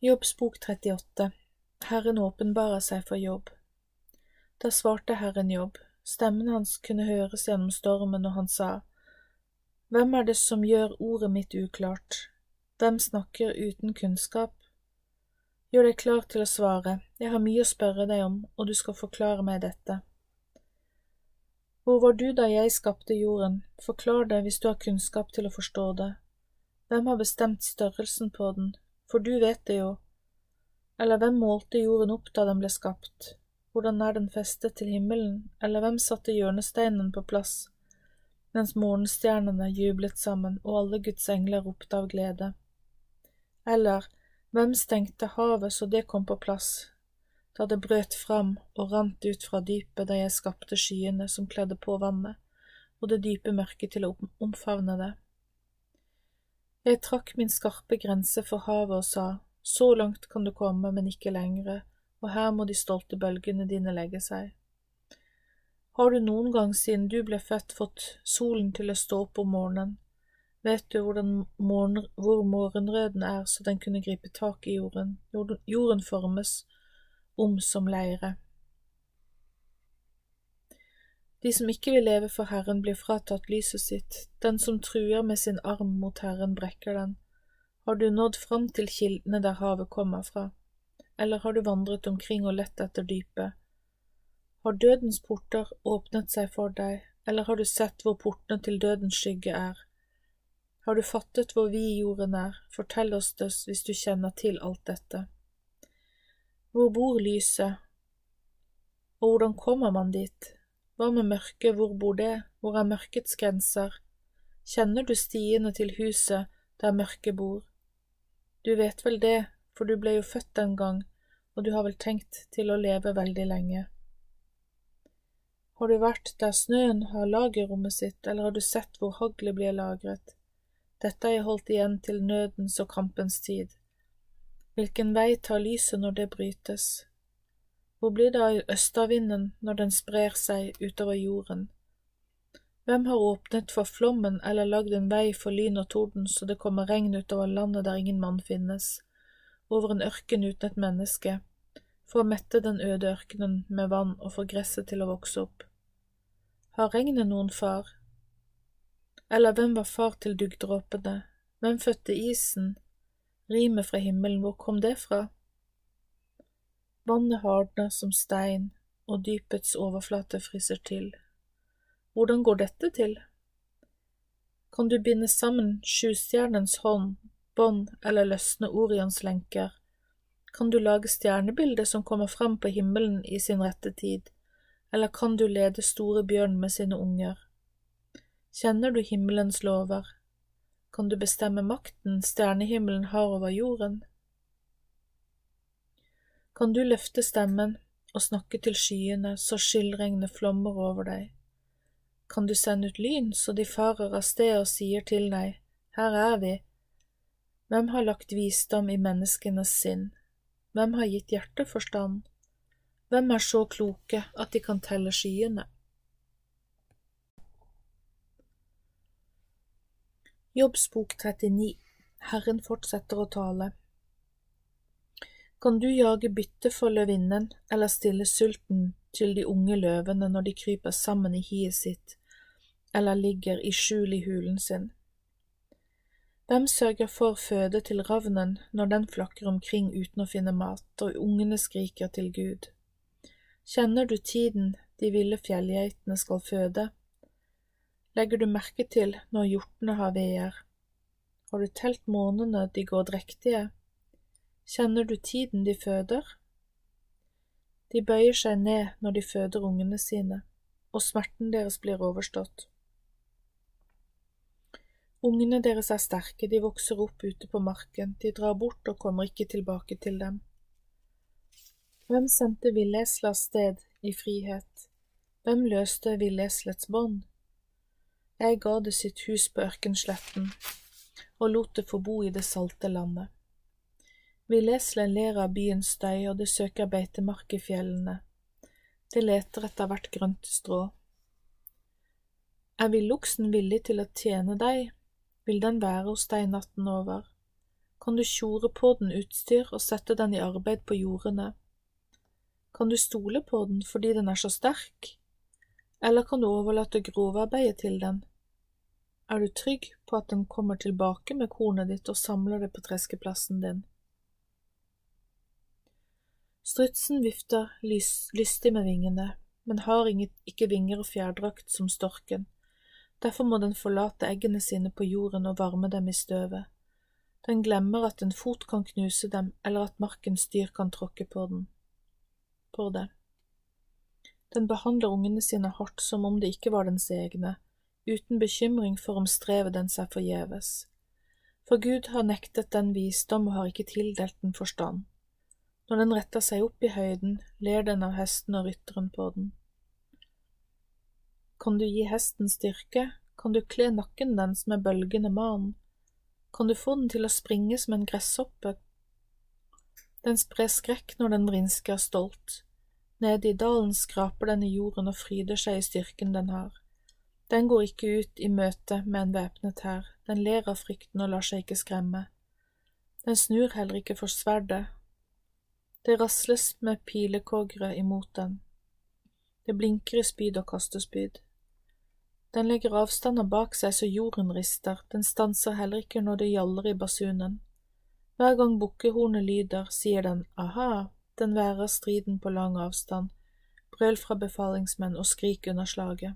Jobbs bok 38 Herren åpenbarer seg for Jobb. Da svarte Herren Jobb, stemmen hans kunne høres gjennom stormen, og han sa, Hvem er det som gjør ordet mitt uklart? Hvem snakker uten kunnskap? Gjør deg klar til å svare, jeg har mye å spørre deg om, og du skal forklare meg dette. Hvor var du da jeg skapte jorden, forklar det hvis du har kunnskap til å forstå det. Hvem har bestemt størrelsen på den, for du vet det jo. Eller hvem målte jorden opp da den ble skapt, hvordan er den festet til himmelen, eller hvem satte hjørnesteinen på plass, mens morgenstjernene jublet sammen og alle Guds engler ropte av glede? Eller hvem stengte havet så det kom på plass, da det brøt fram og rant ut fra dypet da jeg skapte skyene som kledde på vannet, og det dype mørket til å omfavne det. Jeg trakk min skarpe grense for havet og sa, så langt kan du komme, men ikke lengre, og her må de stolte bølgene dine legge seg. Har du noen gang siden du ble født fått solen til å stå opp om morgenen? Vet du morgen, hvor morgenrøden er så den kunne gripe tak i jorden? Jorden formes om som leire. De som ikke vil leve for Herren, blir fratatt lyset sitt, den som truer med sin arm mot Herren, brekker den. Har du nådd fram til kildene der havet kommer fra, eller har du vandret omkring og lett etter dypet? Har dødens porter åpnet seg for deg, eller har du sett hvor portene til dødens skygge er? Har du fattet hvor vid jorden er, fortell oss det hvis du kjenner til alt dette. Hvor bor lyset, og hvordan kommer man dit? Hva med mørket, hvor bor det, hvor er mørkets grenser? Kjenner du stiene til huset der mørket bor? Du vet vel det, for du ble jo født en gang, og du har vel tenkt til å leve veldig lenge. Har du vært der snøen har lagerrommet sitt, eller har du sett hvor haglet blir lagret? Dette har jeg holdt igjen til nødens og kampens tid. Hvilken vei tar lyset når det brytes? Hvor blir det av østavinden når den sprer seg utover jorden? Hvem har åpnet for flommen eller lagd en vei for lyn og torden så det kommer regn utover landet der ingen mann finnes, over en ørken uten et menneske, for å mette den øde ørkenen med vann og få gresset til å vokse opp? Har regnet noen far? Eller hvem var far til duggdråpene, hvem fødte isen, rimet fra himmelen, hvor kom det fra? Vannet hardner som stein, og dypets overflate fryser til. Hvordan går dette til? Kan du binde sammen sjustjernens hånd, bånd eller løsne Orions lenker? Kan du lage stjernebilder som kommer fram på himmelen i sin rette tid, eller kan du lede store bjørn med sine unger? Kjenner du himmelens lover? Kan du bestemme makten stjernehimmelen har over jorden? Kan du løfte stemmen og snakke til skyene så skyldregnet flommer over deg? Kan du sende ut lyn så de farer av sted og sier til deg, Her er vi. Hvem har lagt visdom i menneskenes sinn? Hvem har gitt hjertet forstand? Hvem er så kloke at de kan telle skyene? Jobbs bok 39 Herren fortsetter å tale. Kan du jage bytte for løvinnen eller stille sulten til de unge løvene når de kryper sammen i hiet sitt eller ligger i skjul i hulen sin? Hvem sørger for føde til ravnen når den flakker omkring uten å finne mat og ungene skriker til Gud? Kjenner du tiden de ville fjellgeitene skal føde? Legger du merke til når hjortene har veer? Har du telt månedene de går drektige? Kjenner du tiden de føder? De bøyer seg ned når de føder ungene sine, og smerten deres blir overstått. Ungene deres er sterke, de vokser opp ute på marken, de drar bort og kommer ikke tilbake til dem. Hvem sendte villesla sted i frihet? Hvem løste villeslets bånd? Jeg ga det sitt hus på ørkensletten og lot det få bo i det salte landet. Vi Villeslet ler av byens støy, og det søker beitemark i fjellene. Det leter etter hvert grønt strå. Er villoksen villig til å tjene deg, vil den være hos deg natten over. Kan du tjore på den utstyr og sette den i arbeid på jordene? Kan du stole på den fordi den er så sterk, eller kan du overlate grovarbeidet til den? Er du trygg på at den kommer tilbake med kornet ditt og samler det på treskeplassen din? Strutsen vifter lystig med vingene, men har ikke vinger og fjærdrakt som storken. Derfor må den forlate eggene sine på jorden og varme dem i støvet. Den glemmer at en fot kan knuse dem, eller at markens dyr kan tråkke på den. På det. Den behandler ungene sine hardt som om det ikke var dens egne, uten bekymring for om strevet den seg forgjeves. For Gud har nektet den visdom og har ikke tildelt den forstand. Når den retter seg opp i høyden, ler den av hesten og rytteren på den. Kan du gi hesten styrke, kan du kle nakken dens med bølgende man, kan du få den til å springe som en gresshoppe. Den sprer skrekk når den vrinsker stolt. Nede i dalen skraper den i jorden og fryder seg i styrken den har. Den går ikke ut i møte med en væpnet hær, den ler av frykten og lar seg ikke skremme. Den snur heller ikke for sverdet det rasles med pilekogre imot den. Det blinker i spyd og kastespyd. Den legger avstander bak seg så jorden rister, den stanser heller ikke når det gjaller i basunen. Hver gang bukkehornet lyder, sier den aha, den værer striden på lang avstand, brøl fra befalingsmenn og skrik under slaget.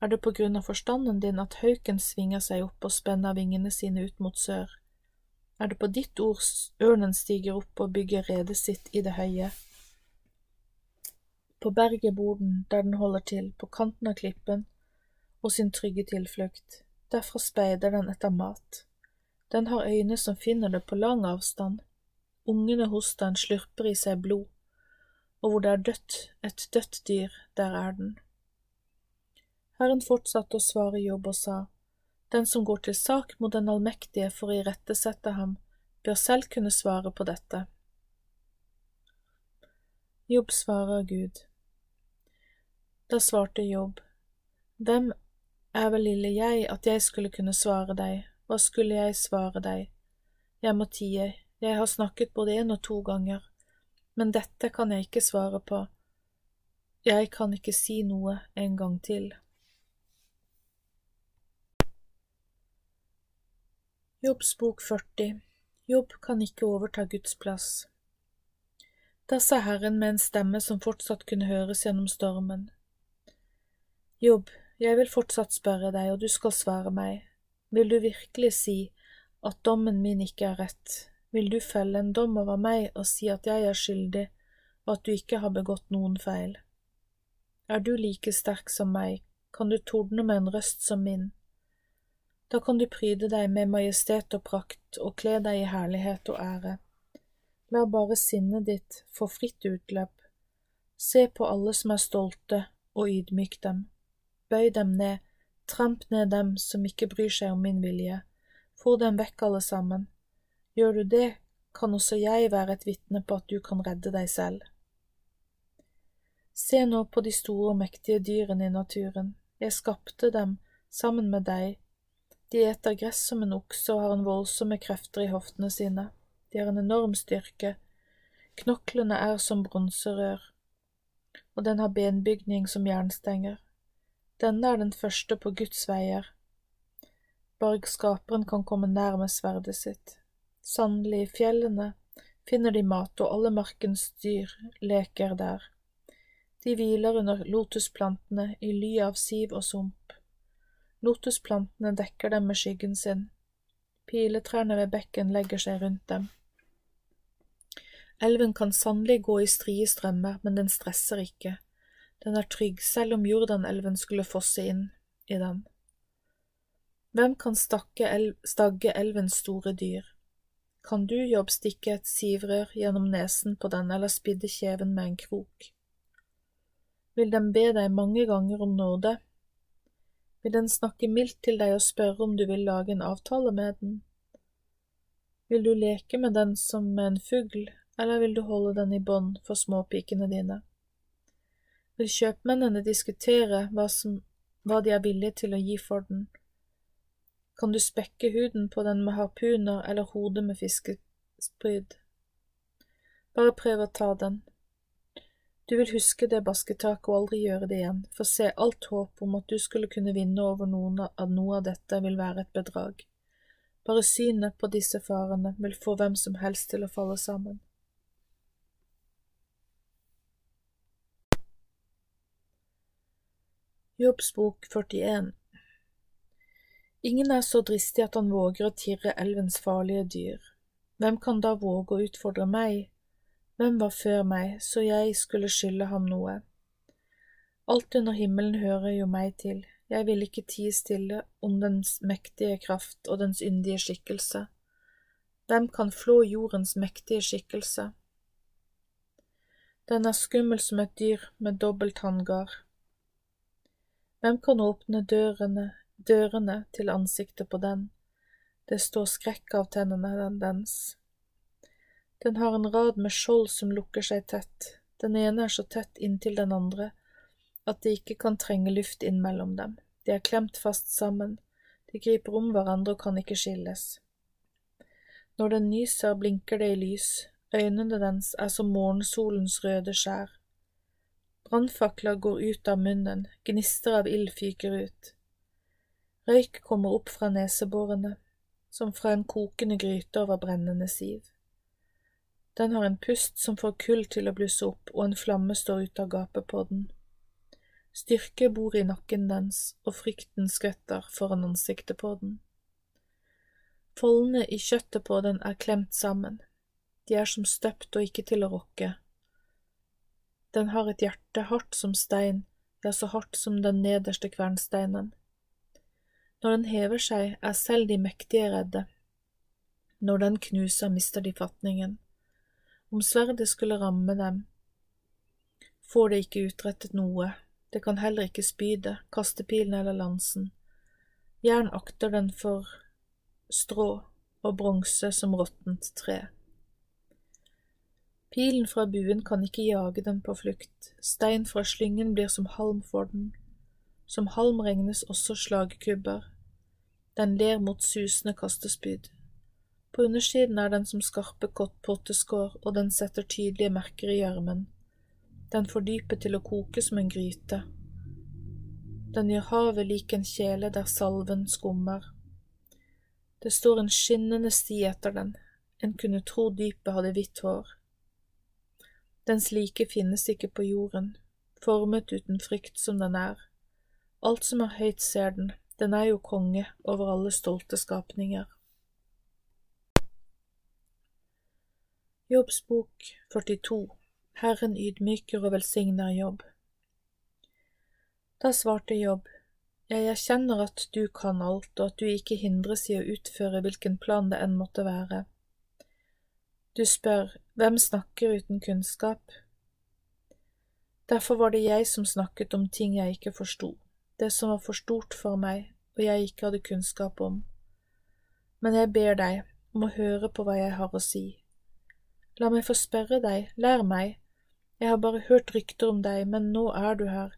Er det på grunn av forstanden din at hauken svinger seg opp og spenner vingene sine ut mot sør? er det på ditt ord ørnen stiger opp og bygger redet sitt i det høye. På berget bor den der den holder til, på kanten av klippen, og sin trygge tilflukt. Derfra speider den etter mat. Den har øyne som finner det på lang avstand. Ungene hos den slurper i seg blod, og hvor det er dødt, et dødt dyr, der er den. Herren fortsatte å svare Jobb og sa, den som går til sak mot den allmektige for å irettesette ham, bør selv kunne svare på dette. Jobb svarer Gud. Da svarte Jobb, Hvem er vel lille jeg at jeg skulle kunne svare deg, hva skulle jeg svare deg? Jeg må tie, jeg har snakket både én og to ganger, men dette kan jeg ikke svare på, jeg kan ikke si noe en gang til. Jobbs bok 40 Jobb kan ikke overta Guds plass. Da sa Herren med en stemme som fortsatt kunne høres gjennom stormen. Jobb, jeg vil fortsatt spørre deg, og du skal svare meg. Vil du virkelig si at dommen min ikke er rett? Vil du felle en dom over meg og si at jeg er skyldig, og at du ikke har begått noen feil? Er du like sterk som meg, kan du tordne med en røst som min. Da kan du pryde deg med majestet og prakt og kle deg i herlighet og ære. La bare sinnet ditt få fritt utløp. Se på alle som er stolte, og ydmyk dem. Bøy dem ned Tramp ned dem som ikke bryr seg om min vilje, få dem vekk alle sammen. Gjør du det, kan også jeg være et vitne på at du kan redde deg selv. Se nå på de store og mektige dyrene i naturen, jeg skapte dem sammen med deg. De eter gress som en okse og har en voldsomme krefter i hoftene sine, de har en enorm styrke, knoklene er som bronserør, og den har benbygning som jernstenger. Denne er den første på Guds veier. Bare skaperen kan komme nær med sverdet sitt. Sannelig, i fjellene finner de mat, og alle markens dyr leker der. De hviler under lotusplantene i ly av siv og sump. Lotusplantene dekker dem med skyggen sin. Piletrærne ved bekken legger seg rundt dem. Elven kan sannelig gå i strie strømmer, men den stresser ikke. Den er trygg selv om Jordanelven skulle fosse inn i den. Hvem kan stagge elvens store dyr? Kan du, jobbstikke et sivrør gjennom nesen på den eller spidde kjeven med en krok? Vil den be deg mange ganger om nåde? Vil den snakke mildt til deg og spørre om du vil lage en avtale med den? Vil du leke med den som med en fugl, eller vil du holde den i bånd for småpikene dine? vil kjøpmennene diskutere hva, som, hva de er villige til å gi for den. Kan du spekke huden på den med harpuner eller hodet med fiskespryd? Bare prøv å ta den. Du vil huske det basketaket og aldri gjøre det igjen, for se, alt håp om at du skulle kunne vinne over noen av noe av dette vil være et bedrag. Bare synet på disse farene vil få hvem som helst til å falle sammen. Jobbs bok 41 Ingen er så dristig at han våger å tirre elvens farlige dyr. Hvem kan da våge å utfordre meg? Hvem var før meg, så jeg skulle skylde ham noe? Alt under himmelen hører jo meg til, jeg vil ikke tie stille om dens mektige kraft og dens yndige skikkelse. Hvem kan flå jordens mektige skikkelse? Den er skummel som et dyr med dobbelt hanngard. Hvem kan åpne dørene, dørene til ansiktet på den? Det står skrekk av tennene dens. Den har en rad med skjold som lukker seg tett, den ene er så tett inntil den andre at de ikke kan trenge luft inn mellom dem, de er klemt fast sammen, de griper om hverandre og kan ikke skilles. Når den nyser, blinker det i lys, øynene dens er som morgensolens røde skjær, Brannfakler går ut av munnen, gnister av ild fyker ut. Røyk kommer opp fra neseborene, som fra en kokende gryte over brennende siv. Den har en pust som får kull til å blusse opp, og en flamme står ut av gapet på den. Styrke bor i nakken dens, og frykten skvetter foran ansiktet på den. Foldene i kjøttet på den er klemt sammen, de er som støpt og ikke til å rokke, den har et hjerte hardt som stein, ja, så hardt som den nederste kvernsteinen. Når den hever seg, er selv de mektige redde. Når den knuser, mister de fatningen. Om sverdet skulle ramme dem, får det ikke utrettet noe, det kan heller ikke spydet, kastepilen eller lansen. Jern akter den for strå og bronse som råttent tre. Pilen fra buen kan ikke jage den på flukt, stein fra slyngen blir som halm for den. Som halm regnes også slagkubber. Den ler mot susende kastespyd. På undersiden er den som skarpe potteskår, og den setter tydelige merker i gjørmen. Den får dypet til å koke som en gryte. Den gjør havet lik en kjele der salven skummer. Det står en skinnende sti etter den, en kunne tro dypet hadde hvitt hår. Dens like finnes ikke på jorden, formet uten frykt som den er. Alt som er høyt ser den, den er jo konge over alle stolte skapninger. Jobbs bok 42 Herren ydmyker og velsigner jobb. Da svarte Jobb, jeg erkjenner at du kan alt, og at du ikke hindres i å utføre hvilken plan det enn måtte være. Du spør, hvem snakker uten kunnskap? Derfor var det jeg som snakket om ting jeg ikke forsto, det som var for stort for meg og jeg ikke hadde kunnskap om. Men jeg ber deg om å høre på hva jeg har å si. La meg få spørre deg, lær meg, jeg har bare hørt rykter om deg, men nå er du her,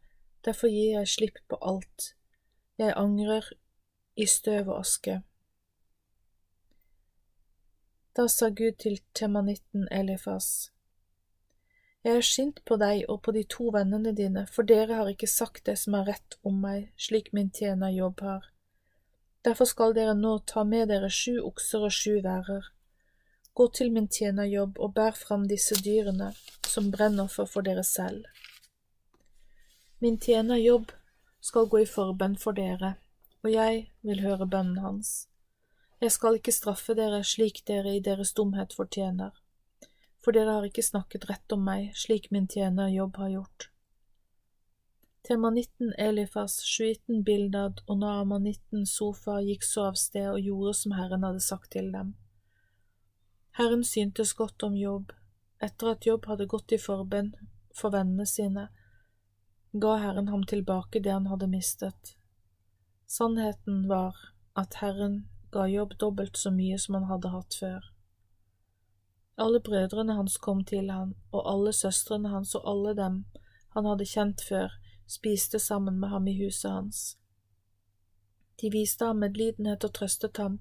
derfor gir jeg slipp på alt. Jeg angrer i støv og aske. Da sa Gud til temanitten Elifas, Jeg er sint på deg og på de to vennene dine, for dere har ikke sagt det som er rett om meg, slik min tjener Jobb har. Derfor skal dere nå ta med dere sju okser og sju værer. Gå til min tjener Jobb og bær fram disse dyrene som brennoffer for dere selv. Min tjener Jobb skal gå i forbønn for dere, og jeg vil høre bønnen hans. Jeg skal ikke straffe dere slik dere i deres dumhet fortjener, for dere har ikke snakket rett om meg slik min tjener Jobb har gjort. Temanitten Elifas, sjuitten Bildad og Naamanitten Sofa gikk så av sted og gjorde som Herren hadde sagt til dem. Herren syntes godt om Jobb. Etter at Jobb hadde gått i forbønn for vennene sine, ga Herren ham tilbake det han hadde mistet. Sannheten var at Herren ga Jobb dobbelt så mye som han hadde hatt før. Alle brødrene hans kom til han, og alle søstrene hans og alle dem han hadde kjent før, spiste sammen med ham i huset hans. De viste ham medlidenhet og trøstet ham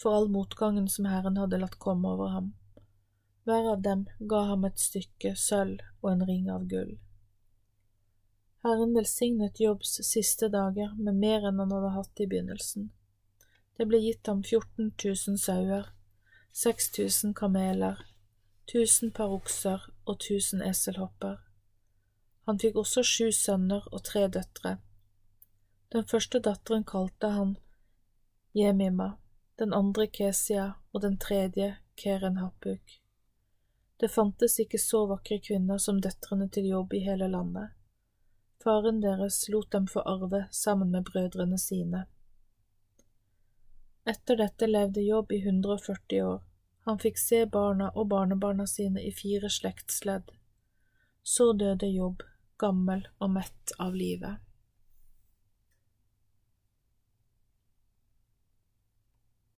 for all motgangen som Herren hadde latt komme over ham. Hver av dem ga ham et stykke sølv og en ring av gull. Herren velsignet Jobbs siste dager med mer enn han hadde hatt i begynnelsen. Det ble gitt ham 14 000 sauer, 6000 kameler, 1000 par okser og tusen eselhopper. Han fikk også sju sønner og tre døtre. Den første datteren kalte han Jemima, den andre Kesia og den tredje Keren Happuk. Det fantes ikke så vakre kvinner som døtrene til jobb i hele landet. Faren deres lot dem få arve sammen med brødrene sine. Etter dette levde Jobb i 140 år. Han fikk se barna og barnebarna sine i fire slektsledd. Så døde Jobb, gammel og mett av livet.